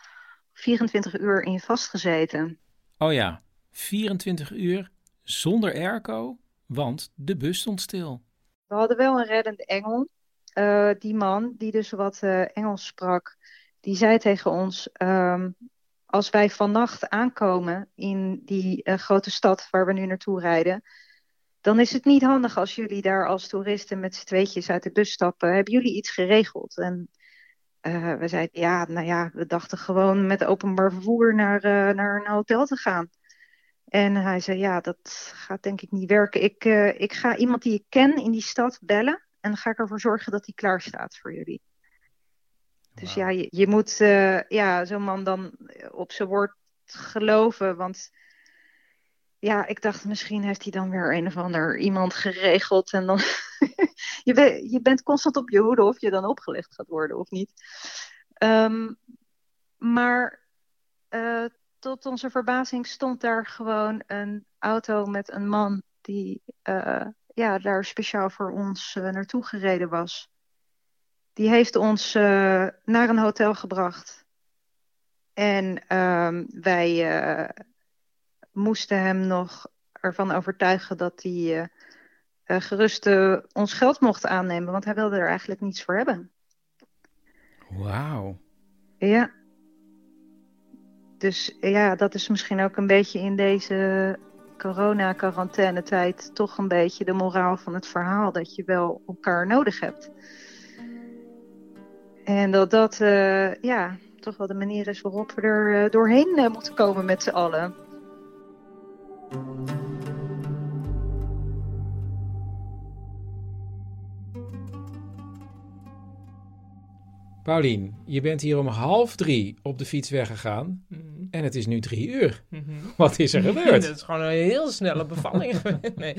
24 uur in vastgezeten. Oh ja, 24 uur zonder airco, want de bus stond stil. We hadden wel een reddende engel. Uh, die man, die dus wat uh, Engels sprak, die zei tegen ons... Um, als wij vannacht aankomen in die uh, grote stad waar we nu naartoe rijden... dan is het niet handig als jullie daar als toeristen met z'n tweetjes uit de bus stappen. Hebben jullie iets geregeld? En eh, we zeiden, ja, nou ja, we dachten gewoon met openbaar vervoer naar, eh, naar een hotel te gaan. En hij zei, ja, dat gaat denk ik niet werken. Ik, eh, ik ga iemand die ik ken in die stad bellen. En dan ga ik ervoor zorgen dat hij klaar staat voor jullie. Dus ja, je, je moet eh, ja, zo'n man dan op zijn woord geloven. Want ja, ik dacht misschien heeft hij dan weer een of ander iemand geregeld. En dan je, ben- je bent constant op je hoede of je dan opgelegd gaat worden of niet. Ehm, maar eh, tot onze verbazing stond daar gewoon een auto met een man die eh, ja, daar speciaal voor ons eh, naartoe gereden was. Die heeft ons eh, naar een hotel gebracht. En ehm, wij eh, moesten hem nog ervan overtuigen dat hij gerust ons geld mocht aannemen, want hij wilde er eigenlijk niets voor hebben. Wauw. Ja. Dus ja, dat is misschien ook een beetje in deze corona-quarantaine-tijd toch een beetje de moraal van het verhaal. Dat je wel elkaar nodig hebt. En dat dat eh, ja, toch wel de manier is waarop we er eh, doorheen eh, moeten komen met z'n allen. Paulien, je bent hier om half drie op de fiets weggegaan. En het is nu drie uur. Mhm. Wat is er gebeurd? dat is gewoon een heel snelle bevalling. nee.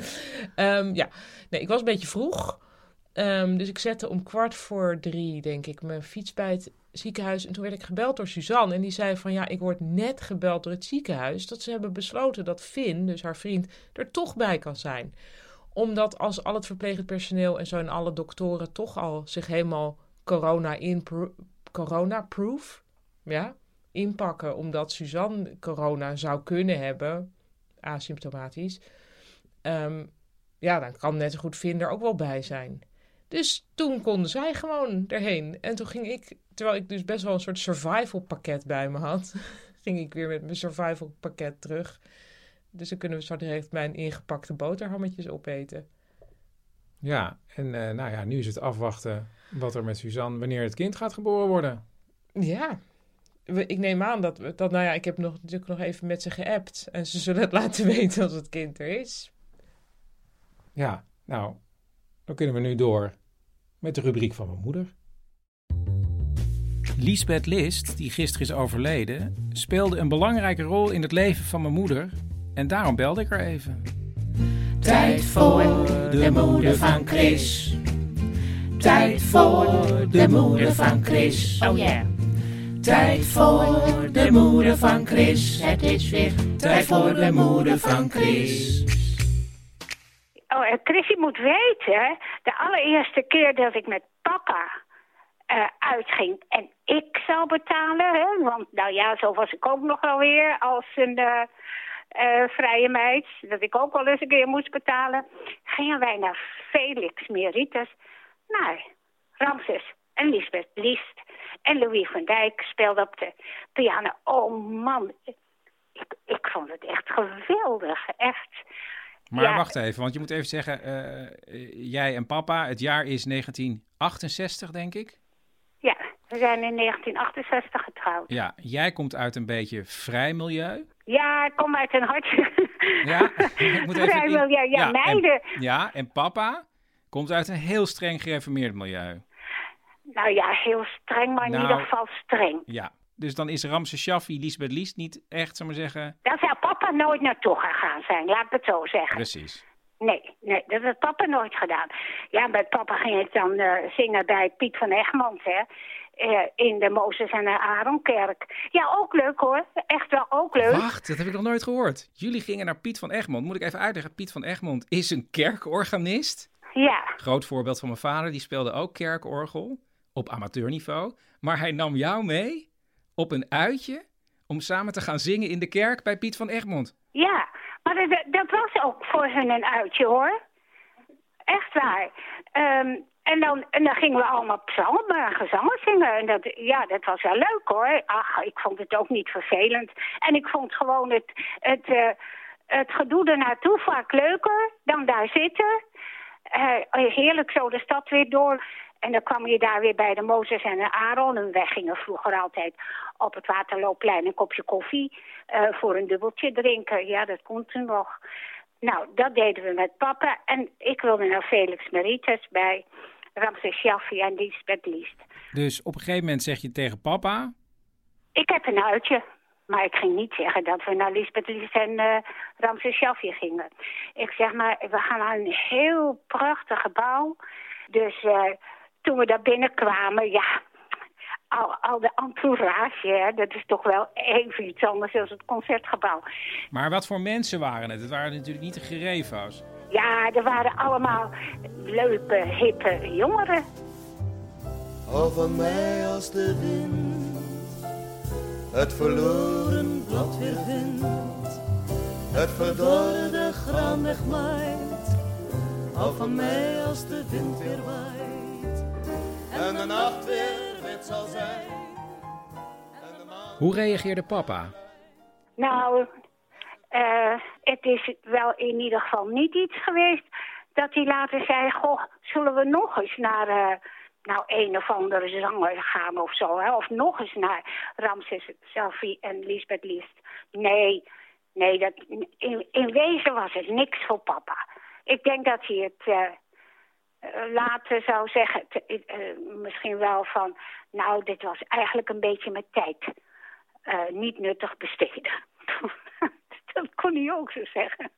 Ehm, ja, nee, ik was een beetje vroeg. Ehm, dus ik zette om kwart voor drie, denk ik, mijn fiets bij het ziekenhuis. En toen werd ik gebeld door Suzanne. En die zei van, ja, ik word net gebeld door het ziekenhuis... dat ze hebben besloten dat Finn, dus haar vriend, er toch bij kan zijn. Omdat als al het verplegend personeel en zo... en alle doktoren toch al zich helemaal corona in corona-proof... ja, inpakken omdat Suzanne corona zou kunnen hebben, asymptomatisch. Ehm, ja, dan kan net zo goed Finn er ook wel bij zijn. Dus toen konden zij gewoon erheen. En toen ging ik, terwijl ik dus best wel een soort survival pakket bij me had, ging ik weer met mijn survival pakket terug. Dus dan kunnen we zo direct mijn ingepakte boterhammetjes opeten. Ja, en eh, nou ja, nu is het afwachten wat er met Suzanne, wanneer het kind gaat geboren worden. Ja, we- ik neem aan dat, we- dat nou ja, ik heb nog, natuurlijk nog even met ze geappt. En ze zullen het laten weten als het kind er is. Ja, nou, dan kunnen we nu door met de rubriek van mijn moeder. Lisbeth List, die gisteren is overleden, speelde een belangrijke rol in het leven van mijn moeder. En daarom belde ik haar even. Tijd voor de moeder van Chris. Tijd voor de moeder van Chris. Oh ja. Tijd voor de moeder van Chris. Het is weer tijd voor de moeder van Chris. Oh, en Chrissy moet weten, de allereerste keer dat ik met papa eh, uitging en ik zou betalen, hè, want nou ja, zo was ik ook nog wel weer als een eh, eh, vrije meid, dat ik ook wel eens een keer moest betalen, gingen wij naar Felix Meritus, naar Ramses en Lisbeth Liest en Louis van Dijk speelde op de piano. Oh man, ik, ik vond het echt geweldig, echt. Maar Ja. wacht even, want je moet even zeggen, eh, jij en papa, het jaar is 1968, denk ik. Ja, we zijn in 1968 getrouwd. Ja, jij komt uit een beetje vrij milieu. Ja, ik kom uit een hartje. Ja, ik moet even... Vrij milieu, ja, meiden. En, ja, en papa komt uit een heel streng gereformeerd milieu. Nou ja, heel streng, maar in Nou. ieder geval streng. Ja, dus dan is Ramse Shaffi, Lisbeth Liest niet echt, ik maar zeggen... Daar zou papa nooit naartoe gegaan zijn, laat ik het zo zeggen. Precies. Nee, nee, dat heeft papa nooit gedaan. Ja, met papa ging ik dan eh, zingen bij Piet van Egmond, hè. eh, in de Mozes en de Aaronkerk. Ja, ook leuk hoor. Echt wel ook leuk. Wacht, dat heb ik nog nooit gehoord. Jullie gingen naar Piet van Egmond. Moet ik even uitleggen, Piet van Egmond is een kerkorganist. Ja, Groot voorbeeld van mijn vader, die speelde ook kerkorgel op amateurniveau. Maar hij nam jou mee op een uitje om samen te gaan zingen in de kerk bij Piet van Egmond. ja. Maar dat, was ook voor hun een uitje hoor. Echt waar. Ehm, en, dan, dan gingen we allemaal psalmen en gezangen zingen. En dat, ja, dat was wel leuk hoor. Ach, ik vond het ook niet vervelend. En ik vond gewoon het, het, eh, het gedoe ernaartoe vaak leuker dan daar zitten. Eh, heerlijk zo de stad weer door. En dan kwam je daar weer bij de Mozes en de Aaron. En wij gingen vroeger altijd op het Waterloopplein een kopje koffie eh, voor een dubbeltje drinken. Ja, dat kon toen nog. Nou, dat deden we met papa. En ik wilde naar Felix Meritus bij Ramses Shaffi en Lisbeth Liest. Dus op een gegeven moment zeg je tegen papa... Ik heb een uitje. Maar ik ging niet zeggen dat we naar Lisbeth Liest en uh, Ramses Shaffi gingen. Ik zeg maar, we gaan naar een heel prachtig gebouw. Dus uh, toen we daar binnenkwamen, ja, al, al de entourage, hè, dat is toch wel even iets anders dan het concertgebouw. Maar wat voor mensen waren het? Het waren natuurlijk niet de gerefo's. Ja, er waren allemaal leuke, hippe jongeren. Van mij als de wind het verloren blad weer vindt, het verdorde graan wegmaait. Van mij als de wind weer waait de nacht weer wit zal zijn. Hoe reageerde papa? Nou, uh, het is wel in ieder geval niet iets geweest dat hij later zei... Goh, zullen we nog eens naar uh, nou, een of andere zanger gaan of zo? Hè? Of nog eens naar Ramses Selfie en Lisbeth List. Nee, nee dat, in, in wezen was het niks voor papa. Ik denk dat hij het... Uh, later zou zeggen, uh, misschien wel van... nou, dit was eigenlijk een beetje mijn tijd uh, niet nuttig besteden. dat kon hij ook zo zeggen.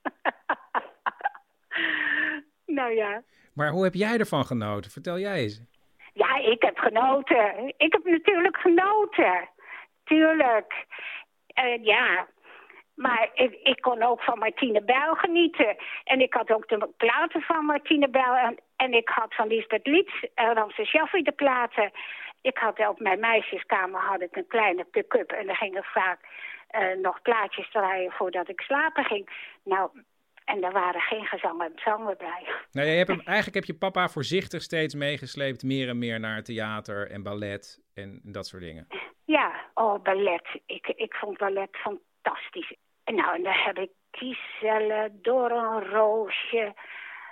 nou ja. Maar hoe heb jij ervan genoten? Vertel jij eens. Ja, ik heb genoten. Ik heb natuurlijk genoten. Tuurlijk. Uh, ja, maar ik, ik, kon ook van Martine Bijl genieten. En ik had ook de platen van Martine Bijl. En, en ik had van Lisbeth Lietz en Ramses Jaffe de platen. Ik had op mijn meisjeskamer had ik een kleine pick-up. En er gingen vaak uh, nog plaatjes draaien voordat ik slapen ging. Nou, en daar waren geen gezang en zangen bij. Nou, je hebt hem, eigenlijk heb je papa voorzichtig steeds meegesleept... meer en meer naar theater en ballet en dat soort dingen. Ja, oh, ballet. Ik, ik vond ballet fantastisch. Nou, en daar heb ik Giselle, Doornroosje,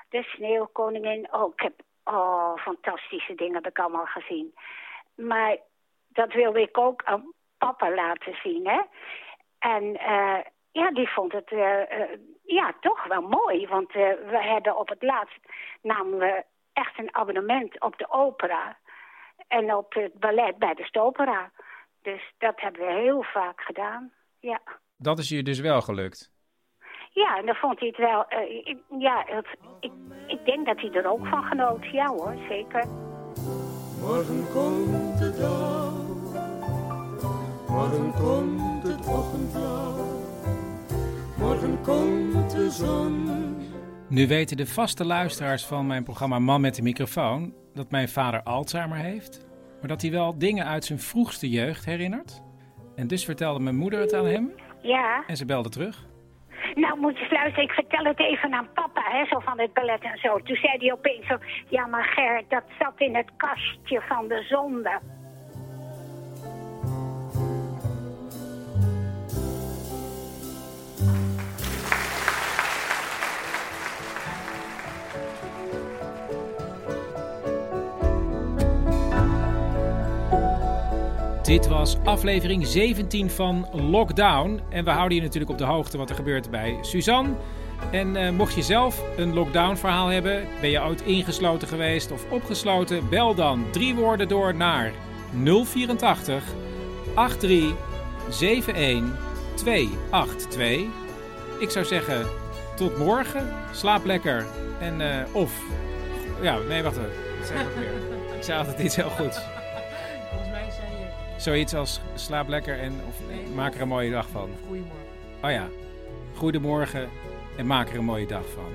de Sneeuwkoningin. Oh, ik heb, oh, fantastische dingen heb ik allemaal gezien. Maar dat wilde ik ook aan papa laten zien, hè. En uh, ja, die vond het uh, uh, ja, toch wel mooi. Want we hebben op het laatst namen we echt een abonnement op de opera. En op het ballet bij de Stopera. Dus dat hebben we heel vaak gedaan, ja. Dat is je dus wel gelukt? Ja, en dan vond hij het wel... ik, ja, het, ik, ik denk dat hij er ook van genoot. Ja hoor, zeker. Morgen komt de dag, morgen komt het ochtendblauw, morgen komt de zon. Nu weten de vaste luisteraars van mijn programma Man met de microfoon dat mijn vader Alzheimer heeft, maar dat hij wel dingen uit zijn vroegste jeugd herinnert. En dus vertelde mijn moeder het aan hem. Ja. En ze belde terug. Nou, moet je luisteren, ik vertel het even aan papa, hè, zo van het ballet en zo. Toen zei hij opeens zo, ja maar Ger, dat zat in het kastje van de zonde. Dit was aflevering 17 van Lockdown. En we houden je natuurlijk op de hoogte wat er gebeurt bij Suzanne. En uh, mocht je zelf een lockdown verhaal hebben, ben je ooit ingesloten geweest of opgesloten, bel dan drie woorden door naar 084 83 71 282. Ik zou zeggen, tot morgen. Slaap lekker. En uh, of. Ja, nee, wacht even. Ik zei, altijd iets heel goeds. Zoiets als slaap lekker en of maak er een mooie dag van. Goedemorgen. Oh ja, goedemorgen en maak er een mooie dag van.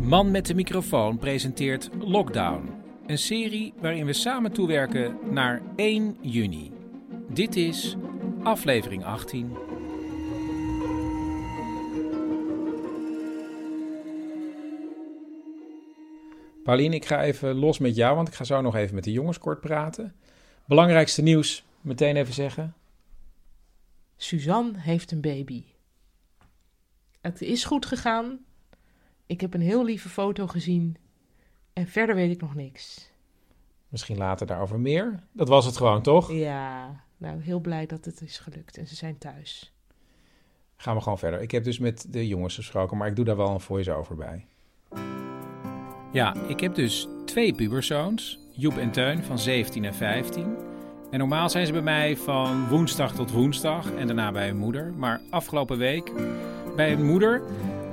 Man met de microfoon presenteert Lockdown, een serie waarin we samen toewerken naar 1 juni. Dit is aflevering 18. Pauline, ik ga even los met jou, want ik ga zo nog even met de jongens kort praten. Belangrijkste nieuws, meteen even zeggen. Suzanne heeft een baby. Het is goed gegaan. Ik heb een heel lieve foto gezien. En verder weet ik nog niks. Misschien later daarover meer. Dat was het gewoon, toch? Ja, nou heel blij dat het is gelukt en ze zijn thuis. Gaan we gewoon verder. Ik heb dus met de jongens gesproken, maar ik doe daar wel een voice-over bij. Ja, ik heb dus twee puberzoons, Joep en Teun van 17 en 15. En normaal zijn ze bij mij van woensdag tot woensdag en daarna bij hun moeder. Maar afgelopen week bij hun moeder,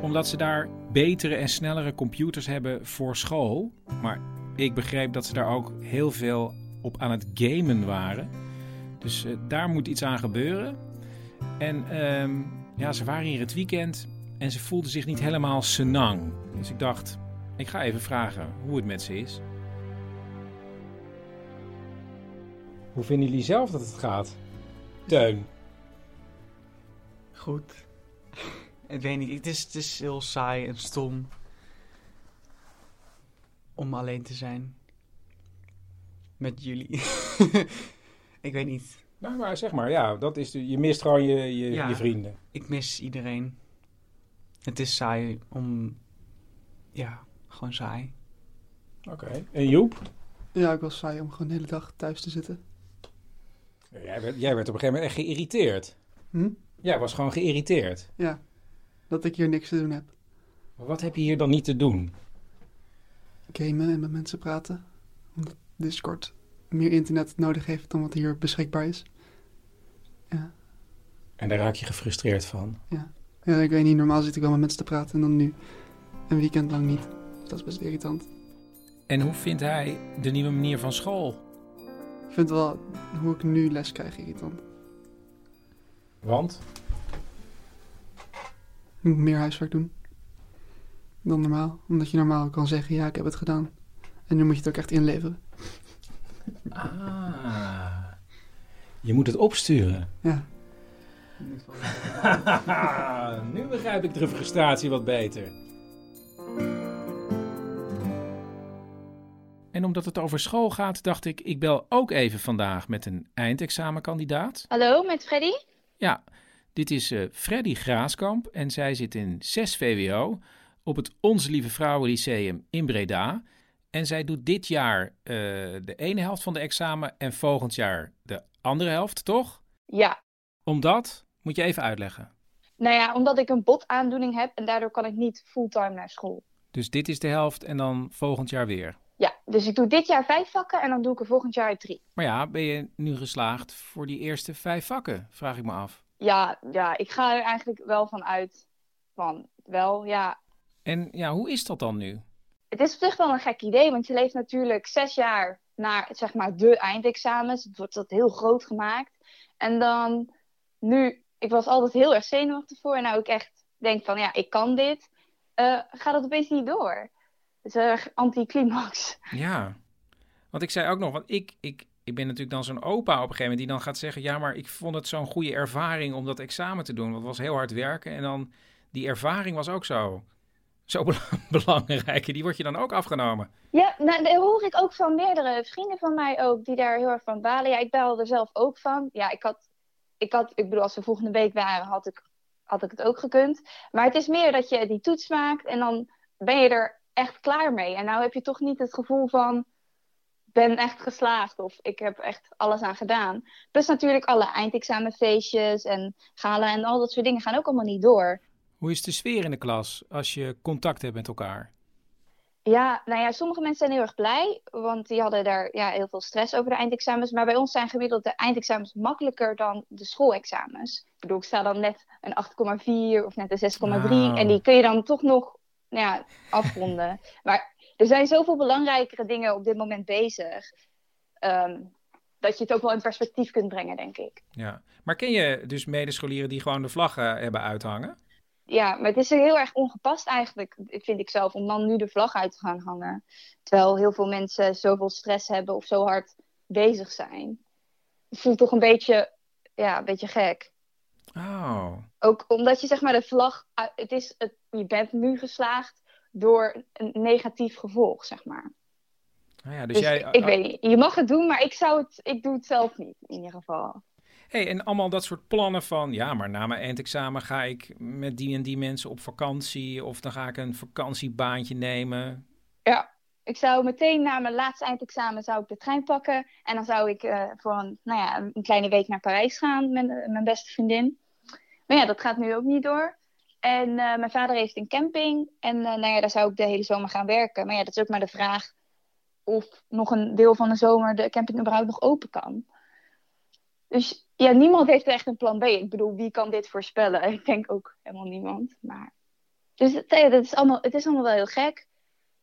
omdat ze daar betere en snellere computers hebben voor school. Maar ik begreep dat ze daar ook heel veel op aan het gamen waren. Dus eh, daar moet iets aan gebeuren. En ehm, ja, ze waren hier het weekend en ze voelden zich niet helemaal senang. Dus ik dacht, ik ga even vragen hoe het met ze is. Hoe vinden jullie zelf dat het gaat? Teun. Goed. Ik weet niet, het is, het is heel saai en stom. Om alleen te zijn. Met jullie. ik weet niet. Nou, maar zeg maar, ja, dat is de, je mist gewoon je, je, Ja, je vrienden. Ik mis iedereen. Het is saai om... Ja, gewoon saai. Oké. En Joep? Ja, ik was saai om gewoon de hele dag thuis te zitten. Jij werd, jij werd op een gegeven moment echt geïrriteerd. Hm? Jij was gewoon geïrriteerd. Ja, dat ik hier niks te doen heb. Maar wat heb je hier dan niet te doen? Gamen en met mensen praten. Omdat Discord meer internet nodig heeft dan wat hier beschikbaar is. En daar raak je gefrustreerd van. Ja. ja, ik weet niet, normaal zit ik wel met mensen te praten en dan nu een weekend lang niet. Dat is best irritant. En hoe vindt hij de nieuwe manier van school? Ik vind wel hoe ik nu les krijg irritant. Want? Ik moet meer huiswerk doen dan normaal. Omdat je normaal kan zeggen, ja, ik heb het gedaan. En nu moet je het ook echt inleveren. Ah. Je moet het opsturen. Ja. nu begrijp ik de frustratie wat beter. En omdat het over school gaat, dacht ik, ik bel ook even vandaag met een eindexamenkandidaat. Hallo, met Freddy? Ja, dit is eh Freddy Graaskamp en zij zit in 6 VWO op het Onze Lieve Vrouwen Lyceum in Breda. En zij doet dit jaar eh, de ene helft van de examen en volgend jaar de andere helft, toch? Ja. Omdat, moet je even uitleggen. Nou ja, omdat ik een botaandoening heb en daardoor kan ik niet fulltime naar school. Dus dit is de helft en dan volgend jaar weer. Ja, dus ik doe dit jaar vijf vakken en dan doe ik er volgend jaar drie. Maar ja, ben je nu geslaagd voor die eerste vijf vakken, vraag ik me af. Ja, ja, ik ga er eigenlijk wel van uit. Van wel, ja. En ja, hoe is dat dan nu? Het is op zich wel een gek idee, want je leeft natuurlijk zes jaar naar zeg maar de eindexamens. Het wordt dat heel groot gemaakt. En dan nu, ik was altijd heel erg zenuwachtig voor. En nou ik echt denk van ja, ik kan dit. eh, gaat het opeens niet door. Het is erg anticlimax. Ja, want ik zei ook nog, want ik, ik, ik ben natuurlijk dan zo'n opa op een gegeven moment die dan gaat zeggen, ja, maar ik vond het zo'n goede ervaring om dat examen te doen, want het was heel hard werken en dan die ervaring was ook zo, zo bela- belangrijk en die wordt je dan ook afgenomen. Ja, nou, dat hoor ik ook van meerdere vrienden van mij ook, die daar heel erg van balen. Ja, ik belde er zelf ook van. Ja, ik had, ik had, ik bedoel, als we volgende week waren, had ik, had ik het ook gekund. Maar het is meer dat je die toets maakt en dan ben je er echt klaar mee. En nou heb je toch niet het gevoel van, ben echt geslaagd of ik heb echt alles aan gedaan. Plus natuurlijk alle eindexamenfeestjes en gala en al dat soort dingen gaan ook allemaal niet door. Hoe is de sfeer in de klas als je contact hebt met elkaar? Ja, nou ja, sommige mensen zijn heel erg blij, want die hadden daar ja, heel veel stress over de eindexamens. Maar bij ons zijn gemiddeld de eindexamens makkelijker dan de schoolexamens. Ik bedoel, ik sta dan net een 8,4 of net een 6,3 Wauw. en die kun je dan toch nog nou ja, afronden. maar er zijn zoveel belangrijkere dingen op dit moment bezig, ehm, dat je het ook wel in perspectief kunt brengen, denk ik. Ja, maar ken je dus medescholieren die gewoon de vlaggen hebben uithangen? Ja, maar het is heel erg ongepast eigenlijk, vind ik zelf, om dan nu de vlag uit te gaan hangen. Terwijl heel veel mensen zoveel stress hebben of zo hard bezig zijn. Het voelt toch een beetje, ja, een beetje gek. Oh, Ook omdat je zeg maar de vlag, het is, het, je bent nu geslaagd door een negatief gevolg, zeg maar. nou ja, dus, Dus jij... ik weet niet, je mag het doen, maar ik zou het, ik doe het zelf niet in ieder geval. Hey, en allemaal dat soort plannen van, ja, maar na mijn eindexamen ga ik met die en die mensen op vakantie. Of dan ga ik een vakantiebaantje nemen. Ja, ik zou meteen na mijn laatste eindexamen zou ik de trein pakken. En dan zou ik eh, voor een, nou ja, een kleine week naar Parijs gaan met eh, mijn beste vriendin. Maar ja, dat gaat nu ook niet door. En eh, mijn vader heeft een camping. En nou ja, daar zou ik de hele zomer gaan werken. Maar ja, dat is ook maar de vraag of nog een deel van de zomer de camping überhaupt nog open kan. Dus ja, niemand heeft echt een plan B. Ik bedoel, wie kan dit voorspellen? Ik denk ook helemaal niemand. Maar... Dus het, is allemaal, het is allemaal wel heel gek.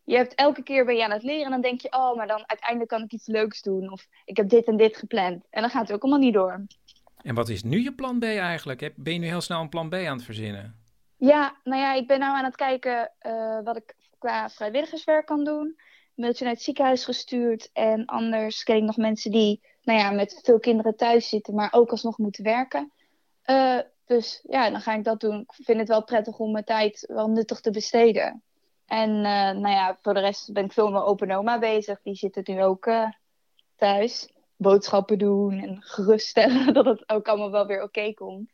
Je hebt elke keer ben je aan het leren en dan denk je, oh, maar dan uiteindelijk kan ik iets leuks doen. Of ik heb dit en dit gepland. En dan gaat het ook allemaal niet door. En wat is nu je plan B eigenlijk? Ben je nu heel snel een plan B aan het verzinnen? Ja, nou ja, ik ben nou aan het kijken eh, wat ik qua vrijwilligerswerk kan doen. Een mailtje naar het ziekenhuis gestuurd. En anders ken ik nog mensen die nou ja, met veel kinderen thuis zitten, maar ook alsnog moeten werken. Eh, dus ja, dan ga ik dat doen. Ik vind het wel prettig om mijn tijd wel nuttig te besteden. En eh, nou ja, voor de rest ben ik veel met open oma bezig. Die zit nu ook eh, thuis. Boodschappen doen en geruststellen dat het ook allemaal wel weer oké komt.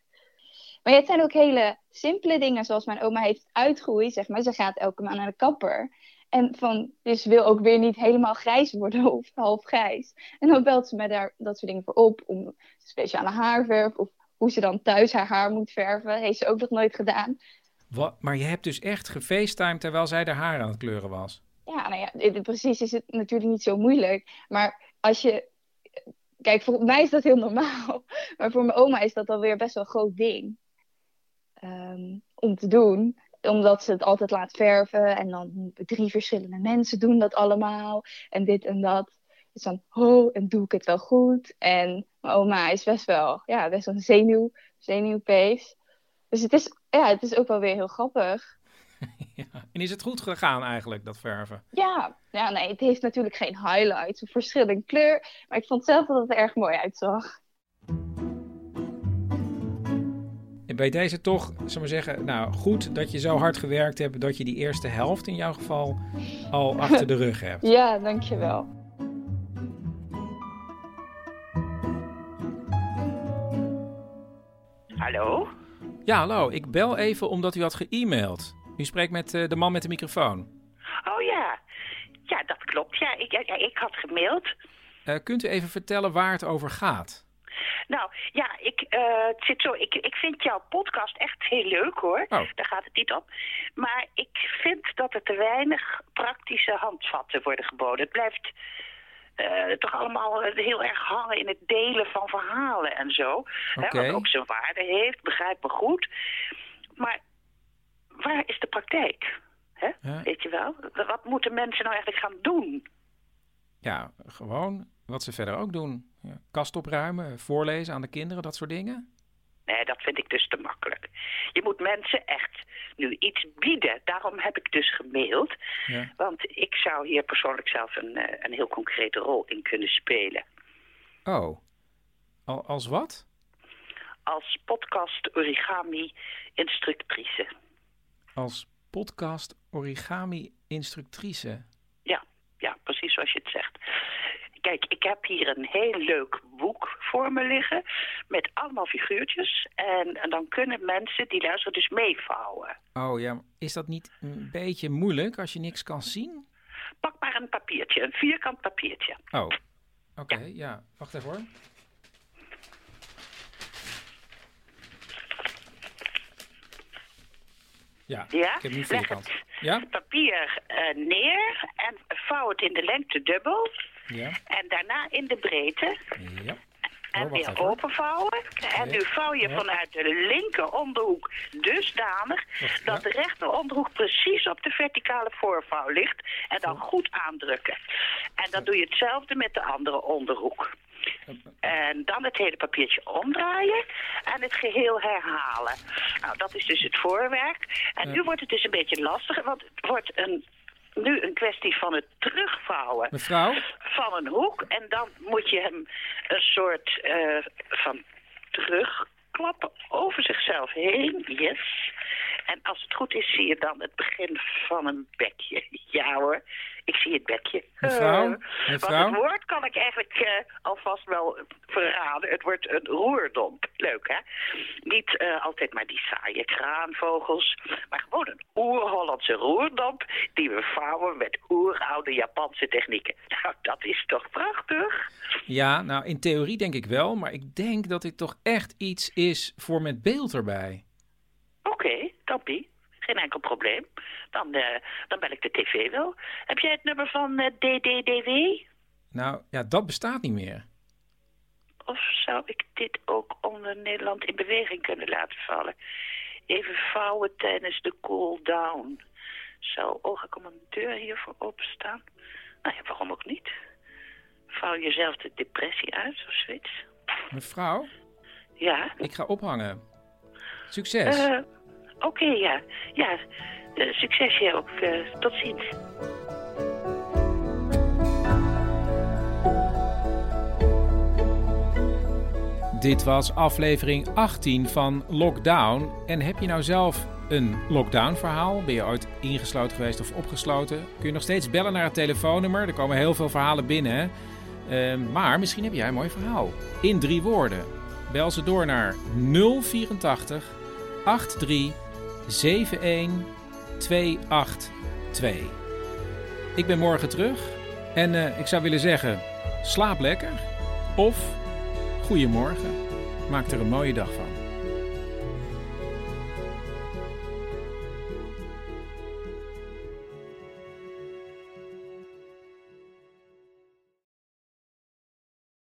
Maar het zijn ook hele simpele dingen, zoals mijn oma heeft uitgroeid, zeg maar. Ze gaat elke maand naar de kapper. En van, dus wil ook weer niet helemaal grijs worden of half grijs. En dan belt ze mij daar dat soort dingen voor op. Om speciale haarverf of hoe ze dan thuis haar haar moet verven. Heeft ze ook nog nooit gedaan. Maar je hebt dus echt gefacetimed terwijl zij haar haar aan het kleuren was. Ja, nou ja, precies is het natuurlijk niet zo moeilijk. Maar als je... Kijk, voor mij is dat heel normaal. Maar voor mijn oma is dat alweer best wel een groot ding. ehm, om te doen. Omdat ze het altijd laat verven. En dan drie verschillende mensen doen dat allemaal. En dit en dat. Dus dan, oh, en doe ik het wel goed? En mijn oma is best wel, ja, best wel een zenuw, zenuwpees. Dus het is, ja, het is ook wel weer heel grappig. En is het goed gegaan eigenlijk, dat verven? Ja, ja, nee, het heeft natuurlijk geen highlights of verschil in kleur. Maar ik vond zelf dat het er erg mooi uitzag. En bij deze toch, we maar zeggen, nou goed dat je zo hard gewerkt hebt dat je die eerste helft in jouw geval al achter de rug hebt. Ja, dankjewel. Hallo? Ja, hallo. Ik bel even omdat u had ge-mailed. U spreekt met eh, de man met de microfoon. Oh ja. Ja, dat klopt. Ja, ik, ja, ik had gemaild. Eh, kunt u even vertellen waar het over gaat? Nou, ja, ik, eh, het zit zo, ik, ik vind jouw podcast echt heel leuk hoor. Oh. Daar gaat het niet om. Maar ik vind dat er te weinig praktische handvatten worden geboden. Het blijft eh, toch allemaal eh, heel erg hangen in het delen van verhalen en zo. Hè, wat ook zijn waarde heeft, begrijp me goed. Maar waar is de praktijk? Hè? Ja. Weet je wel? Wat moeten mensen nou eigenlijk gaan doen? Ja, gewoon wat ze verder ook doen. Ja, kast opruimen, voorlezen aan de kinderen, dat soort dingen. Nee, dat vind ik dus te makkelijk. Je moet mensen echt nu iets bieden. Daarom heb ik dus gemaild. Ja. Want ik zou hier persoonlijk zelf een, eh, een heel concrete rol in kunnen spelen. Oh, Al, als wat? Als podcast origami instructrice. Als podcast origami instructrice. Ja, ja, precies zoals je het zegt. Kijk, ik heb hier een heel leuk boek voor me liggen met allemaal figuurtjes. En, en dan kunnen mensen die luisteren dus meevouwen. Oh ja, is dat niet een beetje moeilijk als je niks kan zien? Pak maar een papiertje, een vierkant papiertje. Oh, oké, ja. Wacht even hoor. Ja, Ja? ik heb nu Leg vierkant. Ja? het papier eh, neer en vouw het in de lengte dubbel. Ja. En daarna in de breedte. Ja. En Oh, wacht weer even, openvouwen. En nu vouw je Ja. vanuit de linker onderhoek dusdanig dat de rechter onderhoek precies op de verticale voorvouw ligt. En dan goed aandrukken. En dan doe je hetzelfde met de andere onderhoek. En dan het hele papiertje omdraaien en het geheel herhalen. Nou, dat is dus het voorwerk. En nu wordt het dus een beetje lastiger, want het wordt een, nu een kwestie van het terugvouwen Mevrouw? van een hoek. En dan moet je hem een soort eh, van terugklappen over zichzelf heen. Yes. En als het goed is, zie je dan het begin van een bekje. Ja hoor, ik zie het bekje. Mevrouw? Eh, Mevrouw? Want het woord kan ik eigenlijk eh, alvast wel verraden. Het wordt een roerdomp. Leuk hè? Niet eh, altijd maar die saaie kraanvogels, maar gewoon een oer-Hollandse roerdomp die we vouwen met oeroude Japanse technieken. Nou, dat is toch prachtig? Ja, nou in theorie denk ik wel, maar ik denk dat dit toch echt iets is voor met beeld erbij. Oké, Geen enkel probleem. Dan, eh, dan bel ik de tv wel. Heb jij het nummer van eh, DDDW? Nou ja, dat bestaat niet meer. Of zou ik dit ook onder Nederland in beweging kunnen laten vallen? Even vouwen tijdens de cool-down. Zou oogaccommodeur hiervoor openstaan? Nou ja, waarom ook niet? Vouw jezelf de depressie uit of zoiets? Mevrouw, Ja? ik ga ophangen. Succes. Eh, Oké, ja. Ja, succes jij ook. Eh, tot ziens. Dit was aflevering 18 van Lockdown. En heb je nou zelf een lockdown verhaal? Ben je ooit ingesloten geweest of opgesloten? Kun je nog steeds bellen naar het telefoonnummer. Er komen heel veel verhalen binnen. Eh, maar misschien heb jij een mooi verhaal. In drie woorden. Bel ze door naar 084 83 71 282. Ik ben morgen terug. En eh, ik zou willen zeggen, slaap lekker. Of Goedemorgen. Maak er een mooie dag van.